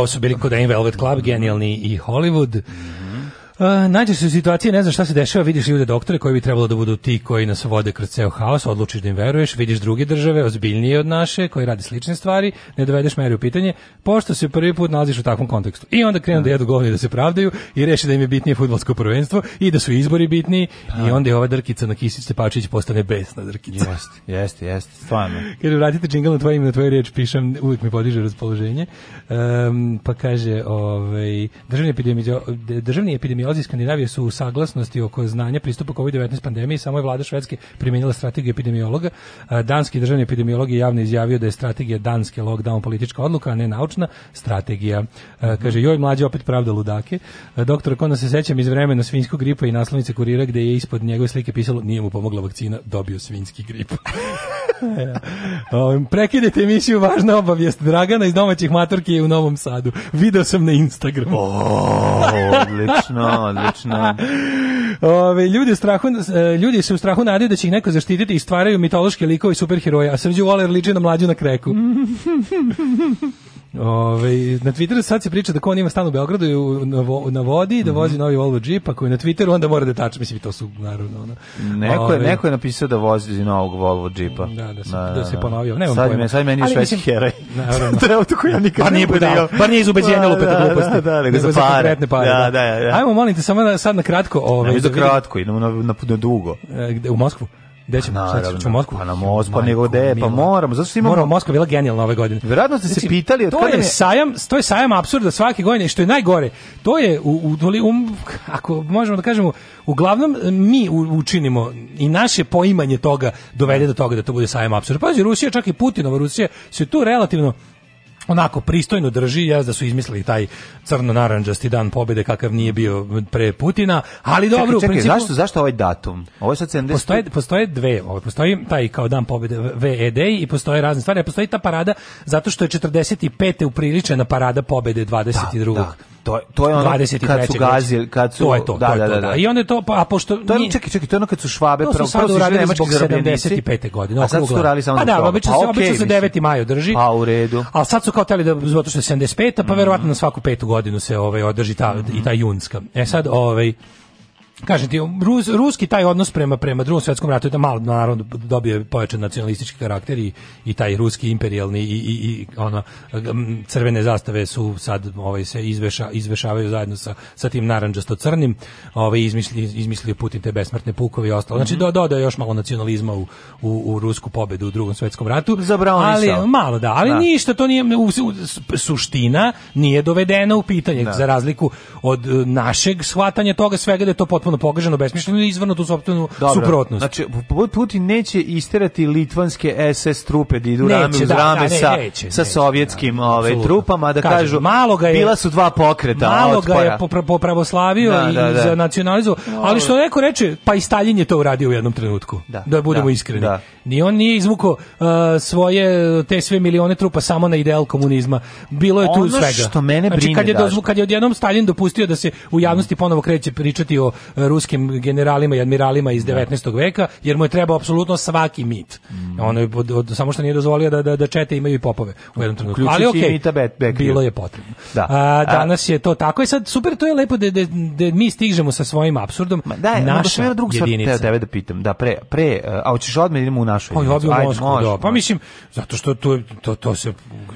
Ovo su bili kod Velvet Club, genijalni i Hollywood. E, nađeš se u situaciji, ne znaš šta se dešava, vidiš ljude doktore koji bi trebalo da budu ti koji nas vode kroz ceo haos, odlučiš da im veruješ, vidiš druge države, ozbiljnije od naše, koji radi slične stvari, ne dovedeš meri u pitanje, pošto se prvi put nalaziš u takvom kontekstu. I onda krenu da jedu govni da se pravdaju i reši da im je bitnije futbolsko prvenstvo i da su izbori bitniji i pa. onda je ova drkica na Kisić Stepačić postane besna drkica. Jeste, jeste, jeste, stvarno. Kada vratite džingl na tvoje ime, na tvoje riječ pišem, uvijek mi podiže raspoloženje. Um, pa kaže, ovaj, državni epidemiolog, državni epidemiolog sociolozi Skandinavije su u saglasnosti oko znanja pristupa COVID-19 pandemiji, samo je vlada Švedske primenila strategiju epidemiologa. Danski državni epidemiolog je javno izjavio da je strategija danske lockdown politička odluka, a ne naučna strategija. Kaže, joj mlađe opet pravda ludake. Doktor Kona se sećam iz vremena svinjskog gripa i naslovnice kurira gde je ispod njegove slike pisalo nije mu pomogla vakcina, dobio svinjski grip. Um, Prekidite emisiju, važna obavijest. Dragana iz domaćih matorki je u Novom Sadu. Video sam na Instagramu. O, odlično odlično. Ove, ljudi, u strahu, e, ljudi se u strahu nadaju da će ih neko zaštititi i stvaraju mitološke likove i superheroje, a Srđu voler liči na mlađu na kreku. Ove, na Twitteru sad se priča da ko on ima stan u Beogradu na, vo, na vodi da vozi mm -hmm. novi Volvo džip, ako je na Twitteru onda mora da tači, mislim to su naravno ono. Neko je, neko je napisao da vozi novog Volvo džipa. Da, da se, na, da se ponovio. Nemam sad, pojma. Me, sad meni je švedski heroj. Treba to koji ja nikad bar nije budala, pa nije iz ubeđenja da, lupe da, da, gluposti. Da, da, da, za pare. da. Da, da, Ajmo molim te samo sad na kratko, ovaj. Ne, da kratko, idemo na, na, na dugo. E, gde, u Moskvu? Gde ćemo? Pa, naravno, ćemo Moskvu? Pa na Moskvu, pa nego gde, pa moramo. Zato što imamo... Moramo, Moskva bila genijalna ove godine. Verovatno ste se pitali od kada je... Sajam, to je sajam apsurda svake godine, što je najgore. To je, u, u, um, ako možemo da kažemo, uglavnom eh, mi učinimo i naše poimanje toga dovede do toga da to bude sajam apsurda. Pa, pazi, Rusija, čak i Putinova Rusija, se tu relativno onako pristojno drži, jas da su izmislili taj crno-naranđasti dan pobede kakav nije bio pre Putina, ali dobro, čekaj, čekaj, u principu... Zašto, zašto ovaj datum? Ovo je sad 70... Postoje, postoje dve, ovaj, postoji taj kao dan pobede VED i postoje razne stvari, a postoji ta parada zato što je 45. upriličena parada pobede 22. Da, da. To je to je ono 23. kad su gazili, kad su to je to, da, to je da, to, da, da, da. I onda je to pa a pošto to je čekaj, čekaj, to je ono kad su švabe prvo prvo su radili zbog 75. godine, a sad su radili samo pa da, obično se pa obično se 9. maj održi. Pa u redu. Al sad su kao hteli da zato što je 75, pa mhm. verovatno na svaku petu godinu se ovaj održi ta i ta junska. E sad ovaj kaže ti, rus, ruski taj odnos prema prema drugom svetskom ratu je da malo narod dobije pojačan nacionalistički karakter i, i taj ruski imperijalni i, i, i ono, crvene zastave su sad ovaj, se izveša, izvešavaju zajedno sa, sa tim narandžasto crnim ovaj, izmislio, izmislio Putin te besmrtne pukove i ostalo. Znači, mhm. do, doda još malo nacionalizma u, u, u, rusku pobedu u drugom svetskom ratu. Zabrao ali, nisao. Malo da, ali da. ništa, to nije u, suština nije dovedena u pitanje, da. za razliku od e, našeg shvatanja toga svega da je to potpuno potpuno pogrešno, besmišljeno i izvrnuto u sopstvenu suprotnost. Znači, Putin neće isterati litvanske SS trupe da idu rame uz da, rame da, sa, neće, sa neće, sovjetskim da, ove, ovaj, trupama, da kažu, malo ga je, bila su dva pokreta Malo otpora. ga je popra, popravoslavio da, i da, da. za nacionalizam, ali što neko reče, pa i Stalin je to uradio u jednom trenutku, da, da budemo da, iskreni. Ni on nije izvukao uh, svoje, te sve milione trupa samo na ideal komunizma. Bilo je ono tu svega. Ono što mene brine, znači, kad je, dozvu, kad je odjednom Stalin dopustio da se u javnosti ponovo kreće pričati o uh, ruskim generalima i admiralima iz 19. Da. veka, jer mu je trebao apsolutno svaki mit. Mm. Ono je, samo što nije dozvolio da, da, da čete imaju i popove u jednom trenutku. Ali okej, bilo je potrebno. Da. A, danas je to tako i e sad super, to je lepo da, da, da mi stižemo sa svojim absurdom. Ma, da, naša ja drugu jedinica. Stvar, da pitam, da pre, pre a hoćeš odmah idemo u našu pa, jedinicu. Aj, Ajde, Moskvu, može, da. Pa mislim, zato što to, to, to se...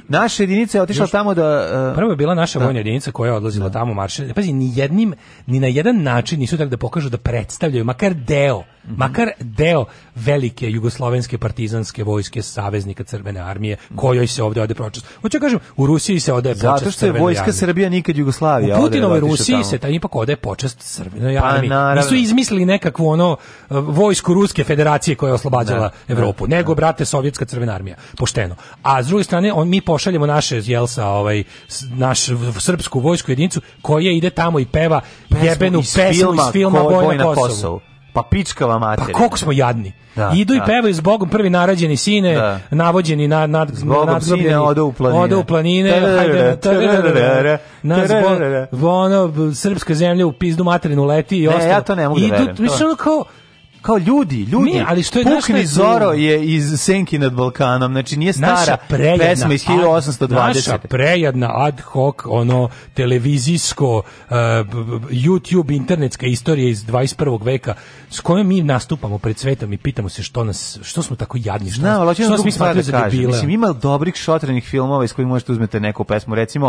Naša jedinica je otišla tamo da... Uh, prvo je bila naša da. vojna jedinica koja je odlazila da. tamo marše. Pazi, ni jednim, ni na jedan način nisu tako da pokažu da predstavljaju makar deo, mm -hmm. makar deo velike jugoslovenske partizanske vojske saveznika Crvene armije kojoj se ovdje ode počast. Hoće da kažem, u Rusiji se ode počast Zato što je vojska armije. Srbija nikad Jugoslavija. U Putinovoj Rusiji tamo. se taj ipak ode počast Crvenoj pa, armiji. Nisu izmislili nekakvu ono eh, vojsku Ruske federacije koja je oslobađala ne, da, da. Evropu, ne, nego ne. brate Sovjetska Crvena armija, pošteno. A s druge strane, on, mi pošaljemo naše jelsa, ovaj naš srpsku vojsku jedinicu koja ide tamo i peva jebenu pesmu iz filma, filma Boj na Kosovu. Kosovu. Pa pičkava mater. Pa koliko smo jadni. Da, Idu da. i pevaju s Bogom prvi narađeni sine, da. navođeni nad nad nad sine ode u planine. Ode u planine, hajde. Nas bo, ono srpska zemlja u pizdu materinu leti i ostalo. Ne, ja to ne mogu da verujem. Idu, mislim kao kao ljudi, ljudi. Mi, ali što je Pukni naša Zoro je iz Senki nad Balkanom, znači nije stara prejedna, pesma iz 1820. Naša prejedna ad hoc, ono, televizijsko, uh, YouTube, internetska istorija iz 21. veka, s kojom mi nastupamo pred svetom i pitamo se što nas, što smo tako jadni, što, Znam, nas, što nas mi da za da debile. Mislim, ima dobrih šotrenih filmova iz kojih možete da uzmete neku pesmu, recimo,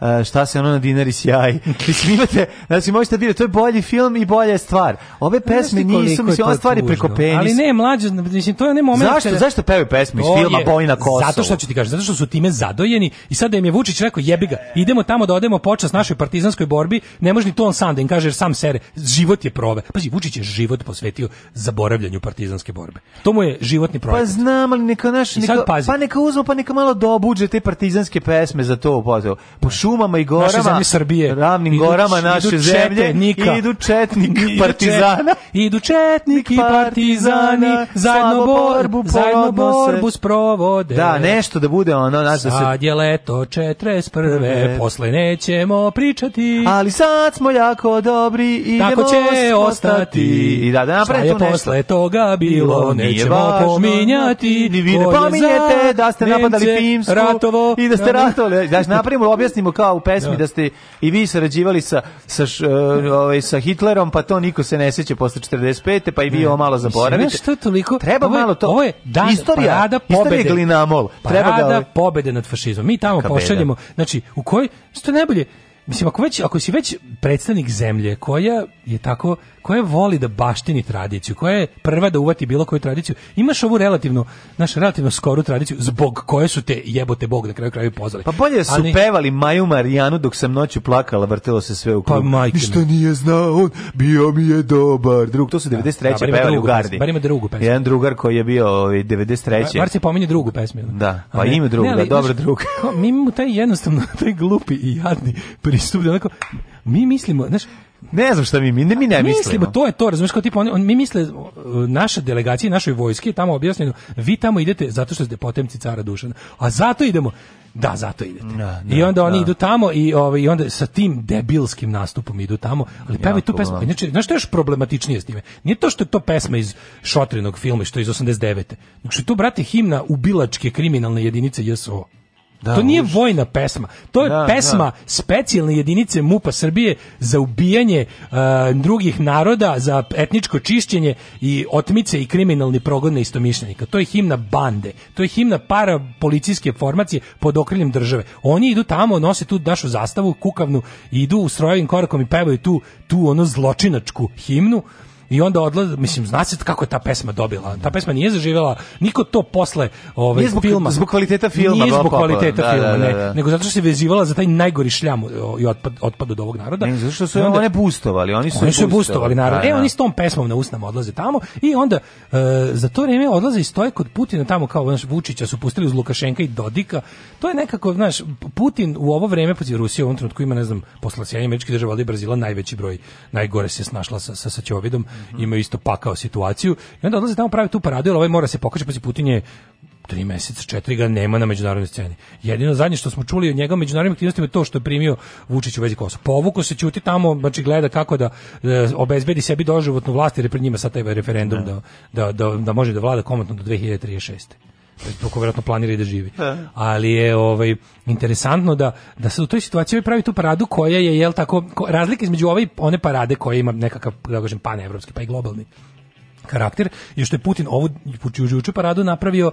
uh, šta se ono na dinari sjaj. mislim, imate, znači, možete da vidjeti, to je bolji film i bolja stvar. Ove pesme nisu, mislim, to stvari tužno. preko penisa. Ali ne, mlađe, mislim, to je ne moment. Zašto, kada... zašto pevaju pesmu iz filma je, Bojna Kosovo? Zato što ću ti kažem, zato što su time zadojeni i sada im je Vučić rekao, jebi ga, idemo tamo da odemo počas našoj partizanskoj borbi, ne može ni to on sam da im kaže, jer sam sere, život je prove. Pazi, Vučić je život posvetio zaboravljanju partizanske borbe. To mu je životni pa projekat. Pa znam, ali neka naš, neka, pazi. pa neka uzmu, pa neka malo dobuđe te partizanske pesme za to, pozeo. Pa po šumama i gorama, naše zemlje Srbije, ravnim idu, gorama naše idu zemlje, nika, idu četnik partizana. Idu četnik Veliki partizani zajedno borbu, zajedno borbu sprovode. Da, nešto da bude ono, da se... Sad je leto 41. Posle nećemo pričati. Ali sad smo jako dobri i Tako će ostati. I da, da napravim tu nešto. posle toga bilo, nećemo pominjati. Ni vi ne pominjete da ste napadali Pimsku. Ratovo. I da ste da ratovali. Da, znaš, napravimo, objasnimo kao u pesmi da. da ste i vi sarađivali sa, sa, e, ovaj, sa Hitlerom, pa to niko se ne seća posle 45. pa i vi ovo malo zaboravite. Mislim, što toliko? Treba ovo je, malo to. Ovo je dan, istorija, parada pobede. Istorija glinamol. Treba parada da, ovaj- pobede nad fašizmom. Mi tamo Kabeda. pošaljemo, znači, u kojoj, što je najbolje, mislim, ako, već, ako si već predstavnik zemlje koja je tako koja voli da baštini tradiciju, koja je prva da uvati bilo koju tradiciju. Imaš ovu relativno, naš relativno skoru tradiciju zbog koje su te jebote bog na kraju kraju pozvali. Pa bolje su Ali, pevali Maju Marijanu dok sam noću plakala, vrtelo se sve u krug. Pa majke. Ništa nije znao, on bio mi je dobar. Drug, to su 93. Da, da pevali u Gardi. Bar ima drugu pesmu. Jedan drugar koji je bio 93. Ovaj, bar se pominje drugu pesmu. Da, pa A ne, ima drugu, ne, da, dobro drug. mi imamo taj jednostavno, taj glupi i jadni pristup, da onako, mi mislimo, znaš, Ne znam šta mi, mi ne, mi ne mislimo. Mislimo, to je to, razumiješ, kao tipa, oni on, mi misle, naša delegacija, našoj vojski, tamo objasnjeno, vi tamo idete zato što ste potomci cara Dušana, a zato idemo, da, zato idete. Na, da, na, I da, onda oni na. Da. idu tamo i ovaj i onda sa tim debilskim nastupom idu tamo, ali pevaju tu pesmu. Inače, znaš što je još problematičnije s time? Nije to što je to pesma iz Šotrinog filma što je iz 89. Nego što je to brate himna ubilačke kriminalne jedinice JSO. Da, to nije vojna pesma. To je da, da. pesma da. specijalne jedinice MUPA Srbije za ubijanje uh, drugih naroda, za etničko čišćenje i otmice i kriminalni progon istomišljenika. To je himna bande. To je himna para policijske formacije pod okriljem države. Oni idu tamo, nose tu našu zastavu, kukavnu, idu u strojevim korakom i pevaju tu, tu ono zločinačku himnu i onda odlazi, mislim, znači kako je ta pesma dobila. Ta pesma nije zaživela, niko to posle ovaj, zbog, filma. Zbog kvaliteta filma. Nije zbog kvaliteta da, filma, da, da, ne, da. nego zato što se vezivala za taj najgori šljam i otpad, otpad od ovog naroda. Ne, zato što su onda, one oni su oni su bustovali, naravno. Pa, e, da. oni s tom pesmom na usnama odlaze tamo i onda e, za to vreme odlaze i stoje kod Putina tamo kao naš Vučića su pustili uz Lukašenka i Dodika. To je nekako, znaš, Putin u ovo vreme pod Rusija u ovom trenutku ima, ne znam, posle Sjedinjenih američke države, ali Brazila najveći broj najgore se snašla sa sa, sa Ćovidom mm imaju isto pakao situaciju i onda odlaze tamo pravi tu paradu, ali ovaj mora da se pokaže, pa se Putin je tri meseca, četiri ga nema na međunarodnoj sceni. Jedino zadnje što smo čuli od njega međunarodnim aktivnostima je to što je primio Vučić u vezi Kosova. Povuko se ćuti tamo, znači gleda kako da e, obezbedi sebi doživotnu vlast jer je pred njima sad taj referendum da, da, da, da, da može da vlada komotno do 2036 kako verovatno planira i da živi. Da. Ali je ovaj interesantno da da se u toj situaciji pravi tu paradu koja je jel tako razlika između ove one parade koja ima nekakav da kažem panevropski pa i globalni karakter i što je Putin ovu juče paradu napravio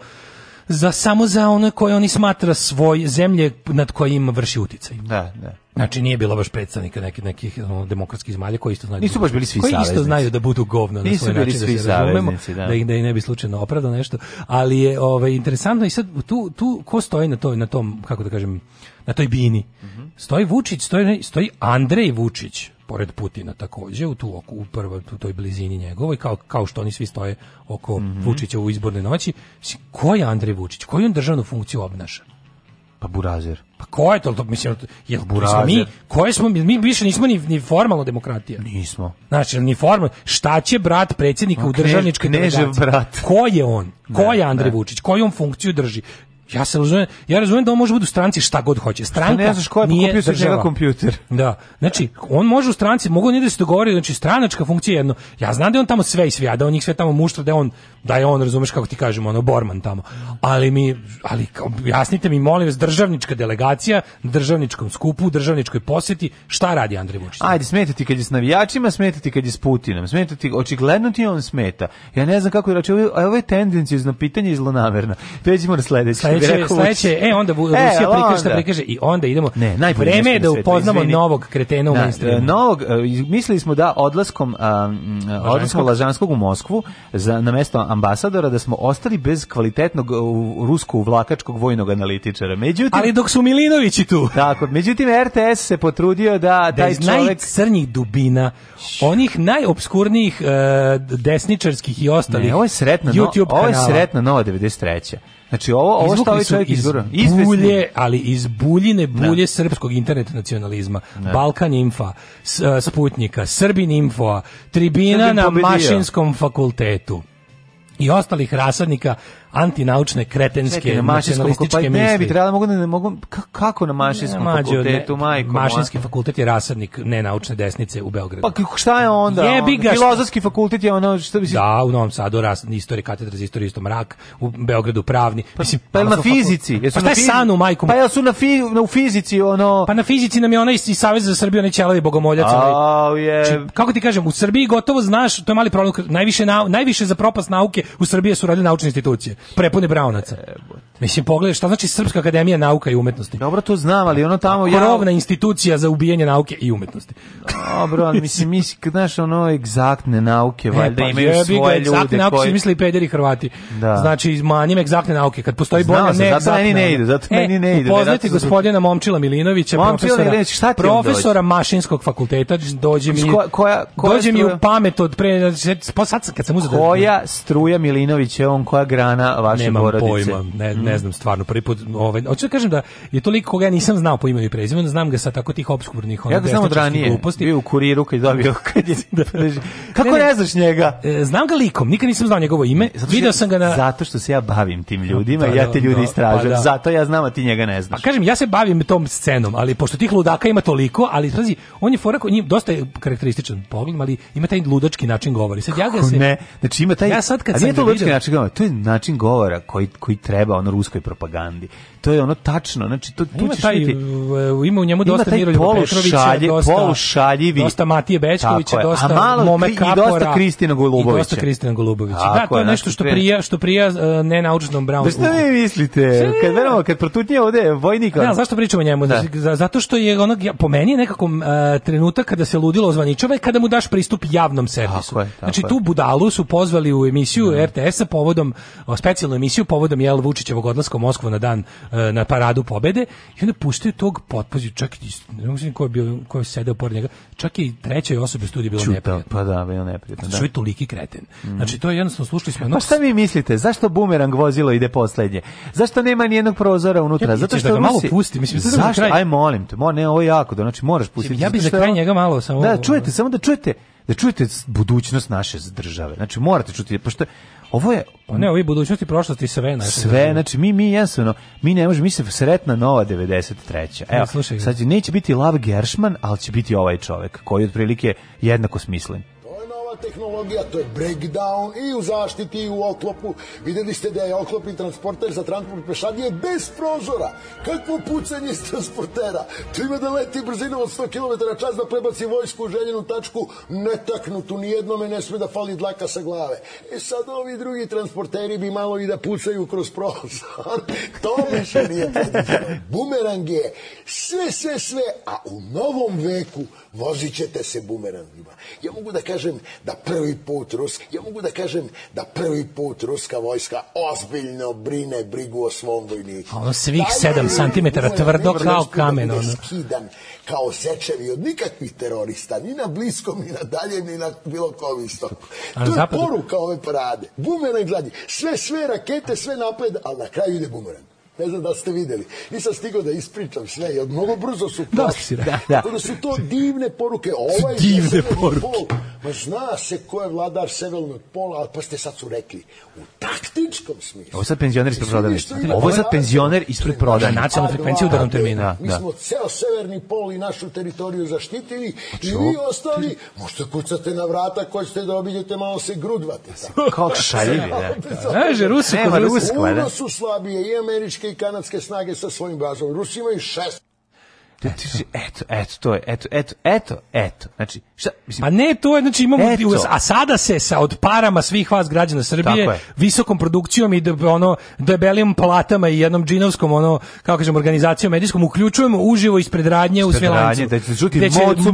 za samo za one koje oni smatra svoj zemlje nad kojim vrši uticaj. Da, da. Znači nije bilo baš predstavnika nekih nekih demokratskih zemalja koji isto znaju. Nisu da baš bili svi koji isto znaju da budu govno Nisu na svoj bili način da svi da razumemo, da. da ih da i ne bi slučajno opravdao nešto, ali je ovaj interesantno i sad tu tu ko stoji na toj na tom kako da kažem na toj bini. Mm -hmm. Stoji Vučić, stoji stoji Andrej Vučić pored Putina takođe u tu oko u prvo u toj blizini njegovoj kao kao što oni svi stoje oko mm -hmm. Vučića u izborne noći. Ko je Andrej Vučić? Koju on državnu funkciju obnaša? Pa burazer. Pa ko je to? to mislim, jel, burazer. mi, koje smo, mi više nismo ni, ni formalno demokratija. Nismo. Znači, ni formalno. Šta će brat predsjednika okay, u državničkoj delegaciji? brat. Ko je on? Ko je Andrej Vučić? Koju on funkciju drži? Ja se razumem, ja razumem da on može da biti u stranci šta god hoće. Stranka ne znaš ko je kupio se njega kompjuter. Da. Znači, on može u stranci, mogu nije da se dogovori, znači stranačka funkcija jedno. Ja znam da je on tamo sve isvija, da on njih sve tamo muštra, da je on da je on, razumeš kako ti kažemo, ono Borman tamo. Ali mi ali objasnite mi molim vas državnička delegacija na državničkom skupu, državničkoj poseti, šta radi Andrej Vučić? Ajde, ti kad je s navijačima, ti kad je s Putinom, ti očigledno ti on smeta. Ja ne znam kako da računam, znači, a ove tendencije na pitanje je zlonamerna. Pređimo na sledeće sledeće, znači, sledeće, e, onda e, Rusija e, prikaže, prikaže i onda idemo. Ne, najbolje je da upoznamo izvini. novog kretena u da, mainstreamu. E, novog, e, mislili smo da odlaskom, um, odlaskom Lažanskog u Moskvu za, na mesto ambasadora da smo ostali bez kvalitetnog uh, rusko uvlakačkog vojnog analitičara. Međutim, Ali dok su Milinovići tu. Tako, međutim, RTS se potrudio da, da taj da čovek... crnih dubina, onih najobskurnijih uh, desničarskih i ostalih ne, ovo je sretno, no, Ovo je sretno, nova 93. Znači ovo ovo što ovaj čovjek izvora, iz bulje, ali iz buljine da. bulje da. srpskog internet nacionalizma. Da. Balkan Info, s, e, Sputnika, Srbin Infoa, tribina Srbin na pobedio. mašinskom fakultetu i ostalih rasadnika antinaučne, kretenske, Čekaj, na mašinskom pa ne bi trebalo, mogu, da ne mogu, kako na mašinskom fakultetu, majko? Mašinski fakultet je rasadnik nenaučne desnice u Beogradu. Pa šta je onda? Jebi ga. Filozofski fakultet je ono, što bi si... Da, u Novom Sadu, rasadni istorije, katedra za istoriju, isto mrak, u Beogradu pravni. Pa, Mislim, pa, pa na fizici? pa šta je fizi... sanu, majko? Pa jesu na, fi, na, u fizici, ono... Pa na fizici nam je onaj iz Saveza za Srbiju, onaj ćelavi bogomoljac. A, je... Či, kako ti kažem, u Srbiji gotovo znaš, to je mali problem, najviše, na, najviše za propast nauke u Srbiji su radile naučne institucije prepune braunaca. Mislim pogledaj šta znači Srpska akademija nauka i umetnosti. Dobro to znam, ali ono tamo je krovna ja... institucija za ubijanje nauke i umetnosti. Dobro, mislim misli kad znaš ono egzaktne nauke e, valjda e, pa, imaju svoje ljude egzaktne nauke misle i pederi Hrvati. Da. Znači manjem egzaktne nauke kad postoji bolja ne zato meni ne ide, zato e, meni ne ide. Upoznati zato... gospodina Momčila Milinovića, Momčila profesora, Milinović, šta ti profesora mašinskog fakulteta, dođe mi koja, koja, dođe mi u pamet od pre pa sad kad sam uzeo da- koja struja Milinović je on koja grana vaše porodice. Nemam Pojma, ne, ne ne znam stvarno prvi put ovaj hoću da kažem da je toliko koga ja nisam znao po imenu i prezimenu, znam ga sa tako tih opskurnih onih ja znam od ranije, gluposti. Bio u kuriru kad dobio kad je da Kako ne, znaš njega? E, znam ga likom, nikad nisam znao njegovo ime. E, zato Video sam ga na Zato što se ja bavim tim ljudima, da, ja te da, ljudi da, istražujem. Pa da. Zato ja znam a ti njega ne znaš. Pa kažem ja se bavim tom scenom, ali pošto tih ludaka ima toliko, ali pazi, on je forako, njim dosta je karakterističan pogled, ali ima taj ludački način govori. Sad ja ga se Ne, znači ima taj Ja sad kad sam to ludački način govora, to je način govora koji koji treba ono ruskoj propagandi. to je ono tačno. Znači to tu ima ćeš taj, e, Ima u njemu dosta Miroslava Petrovića, dosta polušaljivi, dosta Matije Bećkovića, dosta malo, Mome Kapora, i dosta Kristina Golubovića. I dosta Kristina Golubovića. da, to je znači, nešto što prija, što prija uh, e, naučnom Brownu Da šta vi mislite? Kad veramo, kad protutnje ovde vojnik. Da, ne, zašto pričamo o njemu? Da. Znači, zato što je ono po meni nekako uh, trenutak kada se ludilo ozvaničava i kada mu daš pristup javnom servisu. tako znači tu budalu su pozvali u emisiju da. RTS-a povodom specijalnu emisiju povodom jel Vučićevog odlaska u Moskvu na dan E, na paradu pobede i onda puštaju tog potpaziju, čak i ne mogu ko je bio ko je sedeo pored njega, čak i trećoj osobi studiju bilo neprijatno. Pa da, bilo neprijatno. Znači, da. je toliki kreten. Mm. Znači to je jednostavno slušali smo. Ono... Pa šta vi mislite, zašto bumerang vozilo ide poslednje? Zašto nema ni jednog prozora unutra? Ja, zato što da ga malo si... pusti, mislim zašto? Za kraj... Aj molim te, mo ne, ovo je jako, da znači moraš pustiti. Ja bih za kraj njega malo samo. Da, čujete, samo da čujete da čujete budućnost naše države. Znači morate čuti pošto Ovo je pa ne, ovi budućnosti prošlosti sve naše. Sve, znači mi mi jesmo, mi ne možemo, mi se sretna nova 93. Evo, ne, slušaj, sad neće biti Love Gershman, ali će biti ovaj čovjek koji otprilike jednako smislen nova tehnologija, to je breakdown i u zaštiti i u oklopu. Videli ste da je oklopni transporter za transport pešadije bez prozora. Kakvo pucanje s transportera? To ima da leti brzinom od 100 km čas da prebaci vojsku u željenu tačku netaknutu, nijednome ne sme da fali dlaka sa glave. E sad ovi drugi transporteri bi malo i da pucaju kroz prozor. to više nije predviđeno. Bumerang je sve, sve, sve, a u novom veku vozit ćete se bumerangima. Ja mogu da kažem da prvi put Ruska, ja mogu da kažem da prvi put Ruska vojska ozbiljno brine brigu o svom vojniku. Ono svih 7 cm tvrdo kao da kamen. Ono. Skidan kao sečevi od nikakvih terorista, ni na bliskom, ni na daljem, ni na bilo kom istoku. To je zapadu... poruka ove parade. Bumerang gladi. Sve, sve rakete, sve napred, ali na kraju ide bumerang. Ne znam da ste videli. Nisam stigao da ispričam sve, jer mnogo brzo su da, prošli. Da, da, da. Tako da su to divne poruke. Ovaj divne poruke. Pol, ma zna se ko je vladar severnog pola, ali pa ste sad su rekli, u taktičkom smislu. Ovo sad penzioner ispred prodaje. Ovo je sad penzioner ispred prodaje. Da, nacionalna frekvencija u darom terminu. mi da. smo ceo severni pol i našu teritoriju zaštitili Čo? i pa vi ostali, možda kucate na vrata ko ćete da obiđete, malo se grudvate. Kako šaljivi, da. Znaš, Rusi kod Rusi. Uno su slabije i američki američke i kanadske snage sa svojim bazom. Rusi imaju šest Eto. eto, eto, to je, eto, eto, eto, eto. Znači, šta, mislim, pa ne, to je, znači imamo, eto. a sada se sa od parama svih vas građana Srbije, visokom produkcijom i da, ono, debelim platama i jednom džinovskom, ono, kako kažem, organizacijom medijskom, uključujemo uživo ispred radnje u Svijelancu. Da će čuti mocu Moca,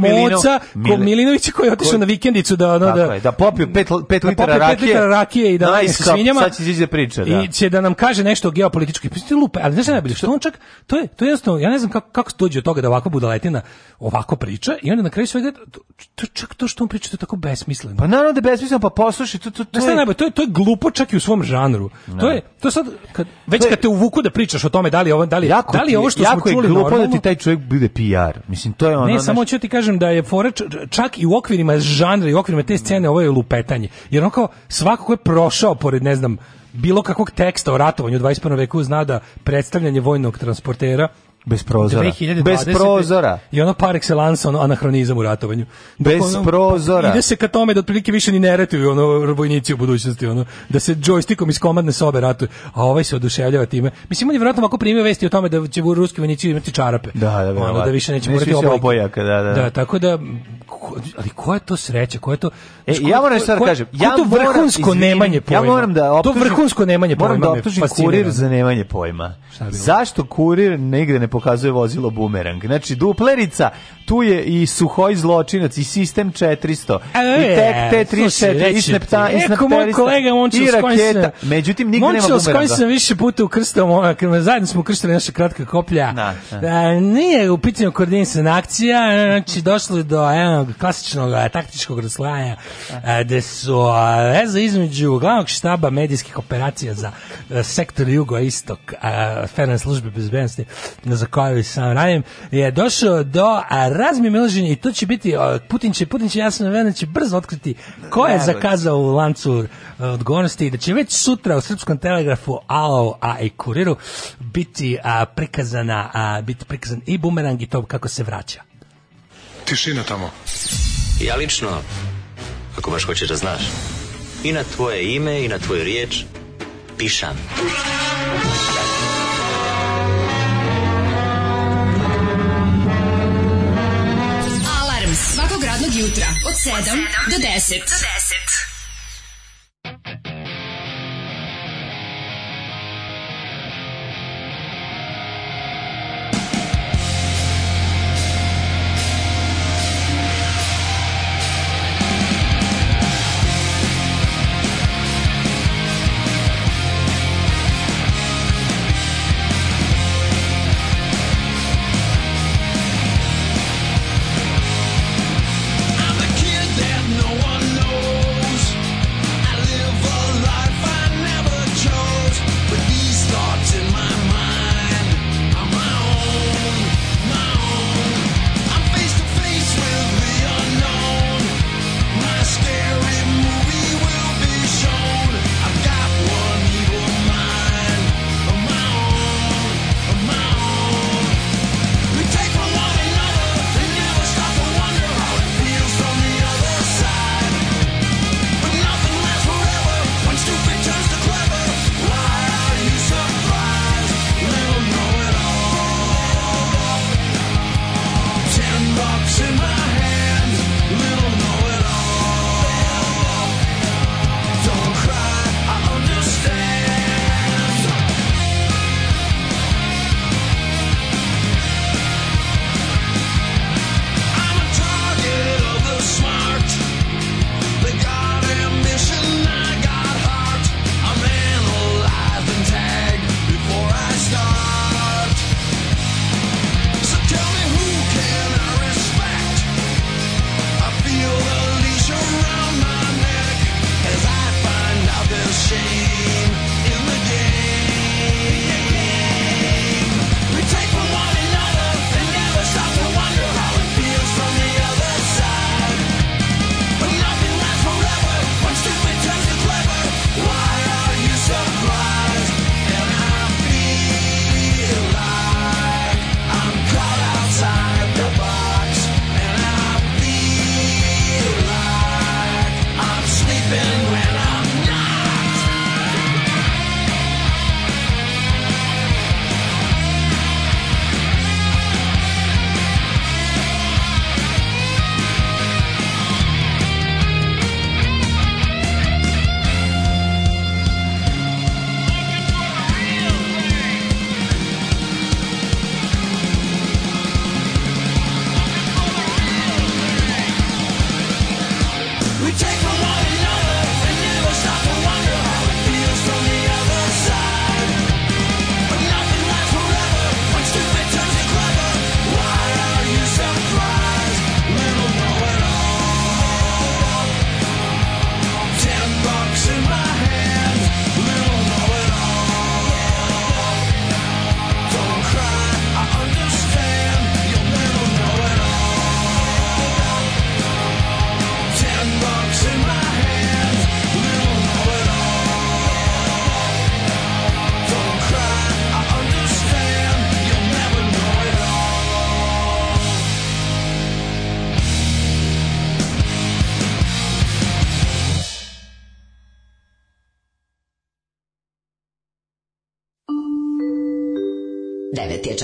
Milino, ko, Milinovića koji je otišao koji, na vikendicu da, ono, da, je, da popio pet, pet, da litara, rakije, pet litara rakije i da lanje sa svinjama. Sad će da priča, da. I će da nam kaže nešto o geopolitičkoj, pa, lupe, ali znaš najbolje, što on čak, to je, to je jednostavno, ja ne znam kako, kako dođe od toga toga da ovako budaletina ovako priča i onda na kraju svega to, čak to što on priča to je tako besmisleno. Pa naravno da je besmisleno, pa poslušaj, to, to, to, je... Najbolj, to, je, to je glupo čak i u svom žanru. No. To da. je, to sad, kad, već to kad te uvuku da pričaš o tome da li ovo, da li, jako da li ovo što smo čuli glupo normalno, da ti taj čovjek bude PR. Mislim, to je ono... Ne, naš... samo ću ti kažem da je fora čak i u okvirima žanra i u okvirima te scene ovo je lupetanje. Jer on kao svako ko je prošao pored, ne znam, bilo kakvog teksta o ratovanju u 21. veku zna da predstavljanje vojnog transportera Bez prozora. 2020. Bez prozora. I ono par excellence, ono anahronizam u ratovanju. Dok Bez ono, prozora. Ide se ka tome da otprilike više ni ne ratuju ono, vojnici u budućnosti, ono, da se joystickom iz komadne sobe ratuje, a ovaj se oduševljava time. Mislim, on je vjerojatno ovako primio vesti o tome da će ruski vojnici imati čarape. Da, da, ono, da, da više neće morati obojaka. Da, da. da, tako da, ali koja je to sreća, koja je to... E, ko, ja da moram da kažem, ja to vrhunsko moram, nemanje pojma. Ja moram da optužim, to vrhunsko nemanje pojma. Moram da optužim kurir za nemanje pojma. Zašto kurir negde ne ne pokazuje vozilo bumerang. Znači, duplerica, tu je i suhoj zločinac, i sistem 400, e, i tek T-34, i snepta, i e, raketa. Međutim, nigde nema bumeranga. Mončil, sam više puta ukrstao, e, zajedno smo ukrstali naša kratka koplja. Na, da, na. Da. E, nije u pitanju koordinisana akcija, znači, došli do jednog klasičnog taktičkog raslaja, gde su veza između glavnog štaba medijskih operacija za sektor jugo-istok, ferne službe bezbednosti, za koju sam rajem, je došao do razmimilaženja i to će biti, Putin će, Putin će jasno vremena će brzo otkriti ko je zakazao u lancu e, odgovornosti i da će već sutra u Srpskom telegrafu, AO, a i kuriru biti a, prikazana, a, biti prikazan i bumerang i to kako se vraća. Tišina tamo. Ja lično, ako baš hoćeš da znaš, i na tvoje ime i na tvoju riječ pišam. Pišam. jutra od 7 do 10. Do 10.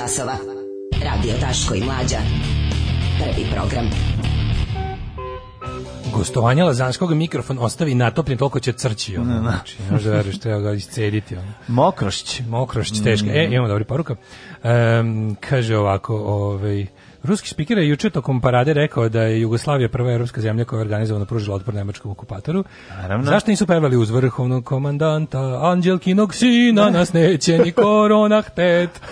časova. Radio Taško i Mlađa. Prvi program. Gostovanje Lazanskog mikrofon ostavi natopljen toliko će crći. Ono. Znači, ne možda veriš, treba ga iscediti. Ono. Mokrošć. Mokrošć, teška. E, mm. imamo dobri poruka. Um, kaže ovako, ovaj... Ruski spiker je juče tokom parade rekao da je Jugoslavija prva evropska zemlja koja je organizovano pružila otpor nemačkom okupatoru. Naravno. Zašto nisu pevali uz vrhovnog komandanta Anđelkinog sina nas neće ni korona htet.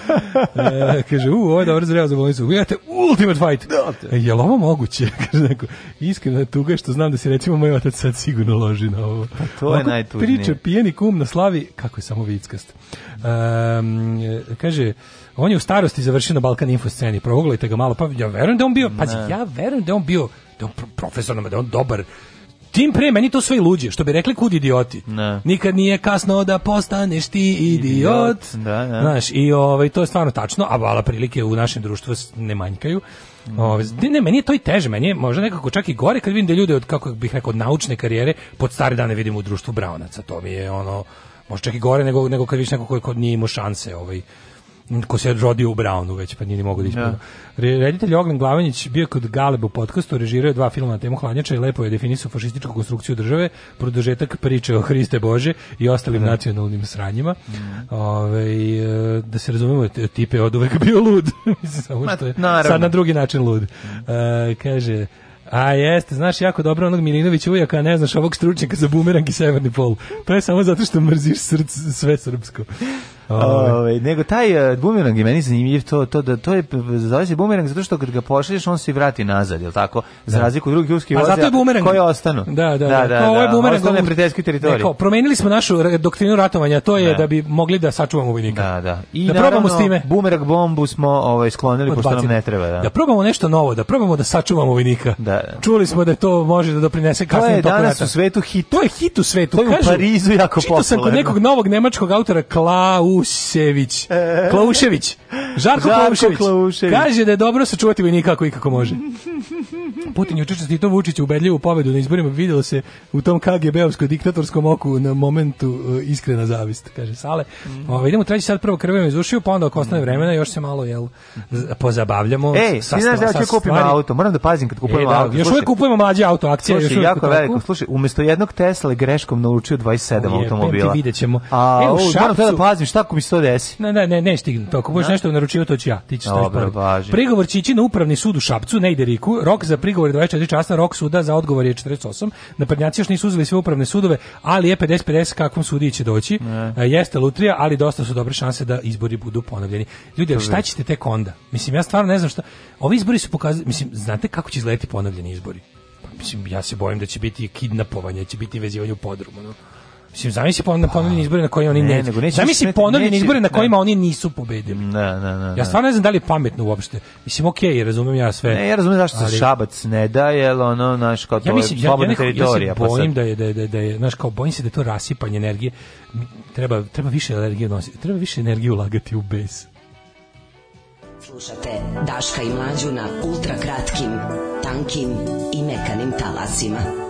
E, kaže, u, ovo je dobro zreo za bolnicu. Gledajte, ultimate fight. Da. Je li ovo moguće? Kaže, neko, iskreno iskrena tuga što znam da se recimo moj otac sad sigurno loži na ovo. Pa to Ovako je najtužnije. Priča pijeni kum na slavi, kako je samo vickast. Um, kaže, On je u starosti završio na Balkan info sceni. Proguglajte ga malo, pa ja verujem da on bio, pazi, ja verujem da on bio da on profesor, da on dobar Tim pre, meni to sve luđe, što bi rekli kud idioti. Ne. Nikad nije kasno da postaneš ti idiot. Da, da. Znaš, i ovaj, to je stvarno tačno, a vala prilike u našem društvu ne manjkaju. Mm. Ove, ovaj, ne, meni je to i teže, meni je možda nekako čak i gore kad vidim da ljude od, kako bih rekao, od naučne karijere pod stare dane vidim u društvu Braunaca. To mi je ono, možda čak i gore nego, nego kad vidiš neko koji kod nije imao šanse ovaj, ko se rodio u Brownu već, pa nije ni mogu da ispredno. Da. Ja. Reditelj Ognjen Glavanić bio kod Galeba u podcastu, režirao dva filma na temu hladnjača i lepo je definisao fašističku konstrukciju države, produžetak priče o Hriste Bože i ostalim ja. Da. nacionalnim sranjima. Ja. Da. Ove, e, da se razumemo, tipe od uvek bio lud. Samo što je sad na drugi način lud. E, kaže, a jeste, znaš jako dobro onog Milinovića ujaka, a ne znaš ovog stručnjaka za bumerang i severni pol. To je samo zato što mrziš srce sve srpsko. Ove, ovaj. ovaj, nego taj uh, bumerang je meni zanimljiv, to, to, da, to je, zove se bumerang zato što kad ga pošalješ, on se vrati nazad, jel tako? Za da. razliku od drugih ljudskih voza, koji ostanu. Da, da, da. da, da, kao da, da. Bumerang, ostanu na prijateljskoj teritoriji. Neko, promenili smo našu doktrinu ratovanja, to je da, da bi mogli da sačuvamo vojnika. Da, da. I da probamo s time. bumerang bombu smo ovaj, sklonili, Odbacili. pošto nam ne treba. Da. da probamo nešto novo, da probamo da sačuvamo vojnika. Da, da. Čuli smo da to može da doprinese kasnije to je danas u svetu hit. To je hit u svetu. To je u Parizu jako popularno. Čito sam kod nekog novog nemačkog autora Klau Klausević. Klaušević. Žarko, Žarko Klaušević. Kaže da je dobro sačuvati vojnika kako i kako može. Putin juče čestitao Vučiću ubedljivu pobedu na izborima, vidjelo se u tom KGB-ovskom diktatorskom oku na momentu e, iskrena zavist, kaže Sale. Mm. O, ovaj, idemo treći sad prvo krvem iz ušiju, pa onda ako ostane mhm. vremena još se malo jel, pozabavljamo. Ej, ti znaš da ja ću kupim auto, moram da pazim kad kupujemo e, da, auto. Još uvijek kupujemo mlađe auto, akcija. Slušaj, još jako veliko, slušaj, umjesto jednog Tesla greškom naučio 27 automobila. Ti vidjet ćemo. A, e, u, šapcu, moram da pazim šta kako mi se to desi? Ne, ne, ne, ne stignu to. Ako budeš da. nešto naručio, to ću ja. Ti ćeš Dobre, Prigovor će ići na upravni sud u Šapcu, ne ide Riku. Rok za prigovor je 24 časa, rok suda za odgovor je 48. Naprednjaci još nisu uzeli sve upravne sudove, ali je 50-50 kakvom sudiji će doći. E, jeste lutrija, ali dosta su dobre šanse da izbori budu ponovljeni. Ljudi, šta ćete tek onda? Mislim, ja stvarno ne znam šta. Ovi izbori su pokazali, mislim, znate kako će izgledati ponovljeni izbori? Pa, mislim, ja se bojim da će biti kidnapovanje, će biti vezivanje u podrumu. No? Mislim, zamisli pon, ponovljeni pa, izbore na kojima oni ne, ne nego neće zamisli ponovljeni izbore na kojima ne. oni nisu pobedili. Ne, ne, ne, Ja stvarno ne znam da li je pametno uopšte. Mislim, okej, okay, razumijem ja sve. Ne, ja razumem zašto ali... se Šabac ne da, jer ono, naš, kao to ja mislim, je slobodna ja, ja teritorija. Ja se pa bojim da je, da je, da je, da je, znaš, kao bojim se da to rasipanje energije. Treba, treba više energije nositi, treba više energije ulagati u bes. Slušate Daška i Mlađu na ultrakratkim, tankim i mekanim talasima.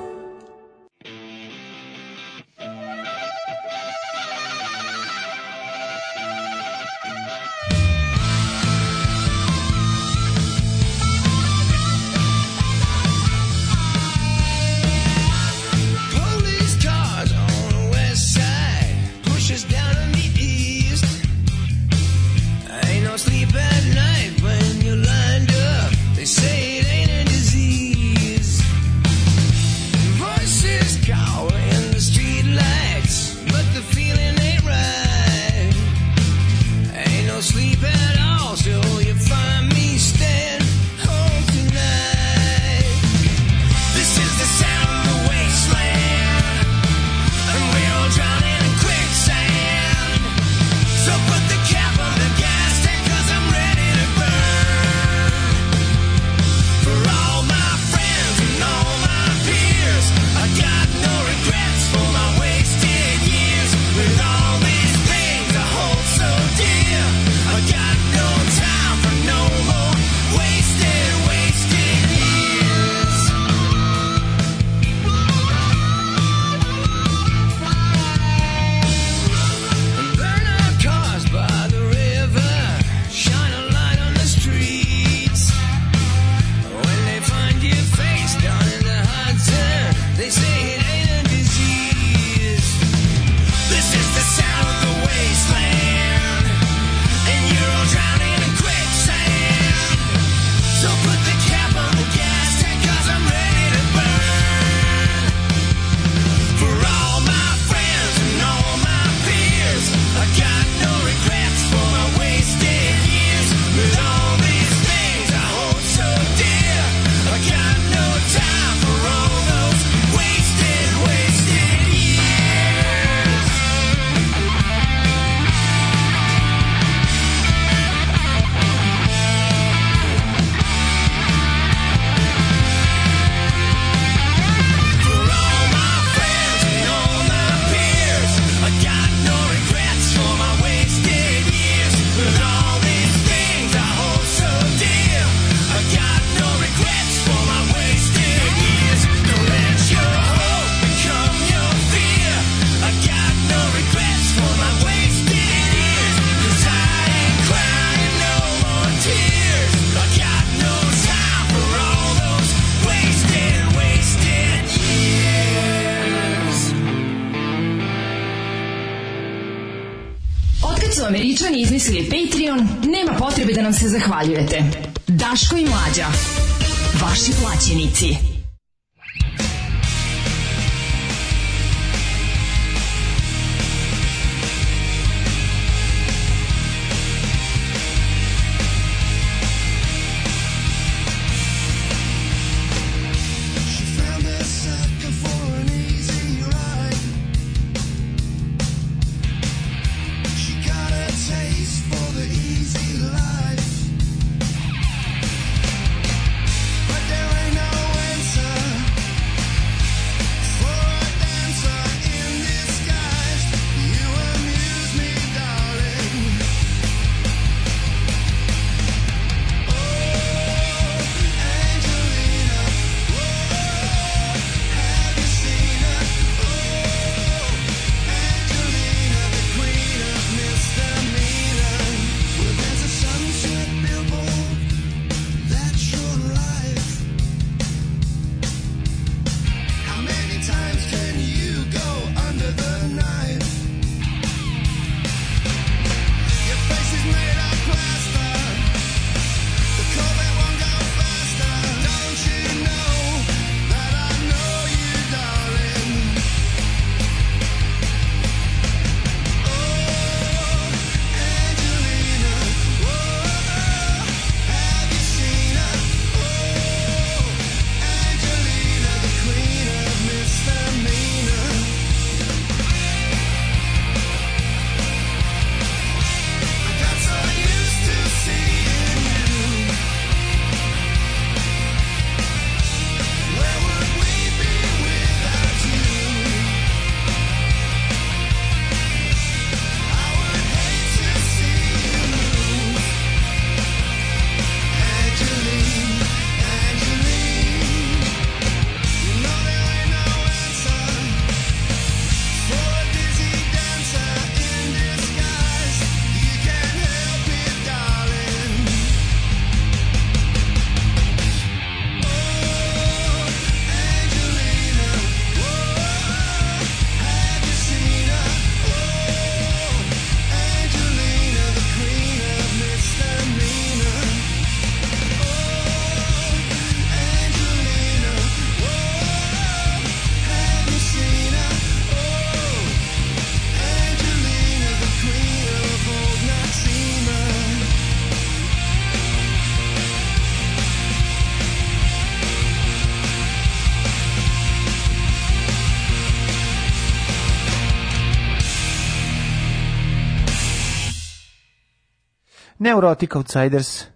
Neurotic Outsiders,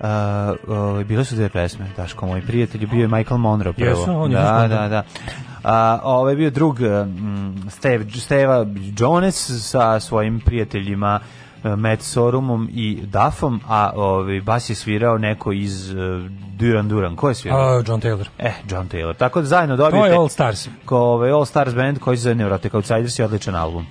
Uh, uh, bile su dve pesme, Daško, moj prijatelj, bio je Michael Monroe prvo. Jesu, on da, da, da. Uh, ovo ovaj, je bio drug um, Steve, Steva Jones sa svojim prijateljima uh, Matt Sorumom i Duffom, a ovaj bas je svirao neko iz uh, Duran Duran. Ko je svirao? Uh, John Taylor. Eh, John Taylor. Tako da zajedno dobijete... To je All Stars. Ko, ovaj, All Stars band koji se zove Neurotic Outsiders je odličan album.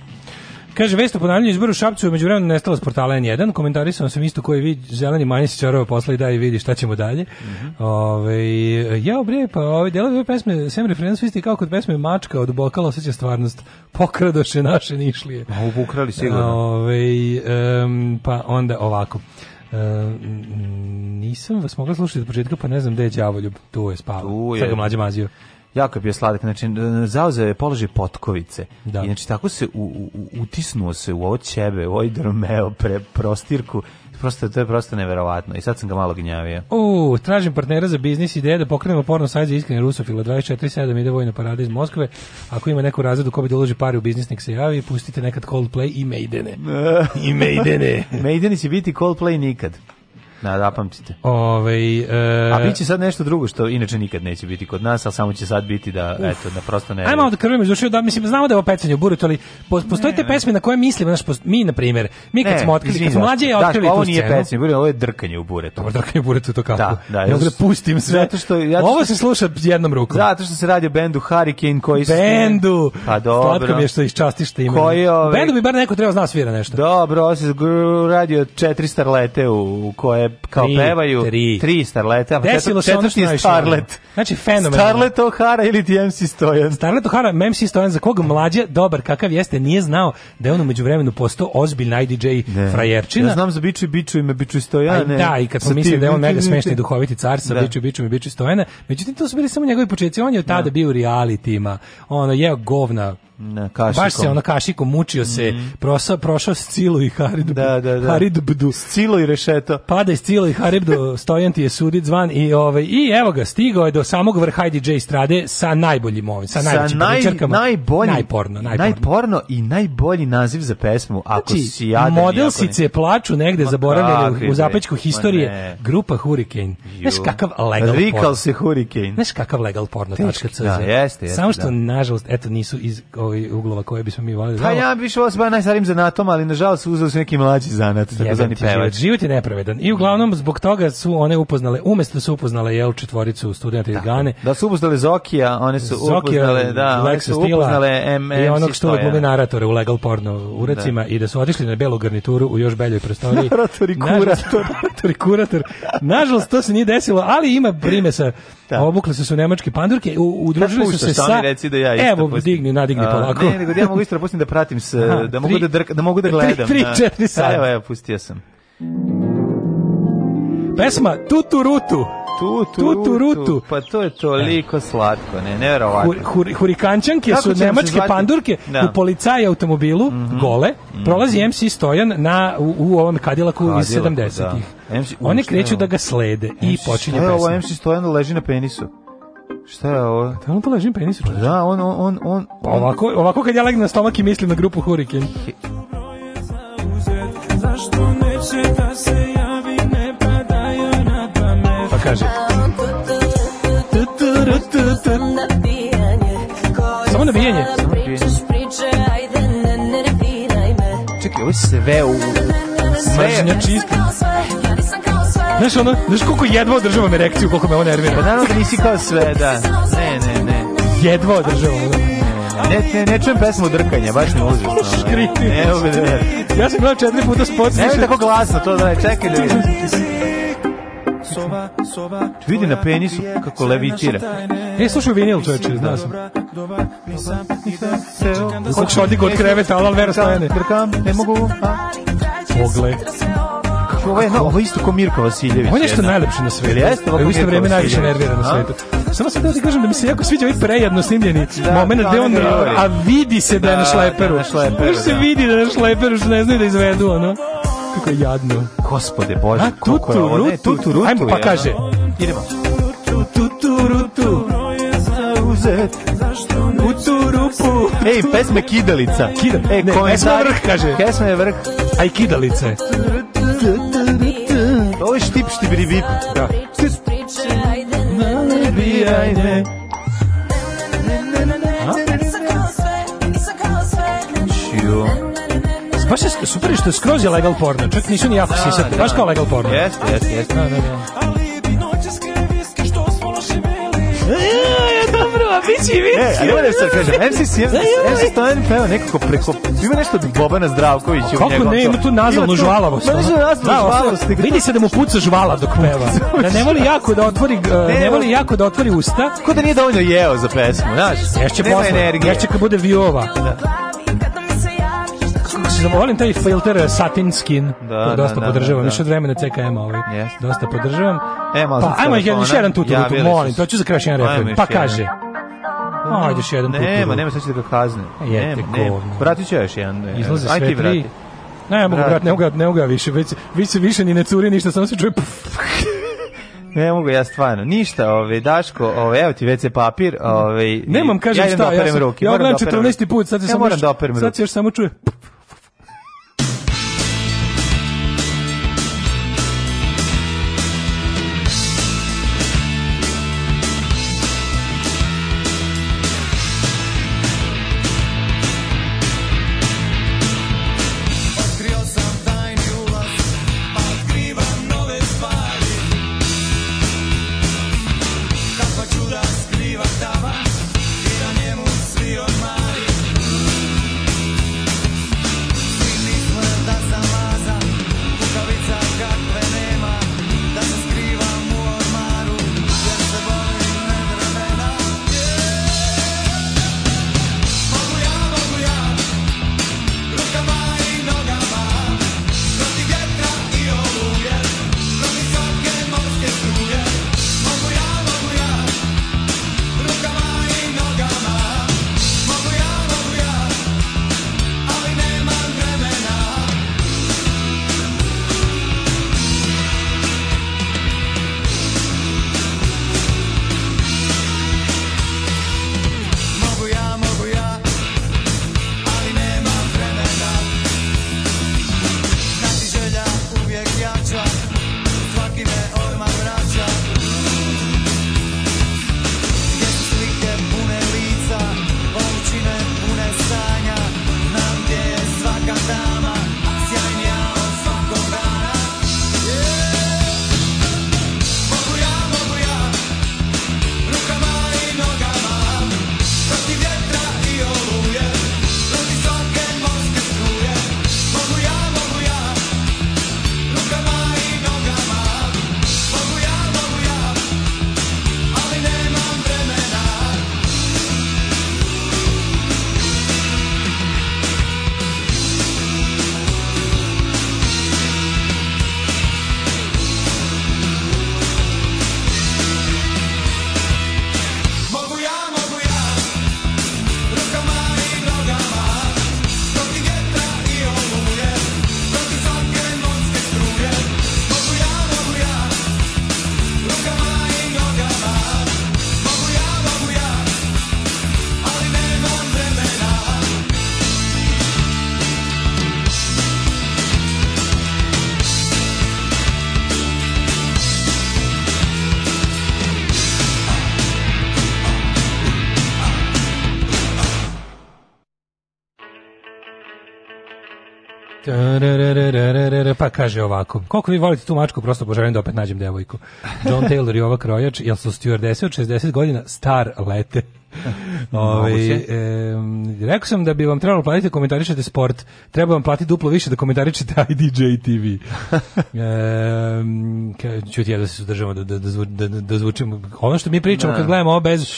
Kaže, vest o ponavljanju izboru u Šapcu je međuvremenu nestala s portala N1. Komentarisao sam isto koji vidi zeleni manjesi čarova posla i daj vidi šta ćemo dalje. Mm -hmm. Ove, ja obrije, pa ove delove ove pesme, sem referencu isti kao kod pesme Mačka od Bokala osjeća stvarnost. Pokradoše naše nišlije. A, ukrali sigurno. Ove, um, pa onda ovako. Uh, nisam vas mogla slušati od početka, pa ne znam gde je đavoljub. Tu je spavao. Sad ga mlađe mazio. Jako je sladak, znači zauzeo je položaj potkovice. Da. I znači tako se u, u, utisnuo se u ovo ćebe, u ovaj drmeo pre prostirku. Prosto, to je prosto neverovatno i sad sam ga malo gnjavio. U, tražim partnera za biznis ideje da pokrenemo porno sajt za iskreni rusofila 24/7 ide vojna parada iz Moskve. Ako ima neku razredu ko bi doloži da pare u biznis nek se javi, pustite nekad Coldplay i Maidene. I Maidene. Maideni će biti Coldplay nikad. Da, zapamtite. Da, ovaj e... A biće sad nešto drugo što inače nikad neće biti kod nas, al samo će sad biti da Uf. eto da prosto ne. Ajmo da krvimo dušu da mislim znamo da je opecanje u buretu, ali po, postoje te pesme na koje mislimo, naš mi na primjer, mi kad ne, smo otkrili, kad smo mlađi je otkrili da, ovo nije pecanje, buret, ovo je drkanje u buretu. Ovo drkanje u buretu to da, kako. Da, da, ja da pustim sve. Zato što ja Ovo se sluša jednom rukom. Zato što se radi o bendu Hurricane koji bendu. Pa dobro. Slatko mi je što iz častiš te Koji ove... Ovaj- bendu bi bar neko trebao zna svira nešto. Dobro, ovo se radio 400 lete u koje kao tri, pevaju tri, tri starlete, a Desilo četvrti je starlet. Znači fenomenalno. Starlet O'Hara ili ti MC Stojan. Starlet O'Hara, MC Stojan, za koga mlađa, dobar kakav jeste, nije znao da je on umeđu vremenu postao ozbiljna IDJ ne. frajerčina. Ja znam za Biču i Biču i me Biču Stojane. Da, i kad sam mislio da je on mega smešni duhoviti car sa da. Biču i Biču i Biču Stojane, međutim to su bili samo njegovi početci, on je od tada da. bio u realitima, ono, jeo govna Na kašikom. Baš se ona kašikom mučio se, mm. prosa, prošao s Cilu i Haridbu. Da, da, da. Haridbdu. S Cilu i Rešeto. Pada s Cilu i Haridbu, stojan ti je sudit zvan i, ovaj, i evo ga, stigao je do samog vrha DJ Strade sa najboljim ovim, sa najvećim naj, najbolji, najporno, najporno. Najporno i najbolji naziv za pesmu, ako znači, si jadan. modelsice ne... plaču negde, Ma zaboravljene u, u zapečku historije, grupa Hurricane. Znaš kakav legal Rikal porno. se Hurricane. Znaš kakav legal porno. Teški, da, jeste, jeste. Samo što, da. nažalost, eto, nisu iz ovaj uglova koje bismo mi valjali. Pa ja bih išao sa najstarijim zanatom, ali nažalost uzeli su neki mlađi zanat, takozvani pevač. Život je nepravedan. I uglavnom zbog toga su one upoznale, umesto da su upoznale jel četvoricu studenata iz Gane. Da su upoznale Zokija, one su Zokija, upoznale, da, one su upoznale MM i onog što glumi naratore u legal porno urecima da. i da su otišli na belu garnituru u još beljoj prostoriji. Narator i kurator. Narator i kurator. Nažalost, to se nije desilo, ali ima primesa. Da. Obukle su se u nemačke pandurke, udružili su se sa... Reci da ja isto Evo, digni, nadigni, pa ovako. Ne, nego ja mogu isto da pustim da pratim se, da, da, da, mogu da, drka, da mogu da gledam. 3 4 sata. Evo, evo, pustio sam. Pesma Tutu Rutu. Tutu, tutu rutu. rutu. Pa to je toliko slatko, ne, neverovatno. Hur, hur, hurikančanke Kako su nemačke pandurke da. u policaj automobilu, mm -hmm. gole, mhm. prolazi mm -hmm. MC Stojan na, u, u ovom Kadilaku Kadilak, iz 70-ih. Da. Oni kreću da ga slede MC, i počinje pesma. Evo, MC Stojan leži na penisu. Šta je ovo? Da on poležim penis. Pa da, on, on, on, on. Pa ovako, ovako kad ja legnem na stomak i mislim na grupu Hurricane. Zašto da se javi, ne padaju Pa kaže. Samo nabijanje. Samo nabijanje. Čekaj, ovo je sve u... Sve je... Mržnja čista. Znaš, ono, znaš koliko jedva održavam erekciju, koliko me ovo nervira. Pa naravno da nisi kao sve, da. Ne, ne, ne. Jedva održavam. Ono. Ne, ne, ne čujem pesmu drkanja, baš mi uzeo. Škriti. Ne, ne, ne. Ja sam gledao četiri puta spot. Ne, tako glasno to da je, čekaj ljudi. Soba, soba, vidi na penisu kako levitira. E, slušaj vinil čoveče, znao sam. Kako šodi kod kreveta, ali Alvera stajane. Drkam, ne mogu. Pogle ovo je no, ovo isto ko Mirko Vasiljević. On je što najlepše na svetu. Jeste, ovo isto vreme najviše nervira na svetu. Samo sam da ti kažem da mi se jako sviđa ovaj prejedno snimljeni da, da, moment gde da, on, da, a vidi se da, je na šleperu. Da, na šleperu, da. se vidi da je na šleperu, što ne znaju da izvedu, ono. Kako je jadno. Gospode Bože, a, tutu, kako je ovo? Ne, tutu, rutu. Ajmo, pa kaže. Idemo. Tutu, tutu, rutu. Zauzet. U tu rupu. Ej, pesme Kidalica. Kida. e, ne, pesma je vrh, kaže. Pesma je vrh. A i Kidalice. Ovo je štip štibri vip. Da. Male bi ajde. Baš je super što je skroz je legal porno. Čak nisu ni jako sisati. Baš kao legal porno. Jeste, jeste, jeste. Da, da, da. Civicki. Ne, ne, sad kažem, MC Sivicki, da, MC ovaj- Stojan peo nekako preko, ima nešto od Bobana Zdravkovića u njegovom. Kako ne, ima tu nazalnu žvalavost. Ima tu nazalnu žvalavost. Da, vidi se da mu puca žvala dok peva. Da ne voli jako da otvori, e, ne voli jako da otvori usta. Kako da nije dovoljno jeo za pesmu, znaš? Ješće posle, ješće kad bude viova. Da se volim taj filter e, satin skin. Da, dosta da, da podržavam. Da, da. Više od vremena ckm ovaj. Dosta podržavam. E, pa, ajmo, još jedan tutu, ja, molim. To ću za kraj jedan refren. Pa kaže ono. Da- da Ajde još jedan put. Nema, nema, sad da ga kazne. Jete, nema, Vratit ću još jedan. Izlaze sve tri. Vrati. Ne, ja mogu vrat, ne mogu, ne mogu više, već, više, više ni ne curi ništa, samo se čuje puf. Ne mogu ja stvarno. Ništa, ovaj Daško, ovaj evo ti WC papir, ovaj Nemam kažem ja šta, da ja, sam, ruke. ja odgledam 14. put, sad se ja samo moram da operem Sad se još samo čuje. Puf. pa kaže ovako, koliko vi volite tu mačku, prosto poželim da opet nađem devojku. John Taylor i ova krojač, jel su stewardese od 60 godina, star lete. Ove, e, rekao sam da bi vam trebalo platiti da komentarišete sport. Treba vam platiti duplo više da komentarišete IDJ TV. e, čuti ja da se sudržamo, da, da, da, da, zvučimo. Ono što mi pričamo kad gledamo ovo bez...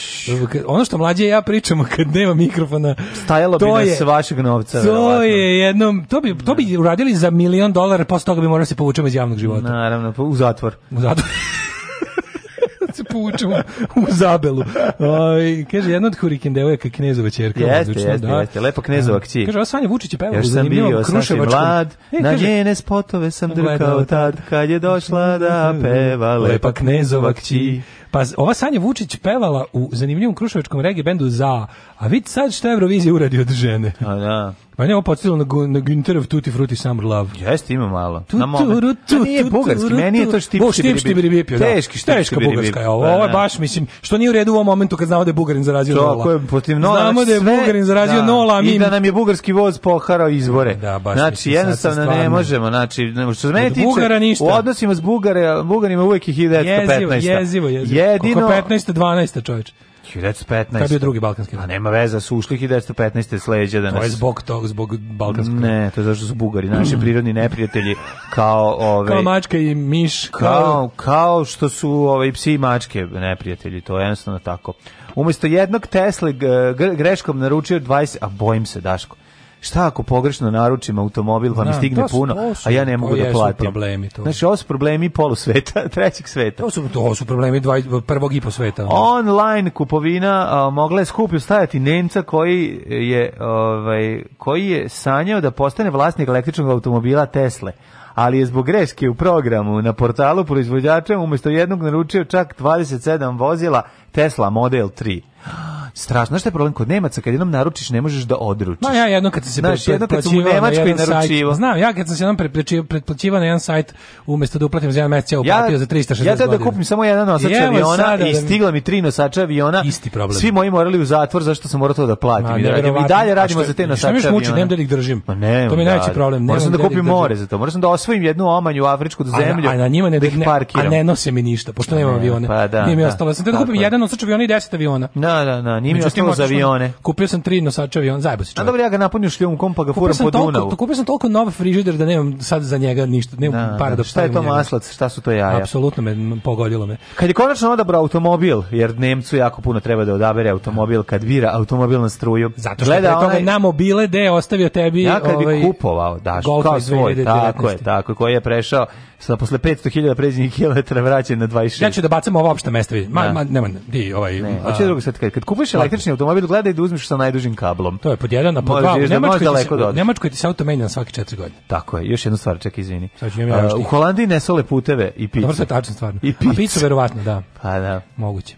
Ono što mlađe ja pričamo kad nema mikrofona... Stajalo bi nas vašeg novca. To verovatno. je jednom... To bi, to bi uradili za milion dolara, posle toga bi morali se povučemo iz javnog života. Naravno, u zatvor. U zatvor puču u zabelu. Oj, ovaj, kaže, jedan od hurikendevojaka knezova čerka. Jeste, odlično, jeste, da. jeste. Lepo knezova kći. Kaže, ova Sanja Vučić je pevala sam bio, sam mlad, e, na njene spotove sam drkao tad, kad je došla da peva lepa knezova kći. Pa ova Sanja Vučić pevala u zanimljivom kruševačkom regi bendu za, a vid sad šta Eurovizija uradi od žene. A da. Pa ne, ovo podsjetilo na, na Günterov Tutti Frutti Summer Love. Jeste, ima malo. Tu, na moment. Tu, tu, nije bugarski, meni je to štipštibiribip. Štipštibiribip da. pa je, da. Teški Teška bugarska je ovo. Ovo je baš, mislim, što nije u redu u ovom momentu kad znamo da je Bugarin zaradio nola. Tako je, protiv nola. Znamo da je Bugarin zaradio da. nola. Mi... I da nam je bugarski voz poharao izbore. Da, baš. Znači, jednostavno ne možemo. Znači, što se mene tiče, u odnosima s Bugare, Bugarima uvek ih ide 15. Jezivo, jezivo, jezivo. Jedino... Koliko 15. 12. čoveče. 1915. Kad je drugi balkanski rat? A nema veze, su ušli 1915. sledeće danas. To je zbog tog, zbog balkanskog Ne, to je zašto su Bugari, naši prirodni neprijatelji, kao ove... Kao mačke i miš. Kao, kao, kao što su ove, psi i mačke neprijatelji, to je jednostavno tako. Umesto jednog Tesla greškom naručio 20, a bojim se, Daško, šta ako pogrešno naručim automobil pa mi da, stigne su, puno, su, a ja ne mogu da platim. Problemi, to. Znači, ovo su problemi polu sveta, trećeg sveta. To su, to su problemi dva, prvog i po sveta. Online kupovina a, mogla je skuplju stajati Nemca koji je, ovaj, koji je sanjao da postane vlasnik električnog automobila Tesle ali je zbog greške u programu na portalu proizvođača umesto jednog naručio čak 27 vozila Tesla Model 3 strašno. Znaš šta je problem kod Nemaca kad jednom naručiš ne možeš da odručiš. Ma ja jedno kad sam se Znaš, jedno kad sam u Nemačkoj Znam, ja kad sam se jednom pretplaćivao na jedan sajt umesto da uplatim za jedan mjesec, ja uplatio za 360. Ja da kupim samo jedan nosač aviona i stigla mi tri nosača aviona. Isti problem. Svi moji morali u zatvor zašto sam morao to da platim i dalje radimo za te nosače aviona. Šta mi muči, nemam da ih držim. Pa ne. To mi najveći da. problem. Moram da, da kupim more za to. Moram da osvojim jednu omanju afričku do zemlje. A na njima ne da A ne nose mi ništa, pošto nemam avione. Pa Nije mi ostalo. Sam da kupim jedan nosač aviona i 10 aviona. Da, da, da nije mi ostalo za avione. Kupio sam tri nosača avion, zajebo se čovjek. A dobro, ja ga napunio šljunkom pa ga furam po toliko, To, Kupio sam toliko nov frižider da nemam sad za njega ništa, nemam da, para da. da Šta je to njega. maslac, šta su to jaja? Apsolutno me pogodilo me. Kad je konačno odabrao automobil, jer Nemcu jako puno treba da odabere automobil, kad vira automobil na struju. Zato što je onaj... na mobile je ostavio tebi ja kad ovaj, bi kupovao, daš, kao svoj, tako je, tako koji je prešao sa posle 500.000 pređenih kilometara vraćen na 26. Ja ću da bacam ovo opšte mesto, ma, da. ma, nema, di ovaj. Ne, hoće drugo sad kad, kad kupiš električni automobil, gledaj da uzmeš sa najdužim kablom. To je pod jedan, a pod dva, u da Nemačkoj, da Nemačkoj ti se auto menja svaki četiri godine. Tako je, još jednu stvar, čekaj, izvini. Uh, u Holandiji ne sole puteve i picu. Dobro, to je tačno stvarno. I picu. A picu, verovatno, da. Pa da. Moguće.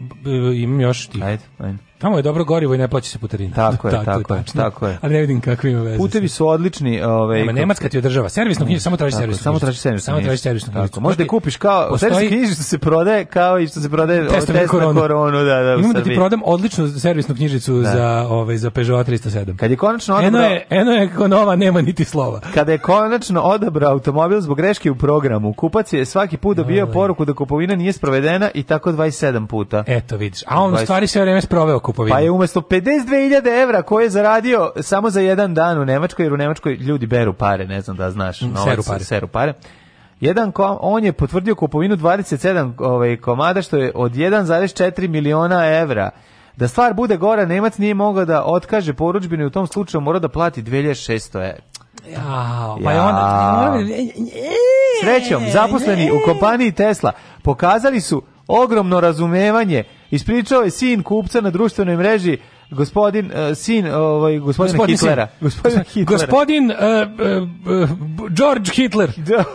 B, imam još ti. Ajde, ajde. Tamo je dobro gorivo i ne plaća se putarina. Tako je, da, tako, je, tačno, tako je. Ali ne vidim kakve ima veze. Putevi su odlični, ovaj. Nema Nemačka ti održava. Servisnu knjižicu samo traži servis. Samo traži servis. Samo traži servisnu knjižicu. Možda je kupiš kao postoji... knjižicu da se prodaje kao i što se prodaje test na koronu. koronu, da, da. Imam da ti prodam odličnu servisnu knjižicu da. za ovaj za Peugeot 307. Kad je konačno odabrao Eno je, eno je kao nova, nema niti slova. Kada je konačno odabrao automobil zbog greške u programu, kupac je svaki put dobio poruku da kupovina nije sprovedena i tako 27 puta. Eto vidiš. A on stvari sve vreme sproveo kupovinu. Pa je umesto 52.000 evra koje je zaradio samo za jedan dan u Nemačkoj, jer u Nemačkoj ljudi beru pare, ne znam da znaš. Mm, novac, seru pare. Seru pare. Jedan kom, on je potvrdio kupovinu 27 ovaj, komada, što je od 1,4 miliona evra. Da stvar bude gora, Nemac nije mogao da otkaže poručbinu i u tom slučaju mora da plati 2600 evra. Ja, pa je onda... E, e, Srećom, zaposleni u e. kompaniji Tesla pokazali su ogromno razumevanje Ispričao je sin kupca na društvenoj mreži gospodin uh, sin ovaj gospodina gospodin Hitlera. Sin. Gospodin Hitlera. Gospodin uh, uh, George Hitler. George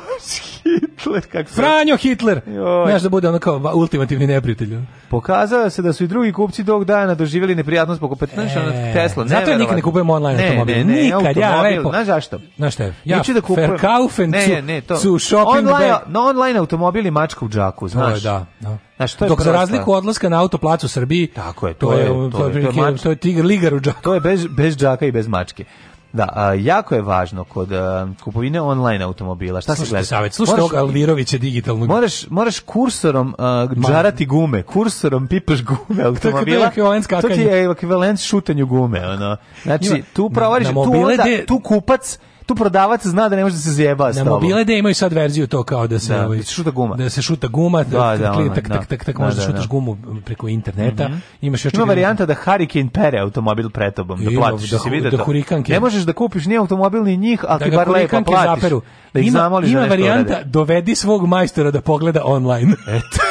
Hitler, kako Franjo Hitler! Znaš da bude ono kao ultimativni neprijatelj. Pokazalo se da su i drugi kupci tog dana doživjeli neprijatnost poko 15 e, Tesla. Zato ja nikad ne kupujemo online ne, automobil. Ne, ne, nikad, automobil. ja lepo. Znaš zašto? Znaš šta? Ja, Neću da kupujem. Verkaufen ne, ne, ne, to. Su shopping online, bag. Na online automobil i mačka u džaku, znaš? O, da, da. Znaš, to je Dok prosta. za razliku odlaska na autoplacu u Srbiji, tako je, to, to je, to je, to je, to je, to je, to je, to je, to je, to je, to je, to je, to je, Da, a, jako je važno kod a, kupovine online automobila. Šta se gleda? Slušaj, slušajte ovog Alvirovića digitalnog. Moraš, moraš kursorom a, džarati gume, kursorom pipaš gume automobila. To ti je ekvivalent šutanju gume. Ono. Znači, tu provariš, tu, onda, tu kupac tu prodavac zna da ne može da se zjeba na s tobom. Na mobile da imaju sad verziju to kao da se, da, ovaj, da se šuta guma. Da se šuta guma, da, da, da, da, da. tak, tak, tak, tak, tak da, možeš da, šutaš gumu preko interneta. Mm -hmm. Imaš još Ima varijanta da Hurricane pere automobil pred tobom, da platiš, da, si vidio da, Ne možeš da kupiš ni automobil ni njih, ali ti bar lepo platiš. Da ih zamoliš da nešto Ima varijanta dovedi svog majstora da pogleda online. Eto.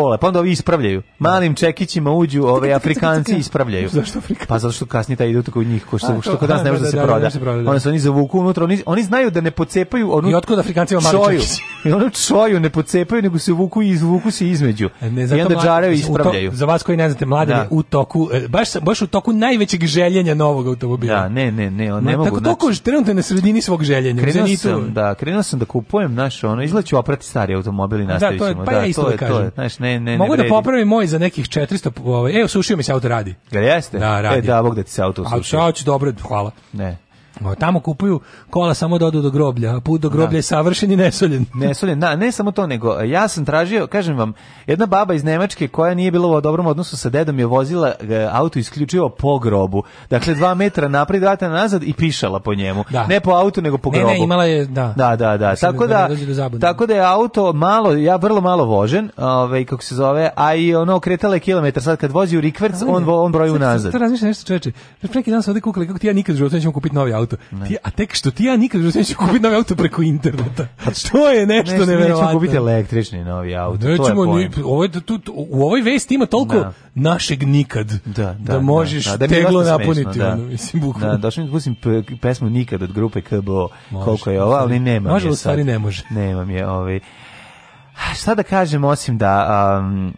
škole, pa onda ovi ispravljaju. Malim čekićima uđu, ove Afrikanci ispravljaju. Zašto Afrikanci? Pa zato što kasnije taj u kod njih, ko što, što kod nas ne može da, se proda. Da, proda oni se oni zavuku unutra, oni, oni znaju da ne pocepaju onu... I otkud Afrikancima mali čekići? I onu čoju ne pocepaju, nego se vuku i izvuku se između. Ne, I onda džaraju ispravljaju. To, za vas koji ne znate, mlade da. u toku, baš, baš u toku najvećeg željenja novog automobila. Da, ne, ne, ne, ne, ne mogu. Tako toliko trenutno na sredini svog željenja. Krenuo sam, da, krenuo sam da kupujem naš ono, izlaću oprati stari automobil i nastavićemo. Da, to je, pa ja isto da kažem. Znaš, ne, ne, ne, Mogu ne da popravim moj za nekih 400, ovaj, Evo, sušio mi se auto radi. Jel jeste? Da, radi. E, da, Bog da ti se auto osušio. A, će, dobro, hvala. Ne. O, Tamo kupuju kola samo da odu do groblja, a put do da. groblja da. je savršen i nesoljen. Nesoljen, da, ne samo to, nego e, ja sam tražio, kažem vam, jedna baba iz Nemačke koja nije bila u dobrom odnosu sa dedom je vozila e, auto isključivo po grobu. Dakle, dva metra naprijed, dva nazad i pišala po njemu. Da. Ne po auto, nego po ne, grobu. Ne, imala je, da. Da, da, da. tako da, da tako da je auto malo, ja vrlo malo vožen, ovaj, kako se zove, a i ono, kretala je kilometar, sad kad vozi u rikverc, on, on broju unazad. Sad, sad, sad razmišljam nešto čoveče. Preki dan sam ovdje kukali, kako ti ja nikad u životu nećemo kupiti novi auto. Ti, a tek što ti ja nikad ne neću kupiti novi auto preko interneta. A pa što je nešto, neverovatno. Nećemo kupiti električni novi auto. Nećemo, to je ni, ovo, da tu, u ovoj vesti ima toliko da. našeg nikad da, da, da, da možeš da, da, da teglo napuniti. Da. Ono, mislim, da, bukvalno. Da, došli mi pustim pesmu Nikad od grupe KBO, može, koliko je ova, ali nema. Može, u stvari ne može. Nemam je, ovaj. Šta da kažem, osim da... Um,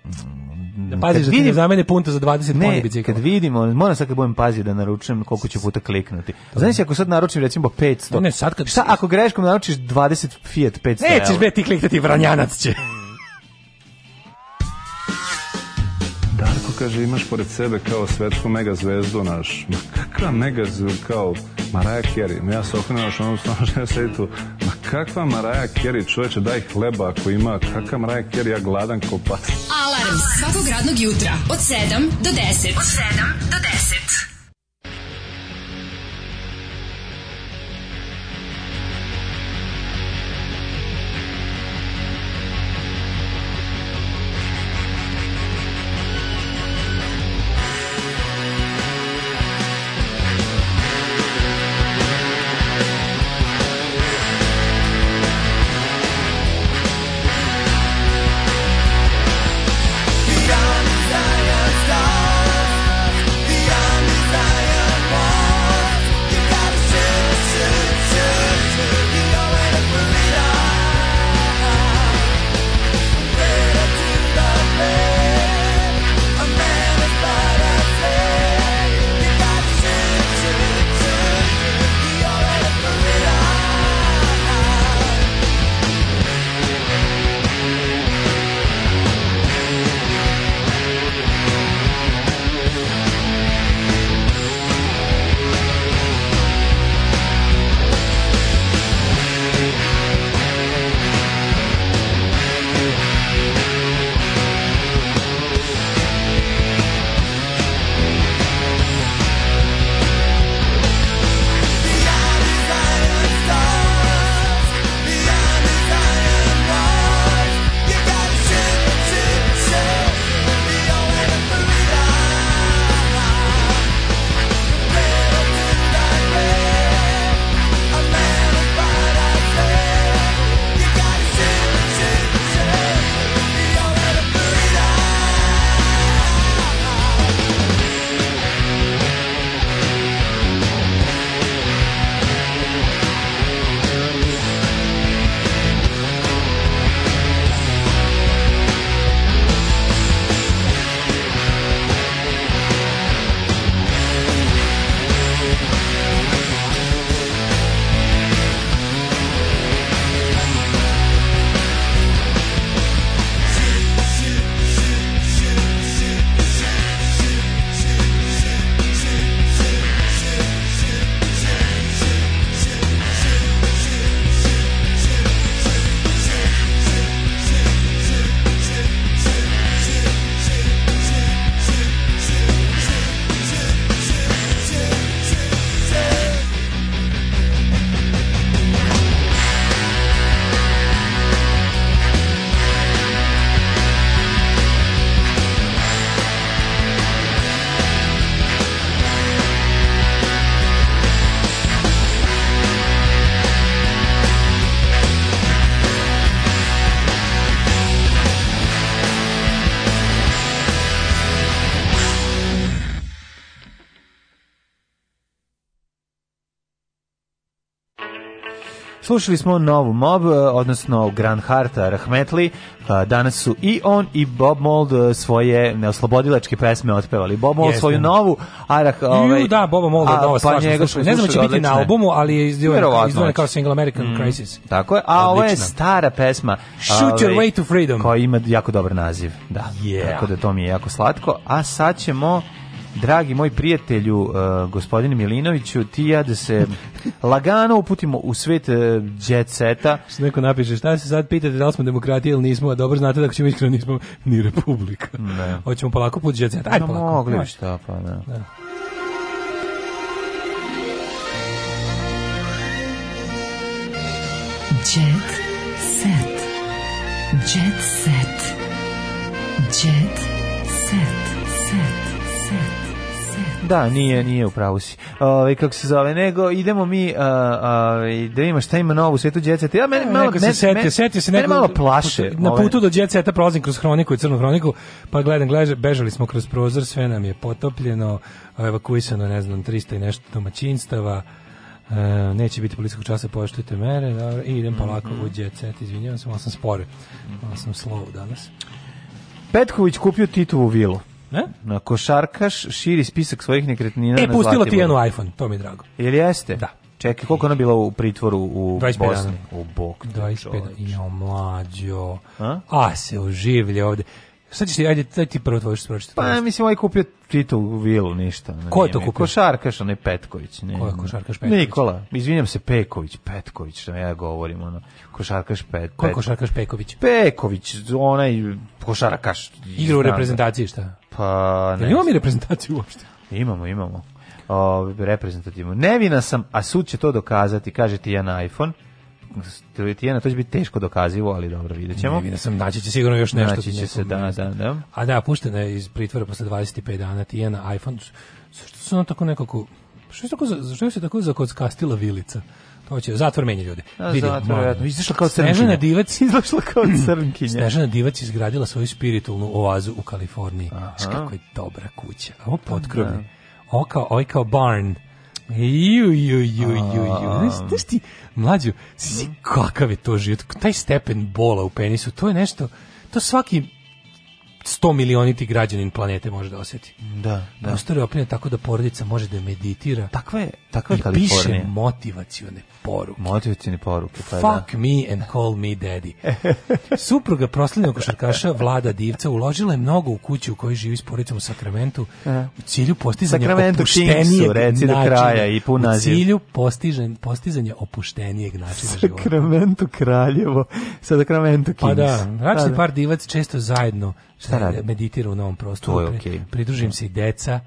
da paziš da ti ne zamene punta za 20 ne, bicikla. kad vidimo, moram sad kad budem pazio da naručujem koliko će puta kliknuti. Da. Znaš, ako sad naručim recimo 500. Ne, sad kad... Šta ako greškom naručiš 20 Fiat 500 Nećeš be ti kliknuti, vranjanac će. Darko kaže, imaš pored sebe kao svetsku megazvezdu naš. Ma kakva megazvezdu kao Maraja Carey? Ja se okrenuo još onom stvarno žena sedi tu. Ma kakva Maraja Carey? Čoveče, daj hleba ako ima. Kakva Maraja Carey? Ja gladan kao pas. Alarm svakog radnog jutra od 7 do 10. Od 7 do 10. Slušali smo novu mob, e, odnosno Grand Harta Rahmetli, e, danas su i on i Bob Mold e, svoje neoslobodilačke pesme otpevali. Bob Mold Jeste. svoju novu, a Rah, ovaj, da, Bob Mold je nova pa njega smo Ne znam će biti na albumu, ali je izdvojen kao single American mm, Crisis. Tako je, a ovo je stara pesma. Shoot your ovaj, way to freedom. Koja ima jako dobar naziv, da. Yeah. Tako da to mi je jako slatko. A sad ćemo dragi moj prijatelju, uh, gospodine Milinoviću, ti ja da se lagano uputimo u svet uh, jet seta. Što neko napiše, šta se sad pitate da li smo demokratija ili nismo, a dobro znate da ako ćemo iskreno nismo ni republika. Ne. Hoćemo polako put jet seta. Aj, no, pa polako. Mogli bi šta, pa ne. Da. da. Jet set. Jet set. Jet set. Set. Da, nije, nije u pravu si. Ove, ovaj, kako se zove, nego idemo mi ove, da vidimo šta ima novo u svetu đeceta. Ja meni malo, se setio, setio se neko, malo plaše. Na ovaj. putu do đeceta prolazim kroz hroniku i crnu hroniku, pa gledam, gledam, bežali smo kroz prozor, sve nam je potopljeno, evakuisano, ne znam, 300 i nešto domaćinstava, e, neće biti policijskog časa, poštujte mere, dobro, i idem polako mm -hmm. u djecet, izvinjavam se, malo sam spore, malo sam slow danas. Petković kupio Titovu vilu. Ne? Na košarkaš širi spisak svojih nekretnina e, na pustila ti jednu iPhone, to mi je drago. Ili jeste? Da. Čekaj, koliko ona bila u pritvoru u 25 Bosni? U Bok. 25 dana. Jo, mlađo. A? A se oživlje ovde. Šta ćeš ti, ajde, daj ti prvo tvoje što pročitaš. Pa, mislim, ovaj kupio Titovu vilu, ništa. Ne, Ko je to kupio? Košarkaš, onaj Petković. Ne, Ko je košarkaš Petković? Nikola, izvinjam se, Peković, Petković, što ja govorim, ono, košarkaš Pet, Ko je košarkaš Peković? Peković, onaj košarkaš. Igra u reprezentaciji, šta? Pa, ne. Ja, imamo mi reprezentaciju uopšte? Imamo, imamo. O, reprezentativno. Nevina sam, a sud će to dokazati, kaže ti ja na iPhone. Stojetijena, to će biti teško dokazivo, ali dobro, vidjet ćemo. Ne, vidio sam, naći će sigurno još nešto. Naći će se, da, da, da. A da, puštena je iz pritvora posle 25 dana, Tijena, iPhone, što su ono tako nekako, što je tako, što je se tako zakockastila vilica? To će, zatvor menje ljude. A, zatvor, vjerojatno. Izašla kao crnkinja. Snežana Divac izašla kao crnkinja. Snežana Divac izgradila svoju spiritualnu oazu u Kaliforniji. Znaš kako je dobra kuća. Ovo potkrovni. Da. Ovo kao, ovo kao barn. Ju, ju, ju, ju, ju. Znaš ti, mlađo, si kakav je to život, taj stepen bola u penisu, to je nešto, to svaki 100 milioniti građanin planete može da osjeti. Da, da. Prostor je oprinjen tako da porodica može da meditira. Takva je, takva je Kalifornija. I piše motivacione poruke. Motivacijne poruke, pa da. Fuck da. me and call me daddy. Supruga proslavljenog košarkaša Vlada Divca uložila je mnogo u kuću u kojoj živi s porodicom u Sakramentu u cilju postizanja Sakramentu opuštenijeg reci do kraja i pun U cilju postižen, postizanja opuštenijeg načina života. Sakramentu Kraljevo, Sakramentu Kings. Pa da, račni pa da. par divac često zajedno Šta e, meditira u novom prostoru. Okay. Pridružim se i deca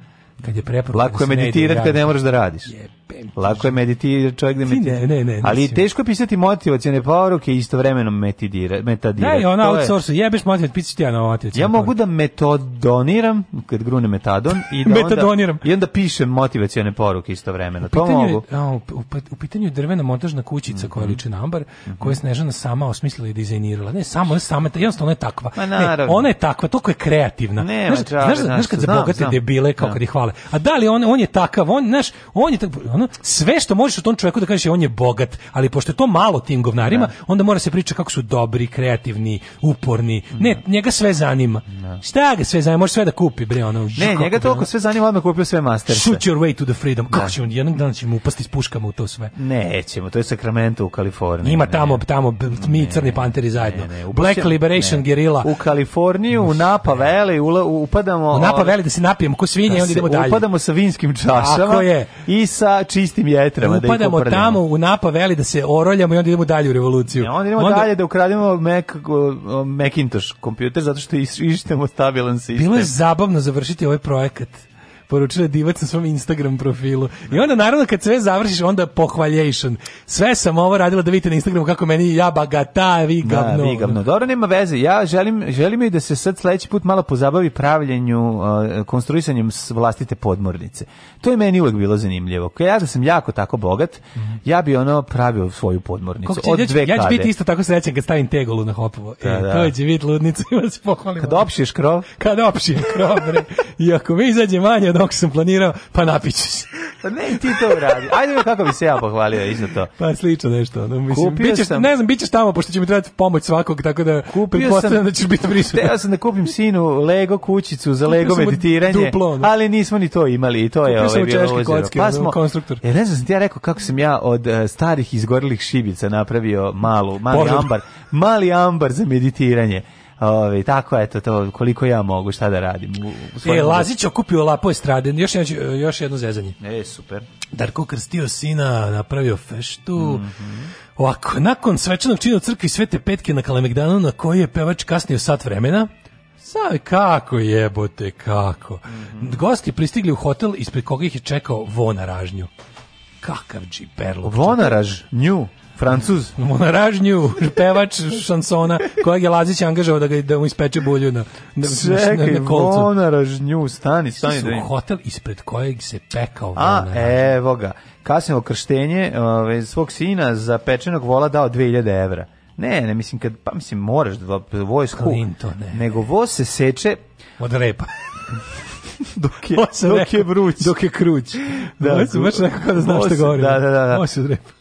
kad je preporuka. Lako je da meditirati kad ne moraš da radiš. Je Lako je meditirati čovjek da meditira. Ne, ne, ne, Ali je teško pisati motivacione poruke i istovremeno metidira, metadira. Ne, ona outsource, je... jebeš motivac, pisaš ti ja na motivacione Ja mogu da metodoniram, kad grune metadon, i da metadoniram. onda, i onda pišem motivacione poruke istovremeno. U pitanju, to mogu. A, u, pa- u pitanju je drvena montažna kućica mm -hmm. koja mhm. liči na ambar, mm -hmm. koju je Snežana sama osmislila i dizajnirala. Ne, samo, sama, jednostavno je takva. Ma, ne, ona je takva, toliko je kreativna. Ne, znaš, trabe, znaš, znaš, znaš, kad znam, zabogate znam, debile, kako kad da. ih hvale. A da li on, on je takav, on, znaš, on je takav, ono, sve što možeš o tom čovjeku da kažeš je on je bogat, ali pošto je to malo tim govnarima, da. onda mora se priča kako su dobri, kreativni, uporni. Da. Ne, njega sve zanima. Da. Šta ga sve zanima? Može sve da kupi, bre, ono. Ne, njega toliko sve zanima, odmah kupio sve master. Shoot your way to the freedom. Kako da. će on, jednog dana ćemo upasti s puškama u to sve. Nećemo, to je Sacramento u Kaliforniji. Ima tamo, ne, tamo, mi ne, crni panteri zajedno. Ne, u Black u, Liberation gerila. U Kaliforniju, u Napa Valley, upadamo... U Napa Valley da se napijemo ko svinje i da onda idemo dalje. Upadamo sa vinskim čašama. Tako je. I sa čistim jetrama da, da upadamo da tamo u Napa Veli da se oroljamo i onda idemo dalje u revoluciju. Ne, onda idemo onda... dalje da ukrademo Mac, Macintosh kompjuter zato što ištemo stabilan sistem. Bilo je zabavno završiti ovaj projekat poručila divac na svom Instagram profilu. I onda naravno kad sve završiš, onda pohvaljation. Sve sam ovo radila da vidite na Instagramu kako meni ja bagata, da, vi gavno. Da, vi gavno. Dobro, nema veze. Ja želim, želim i da se sad sledeći put malo pozabavi pravljenju, uh, konstruisanjem vlastite podmornice. To je meni uvek bilo zanimljivo. Ja da sam jako tako bogat, mhm. ja bi ono pravio svoju podmornicu. Će, od dve ja ću, ja ću biti isto tako srećan kad stavim tegolu na hopovo. E, da, e, da. To će biti ludnica i da se pohvalimo. Kad opšiš krov? Kad opšiš krov, bre. I ako mi izađe manje dok sam planirao, pa napiću se. Pa ne, ti to radi. Ajde mi kako bi se ja pohvalio isto to. Pa slično nešto. No, mislim, kupio bićeš, sam... Ne znam, bićeš tamo, pošto će mi trebati pomoć svakog, tako da kupio sam, da ćeš biti prisutan. Teo sam da kupim sinu Lego kućicu za Lego kupio meditiranje, duplo, no. ali nismo ni to imali i to je ovaj bilo ozero. Pa smo, konstruktor. Ja e, ne znam, sam ti ja rekao kako sam ja od uh, starih izgorelih šibica napravio malu, mali Božar. ambar. Mali ambar za meditiranje. Ove, tako, eto, to, koliko ja mogu, šta da radim. U, u e, Lazić okupio Lapo Estraden, još, još jedno zezanje. E, super. Darko krstio sina, napravio feštu. Mm -hmm. Ovako, nakon svečanog čina u crkvi Svete Petke na Kalemegdanu, na koji je pevač kasnio sat vremena, Savi, kako jebote, kako. Mm -hmm. Gosti pristigli u hotel ispred koga ih je čekao Vona Ražnju. Kakav džiperluk. Vonaraž, nju. Francuz, monaražnju, pevač šansona, kojeg je Lazić angažao da, ga, da mu ispeče bulju na, na, Čekaj, na, na kolcu. monaražnju, stani, stani. Su da hotel ispred kojeg se pekao. A, monaražnju. evo ga. Kasnije okrštenje ove, svog sina za pečenog vola dao 2000 evra. Ne, ne, mislim, kad, pa mislim, moraš da, da vojsku. Clinton, ne. Nego voz se seče... Od repa. dok je, dok rekao, je vruć. Dok je kruć. Da, baš nekako da znaš što govorim. Da, da, da. da. Ovo se od repa.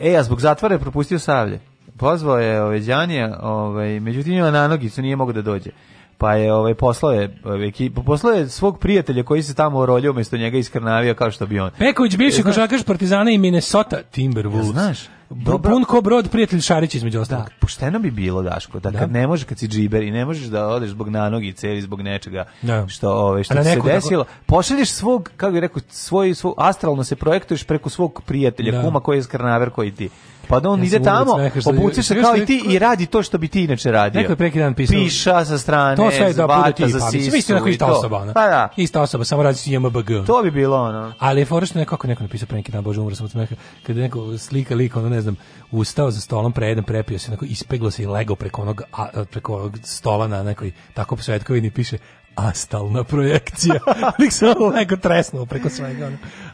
E, a zbog zatvora je propustio Savlje. Pozvao je ove ovaj, ovaj, međutim ima na nogi, nogicu, nije mogo da dođe. Pa je ovaj poslao je ovaj, ekipu, poslao je svog prijatelja koji se tamo oroljio umesto njega iz Krnavija kao što bi on. Peković bivši e, košarkaš Partizana i Minnesota Timberwolves. Ja, znaš? Dobro. Pun brod, prijatelj Šarić između da, ostalog. Da, pošteno bi bilo, Daško, da, da. kad ne možeš, kad si džiber i ne možeš da odeš zbog nanogice ili zbog nečega da. što, ove, ovaj, što da se da desilo, tako... pošalješ svog, kako bih rekao, svoj, svoj, astralno se projektuješ preko svog prijatelja, da. kuma koji je skrnaver koji ti Pa da on ja ide tamo, obuče se kao i ti i radi to što bi ti inače radio. Neko je preki dan pisao. Piša sa strane, to sve da bude ti pa za pa, sisi. Mislim da ista osoba, ona. Pa da. Ista osoba, samo radi se JMBG. To bi bilo ono. Ali je forešno nekako neko napisao pre neki dan, bože, umro sam od smeha, kad neko slika lik, ono ne znam, ustao za stolom, prejedan, prepio se, neko ispeglo se i lego preko onog, a, preko onog stola na nekoj tako svetkovini piše astalna projekcija. Lik samo lego tresnuo preko svega.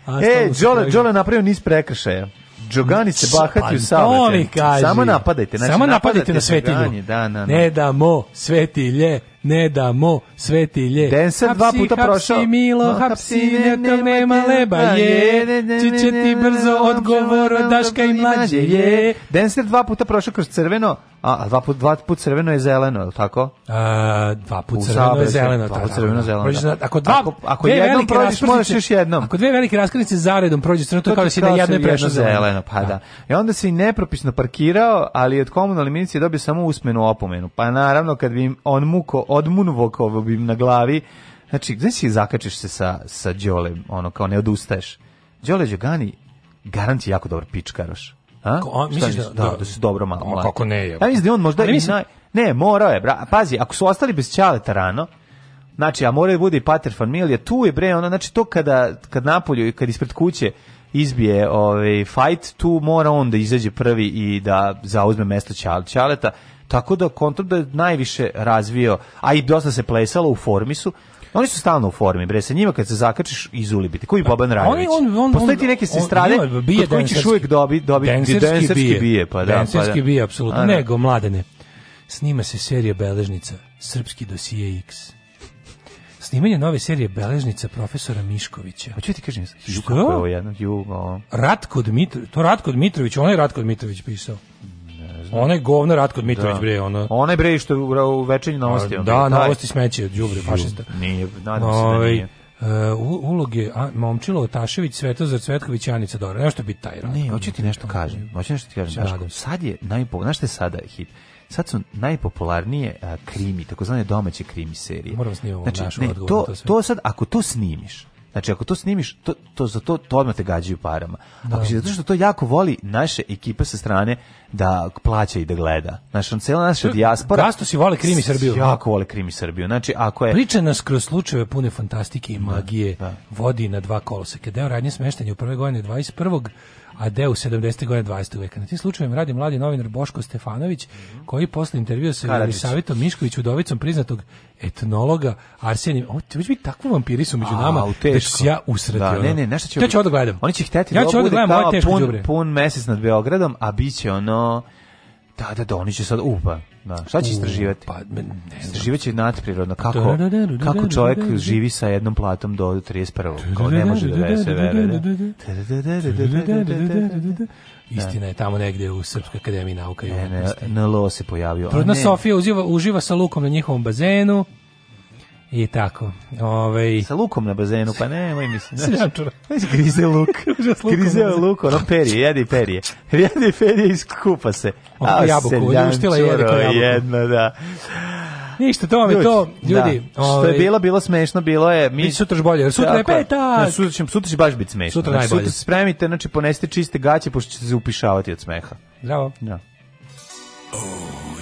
Ono. E, Jole, Jole napravio niz prekršaja. Džogani se bahati u pa, saobraćaju. Samo napadajte, znači samo napadajte na svetilje. Da, da, da. Ne damo svetilje, ne damo svetilje. Denser dva puta hapsi, prošao. Milo, no, hapsi, nekog nema leba, je. Čiče ti brzo odgovor od Daška i mlađe, je. Denser dva puta prošao kroz crveno, A, dva put, dva put crveno je zeleno, je li tako? A, e, dva put crveno Usa, je zeleno. Dva put crveno je zeleno. Prođeš, da. ako dva, ako, ako jednom prođeš, moraš još jednom. Ako dve velike raskrnice zaredom prođeš crveno, to, to kao da si na jednoj prešao zeleno. zeleno. Pa da. da. I onda se i nepropisno parkirao, ali od komunalne milicije dobio samo usmenu opomenu. Pa naravno, kad bi on muko, od munvokovo bi na glavi, znači, gde si zakačiš se sa, sa Đolem, ono, kao ne odustaješ. Đole Đogani, garanti jako dobar pičkaroš. A? Ko, misliš da-, da, da, da, su dobro malo mladi? Kako ne je? Ja mislim da on možda... Ne, mislim... ne morao je, bra. Pazi, ako su ostali bez Ćaleta rano, znači, a mora moraju da bude i pater familija, tu je bre, ono, znači to kada, kad napolju i kad ispred kuće izbije ovaj fight, tu mora on da izađe prvi i da zauzme mesto Ćaleta, tako da kontra da je najviše razvio, a i dosta se plesalo u formisu, Oni su stalno u formi, bre, sa njima kad se zakačiš iz biti. Koji pa, Boban Rajović? On, on, on, Postoji ti neke sestrade kod koji ćeš uvijek dobiti dobi, denserski, bije. bije. Pa da, denserski pa da. bije, apsolutno. Da. Nego, mladene, snima se serija beležnica Srpski dosije X snimanje nove serije Beležnica profesora Miškovića. Hoću pa ti kažem, što je jedno? Ju, Ratko Dmitrović, to Ratko Dmitrović, onaj Ratko Dmitrović pisao. Onaj govnar Ratko Dmitrović da. bre, ono. Onaj bre što je u večernjim novostima. Da, novosti smeće, od đubre fašista. Nije, nadam se da ovaj, nije. Uh, uloge a, Momčilo Tašević, Svetozar Cvetković, Anica Dora. Nešto bi taj Ratko. Ne, hoću ti nešto ovaj, kažem. Hoću nešto ti kažem. Daško, sad je najpo, znaš šta je hit? sad su najpopularnije a, krimi, takozvane domaće krimi serije. Moram snimati znači, našu ne, odgovor, to, to, to, sad, ako to snimiš, Znači, ako to snimiš, to, to, za to, to odmah te gađaju parama. Da. Ako si, zato što to jako voli naše ekipa sa strane da plaća i da gleda. Znaš, on cela naša dijaspora... Gasto si vole krimi Srbiju. Jako vole krimi Srbiju. Znači, ako je... Priča nas kroz slučajeve pune fantastike i da, magije da, da. vodi na dva koloseke. Deo radnje smeštanja u prve godine 21 a deo u 70. godine 20. veka. Na tim slučajem radi mladi novinar Boško Stefanović, mhm. koji posle intervjua sa Jelisavetom Mišković udovicom priznatog etnologa Arsenija. Ovo će biti takvo vampiri među nama, a, da ću se ja usrati. Da, ne, ne, nešto ću... Ja ću odgledam. Oni će hteti ja da ovo bude kao pun, pun mesec nad Beogradom, a bit će ono Da, da, da, oni će sad, upa, na, šta će istraživati? Pa, Istraživaće nadprirodno, kako, kako čovjek živi sa jednom platom do 31. Kao ne može da se veruje. Istina je tamo negde u Srpskoj akademiji nauka i umetnosti. NLO se pojavio. Rodna Sofija uživa, uživa sa lukom na njihovom bazenu. I tako. Ove... Ovaj- Sa lukom na bazenu, pa nemoj mislim. Seljačura. grize luk. grize luk, ono perije, jedi perije. Jedi perije i skupa se. Ono A, jabuku, ljuštila jedi kao jabuku. da. Ništa, to vam je to, da. ljudi. Da. Što je ovaj- bilo, bilo smešno, bilo je... Mi... Biće sutra još bolje, sutra je petak! sutra, će, sutra će baš biti smešno. Sutra znači, najbolje. Sutra se spremite, znači poneste čiste gaće, pošto ćete se upišavati od smeha. Zdravo. Ja. Da. Oh,